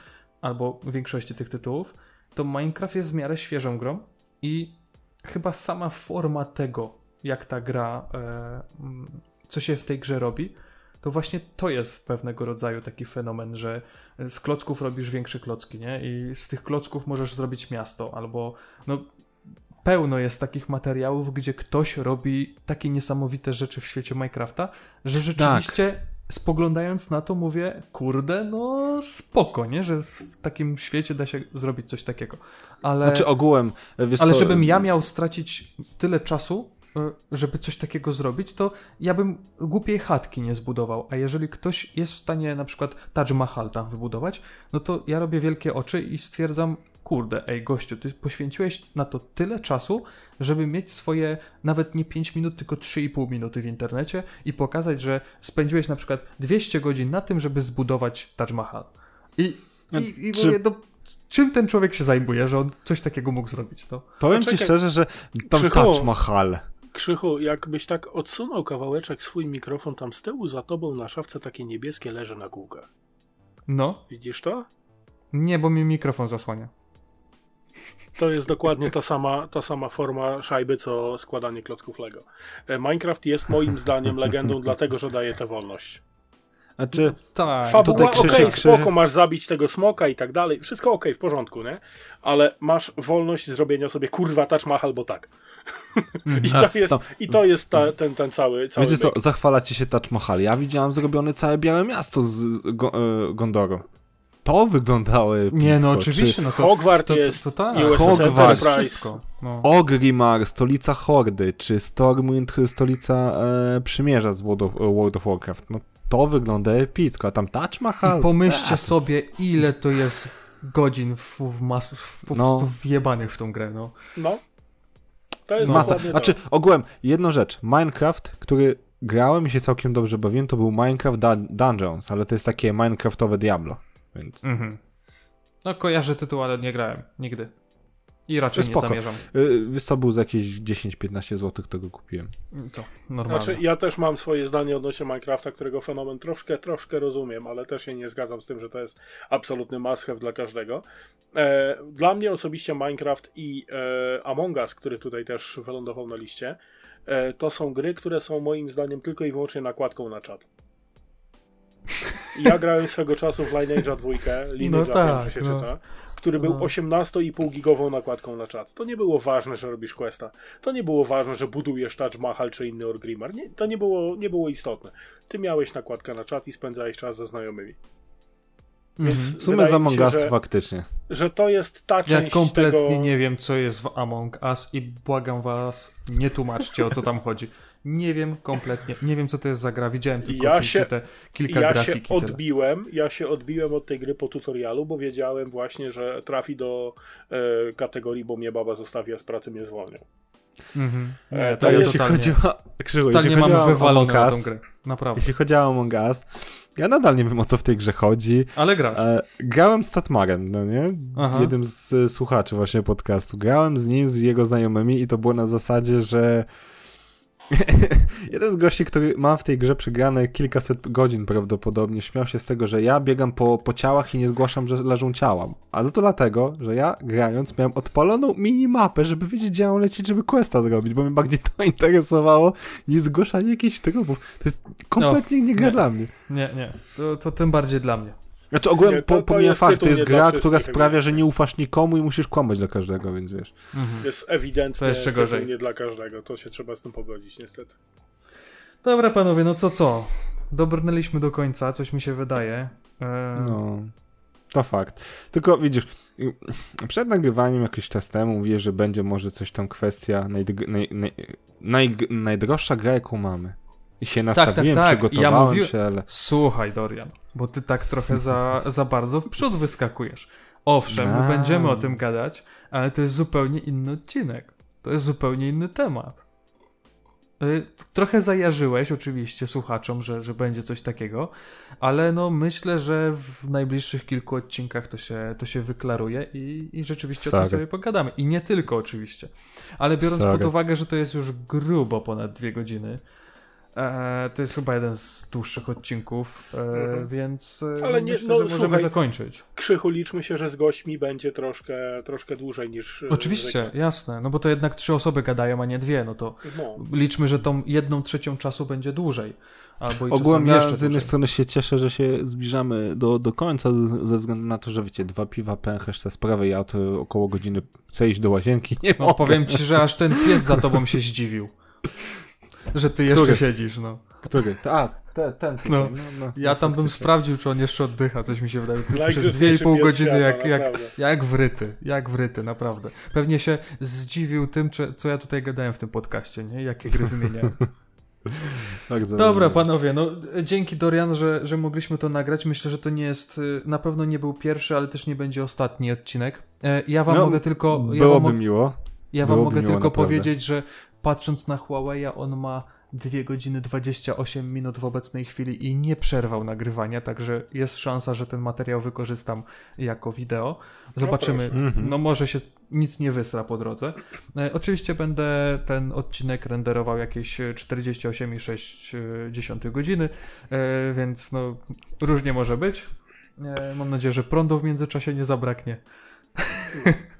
D: albo większości tych tytułów, to Minecraft jest w miarę świeżą grą i chyba sama forma tego, jak ta gra, e, co się w tej grze robi, to właśnie to jest pewnego rodzaju taki fenomen, że z klocków robisz większe klocki, nie? I z tych klocków możesz zrobić miasto, albo no pełno jest takich materiałów, gdzie ktoś robi takie niesamowite rzeczy w świecie Minecrafta, że rzeczywiście spoglądając na to mówię, kurde, no spoko, nie? Że w takim świecie da się zrobić coś takiego. Ale,
B: Znaczy ogółem,
D: ale
B: co,
D: żebym ja miał stracić tyle czasu, żeby coś takiego zrobić, to ja bym głupiej chatki nie zbudował. A jeżeli ktoś jest w stanie na przykład Taj Mahal tam wybudować, no to ja robię wielkie oczy i stwierdzam, kurde, ej gościu, ty poświęciłeś na to tyle czasu, żeby mieć swoje nawet nie 5 minut, tylko 3,5 minuty w internecie i pokazać, że spędziłeś na przykład 200 godzin na tym, żeby zbudować Taj Mahal. I, i, i
B: Czy-
D: mówię, no, czym ten człowiek się zajmuje, że on coś takiego mógł zrobić, no?
B: Powiem
C: Poczekaj.
B: ci szczerze, że tam
C: Krzychu.
B: Taj Mahal.
C: Krzychu, jakbyś tak odsunął kawałeczek swój mikrofon tam z tyłu, za tobą na szafce takie niebieskie leży na kółkach.
D: No,
C: Widzisz to?
D: nie, bo mi mikrofon zasłania.
C: To jest dokładnie ta sama, ta sama forma szajby, co składanie klocków Lego. E, Minecraft jest moim zdaniem legendą, dlatego że daje tę wolność.
B: Znaczy,
D: Tak.
C: Fabuła, okej,
B: Krzysiek-
C: spoko, masz zabić tego smoka i tak dalej. Wszystko okej, w porządku, nie? Ale masz wolność zrobienia sobie kurwa touch mach albo tak. *laughs* I to jest,
B: to-
C: i to jest ta, ten, ten cały, cały
B: wiecie co,
C: myk.
B: zachwala ci się Taj Mahal. Ja widziałem zrobione całe białe miasto z Go, e, Gondoru. To wyglądało epicko.
D: Nie, no
B: Czy
D: oczywiście, no to,
C: Hogwart
D: to,
C: jest,
D: to, to tak.
C: USS.
D: Wszystko. No.
B: Ogrimmar, stolica Hordy, czy Stormwind, stolica e, Przymierza z World of, World of Warcraft. No to wygląda epicko, a tam Taj Mahal...
D: I pomyślcie *laughs* sobie, ile to jest godzin w, w mas, w, po
B: No.
D: prostu wjebanych w tą grę, no.
C: No. To jest
B: Masa.
C: dokładnie
B: Znaczy,
C: to.
B: ogółem, jedną rzecz. Minecraft, który grałem i się całkiem dobrze bawiłem, to był Minecraft Dun- Dungeons, ale to jest takie Minecraftowe Diablo, więc...
D: Mhm. No kojarzę tytuł, ale nie grałem. Nigdy. I raczej nie
B: Spoko.
D: zamierzam.
B: Yy, Wiesz co, był za jakieś 10-15 zł, to go kupiłem.
D: To normalne.
C: Znaczy, ja też mam swoje zdanie odnośnie Minecrafta, którego fenomen troszkę, troszkę rozumiem, ale też się nie zgadzam z tym, że to jest absolutny must dla każdego. E, dla mnie osobiście Minecraft i e, Among Us, który tutaj też wylądował na liście, e, to są gry, które są moim zdaniem tylko i wyłącznie nakładką na czat. *laughs* Ja grałem swego czasu w Lineage'a 2, Lineage'a
D: No
C: wiem,
D: tak,
C: że się
D: no.
C: czyta, który był
D: No.
C: 18,5 gigową nakładką na czat. To nie było ważne, że robisz questa. To nie było ważne, że budujesz Taj Mahal czy inny Orgrimmar. Nie, to nie było, nie było istotne. Ty miałeś nakładkę na czat i spędzałeś czas ze znajomymi.
D: Mhm.
C: Więc
B: W sumie
C: mi
B: Among
C: się,
B: Us
C: że,
B: faktycznie.
C: że to jest ta
D: Ja
C: część
D: kompletnie
C: tego...
D: nie wiem, co jest w Among Us i błagam was, nie tłumaczcie, o co tam chodzi. Nie wiem kompletnie, nie wiem, co to jest za gra. Widziałem tylko
C: Ja
D: oczywiście
C: się-
D: te kilka
C: ja
D: grafiki.
C: się
D: tyle.
C: odbiłem, ja się odbiłem od tej gry po tutorialu, bo wiedziałem właśnie, że trafi do e, kategorii, bo mnie baba zostawia z pracy, mnie zwolnią.
D: Mhm.
C: E,
D: Nie,
C: to
D: to ja totalnie,
B: Jeśli chodzi o... Krzyżu,
D: totalnie
B: jeśli chodzi
D: mam
B: o
D: wywalone na
B: Among
D: tą grę. Naprawdę.
B: Jeśli chodzi o Among Us, ja nadal nie wiem o co w tej grze chodzi.
D: Ale grasz.
B: E, grałem z Tatmarem, no nie?
D: Aha.
B: Jednym z słuchaczy właśnie podcastu. Grałem z nim, z jego znajomymi i to było na zasadzie, że *laughs* jeden z gości, który ma w tej grze przegrane kilkaset godzin prawdopodobnie, śmiał się z tego, że ja biegam po, po ciałach i nie zgłaszam, że leżą ciała. Ale to dlatego, że ja grając miałem odpaloną minimapę, żeby wiedzieć, gdzie mam lecieć, żeby questa zrobić, bo mnie bardziej to *laughs* interesowało niż zgłaszanie jakichś trupów. To jest kompletnie nie gra
D: nie.
B: dla mnie.
D: Nie, nie. To, to tym bardziej dla mnie.
B: Znaczy ogółem
C: Nie, to-
B: po, pomijam
C: jest
B: fakt, to jest gra, która sprawia, że nie ufasz nikomu i musisz kłamać dla każdego, więc wiesz.
D: Mhm.
C: Jest ewidentnie
D: To jeszcze gorzej.
C: nie dla każdego. To się trzeba z tym pogodzić, niestety.
D: Dobra, panowie, no co co? Dobrnęliśmy do końca, coś mi się wydaje. E,
B: No, to fakt. Tylko widzisz, przed nagrywaniem jakiś czas temu mówię, że będzie może coś tam kwestia najdg- naj, naj, naj, najdroższa gra, jaką mamy. I się nastawiłem,
D: tak, tak.
B: przygotowałem
D: Ja mówił-
B: się, ale...
D: Słuchaj, Dorian, bo ty tak trochę za, za bardzo w przód wyskakujesz. Owszem,
B: A.
D: będziemy o tym gadać, ale to jest zupełnie inny odcinek. To jest zupełnie inny temat. Y, Trochę zajarzyłeś oczywiście słuchaczom, że, że będzie coś takiego, ale no myślę, że w najbliższych kilku odcinkach to się, to się wyklaruje i, i rzeczywiście o
B: Sorry.
D: tym sobie pogadamy. I nie tylko oczywiście. Ale biorąc
B: Sorry.
D: pod uwagę, że to jest już grubo ponad dwie godziny, e, to jest chyba jeden z dłuższych odcinków, e,
C: Mhm.
D: więc e,
C: Ale nie-
D: myślę,
C: no,
D: że możemy
C: słuchaj,
D: zakończyć.
C: Krzychu, liczmy się, że z gośćmi będzie troszkę, troszkę dłużej niż...
D: Oczywiście,
C: zwykle.
D: jasne, no bo to jednak trzy osoby gadają, a nie dwie, no to
C: No.
D: liczmy, że tą jedną trzecią czasu będzie dłużej. Albo i
B: Ogółem ja
D: jeszcze
B: z jednej
D: dłużej.
B: strony się cieszę, że się zbliżamy do, do końca ze względu na to, że wiecie, dwa piwa, pęcherz, te sprawy, ja to około godziny chcę iść do łazienki, nie
D: No
B: mogę.
D: powiem ci, że aż ten pies za tobą się zdziwił. Że ty jeszcze
B: Który?
D: siedzisz, no.
B: Który? A, te, ten. tutaj,
D: No.
B: no, no,
D: Ja tam bym sprawdził, czy on jeszcze oddycha, coś mi się wydaje. Ty Przez
C: Najgrzeczniejszy
D: 2,5
C: pies
D: godziny
C: świata,
D: jak, jak,
C: naprawdę.
D: jak wryty, jak wryty, naprawdę. Pewnie się zdziwił tym, czy, co ja tutaj gadałem w tym podcaście, nie? Jakie gry wymieniałem. *laughs*
B: Bardzo
D: Dobra,
B: dobrze.
D: panowie, no dzięki Dorian, że, że mogliśmy to nagrać. Myślę, że to nie jest, y, na pewno nie był pierwszy, ale też nie będzie ostatni odcinek. E, Ja wam
B: No,
D: mogę tylko... Ja wam,
B: Byłoby miło.
D: ja wam
B: byłoby
D: mogę
B: miło,
D: tylko
B: naprawdę.
D: powiedzieć, że patrząc na Huawei, on ma 2 godziny 28 minut w obecnej chwili i nie przerwał nagrywania, także jest szansa, że ten materiał wykorzystam jako wideo. Zobaczymy.
B: Mhm.
D: No może się, nic nie wysra po drodze. E, oczywiście będę ten odcinek renderował jakieś 48,6 godziny, e, więc no różnie może być. E, mam nadzieję, że prądu w międzyczasie nie zabraknie.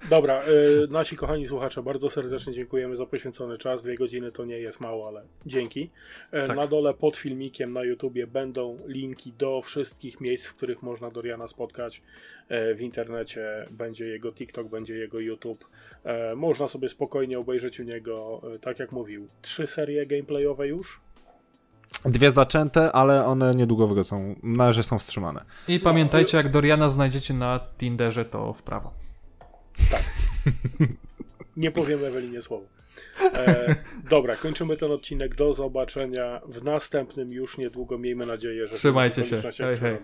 C: Dobra, y, nasi kochani słuchacze, bardzo serdecznie dziękujemy za poświęcony czas. Dwie godziny to nie jest mało, ale dzięki. E,
D: Tak.
C: Na dole pod filmikiem na YouTubie będą linki do wszystkich miejsc, w których można Doriana spotkać e, w internecie. Będzie jego TikTok, będzie jego YouTube. E, Można sobie spokojnie obejrzeć u niego, tak jak mówił, trzy serie gameplayowe już.
B: Dwie zaczęte, ale one niedługo wrócą. Na razie są wstrzymane.
D: I pamiętajcie, jak Doriana znajdziecie na Tinderze, to w prawo. *laughs*
C: Nie powiem Ewelinie słowo. E, dobra, kończymy ten odcinek. Do zobaczenia w następnym już niedługo. Miejmy nadzieję, że.
D: Trzymajcie się. Hej, hej.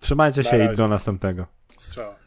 B: Trzymajcie
C: Na
B: się i
C: razie.
B: do następnego.
C: Strzała.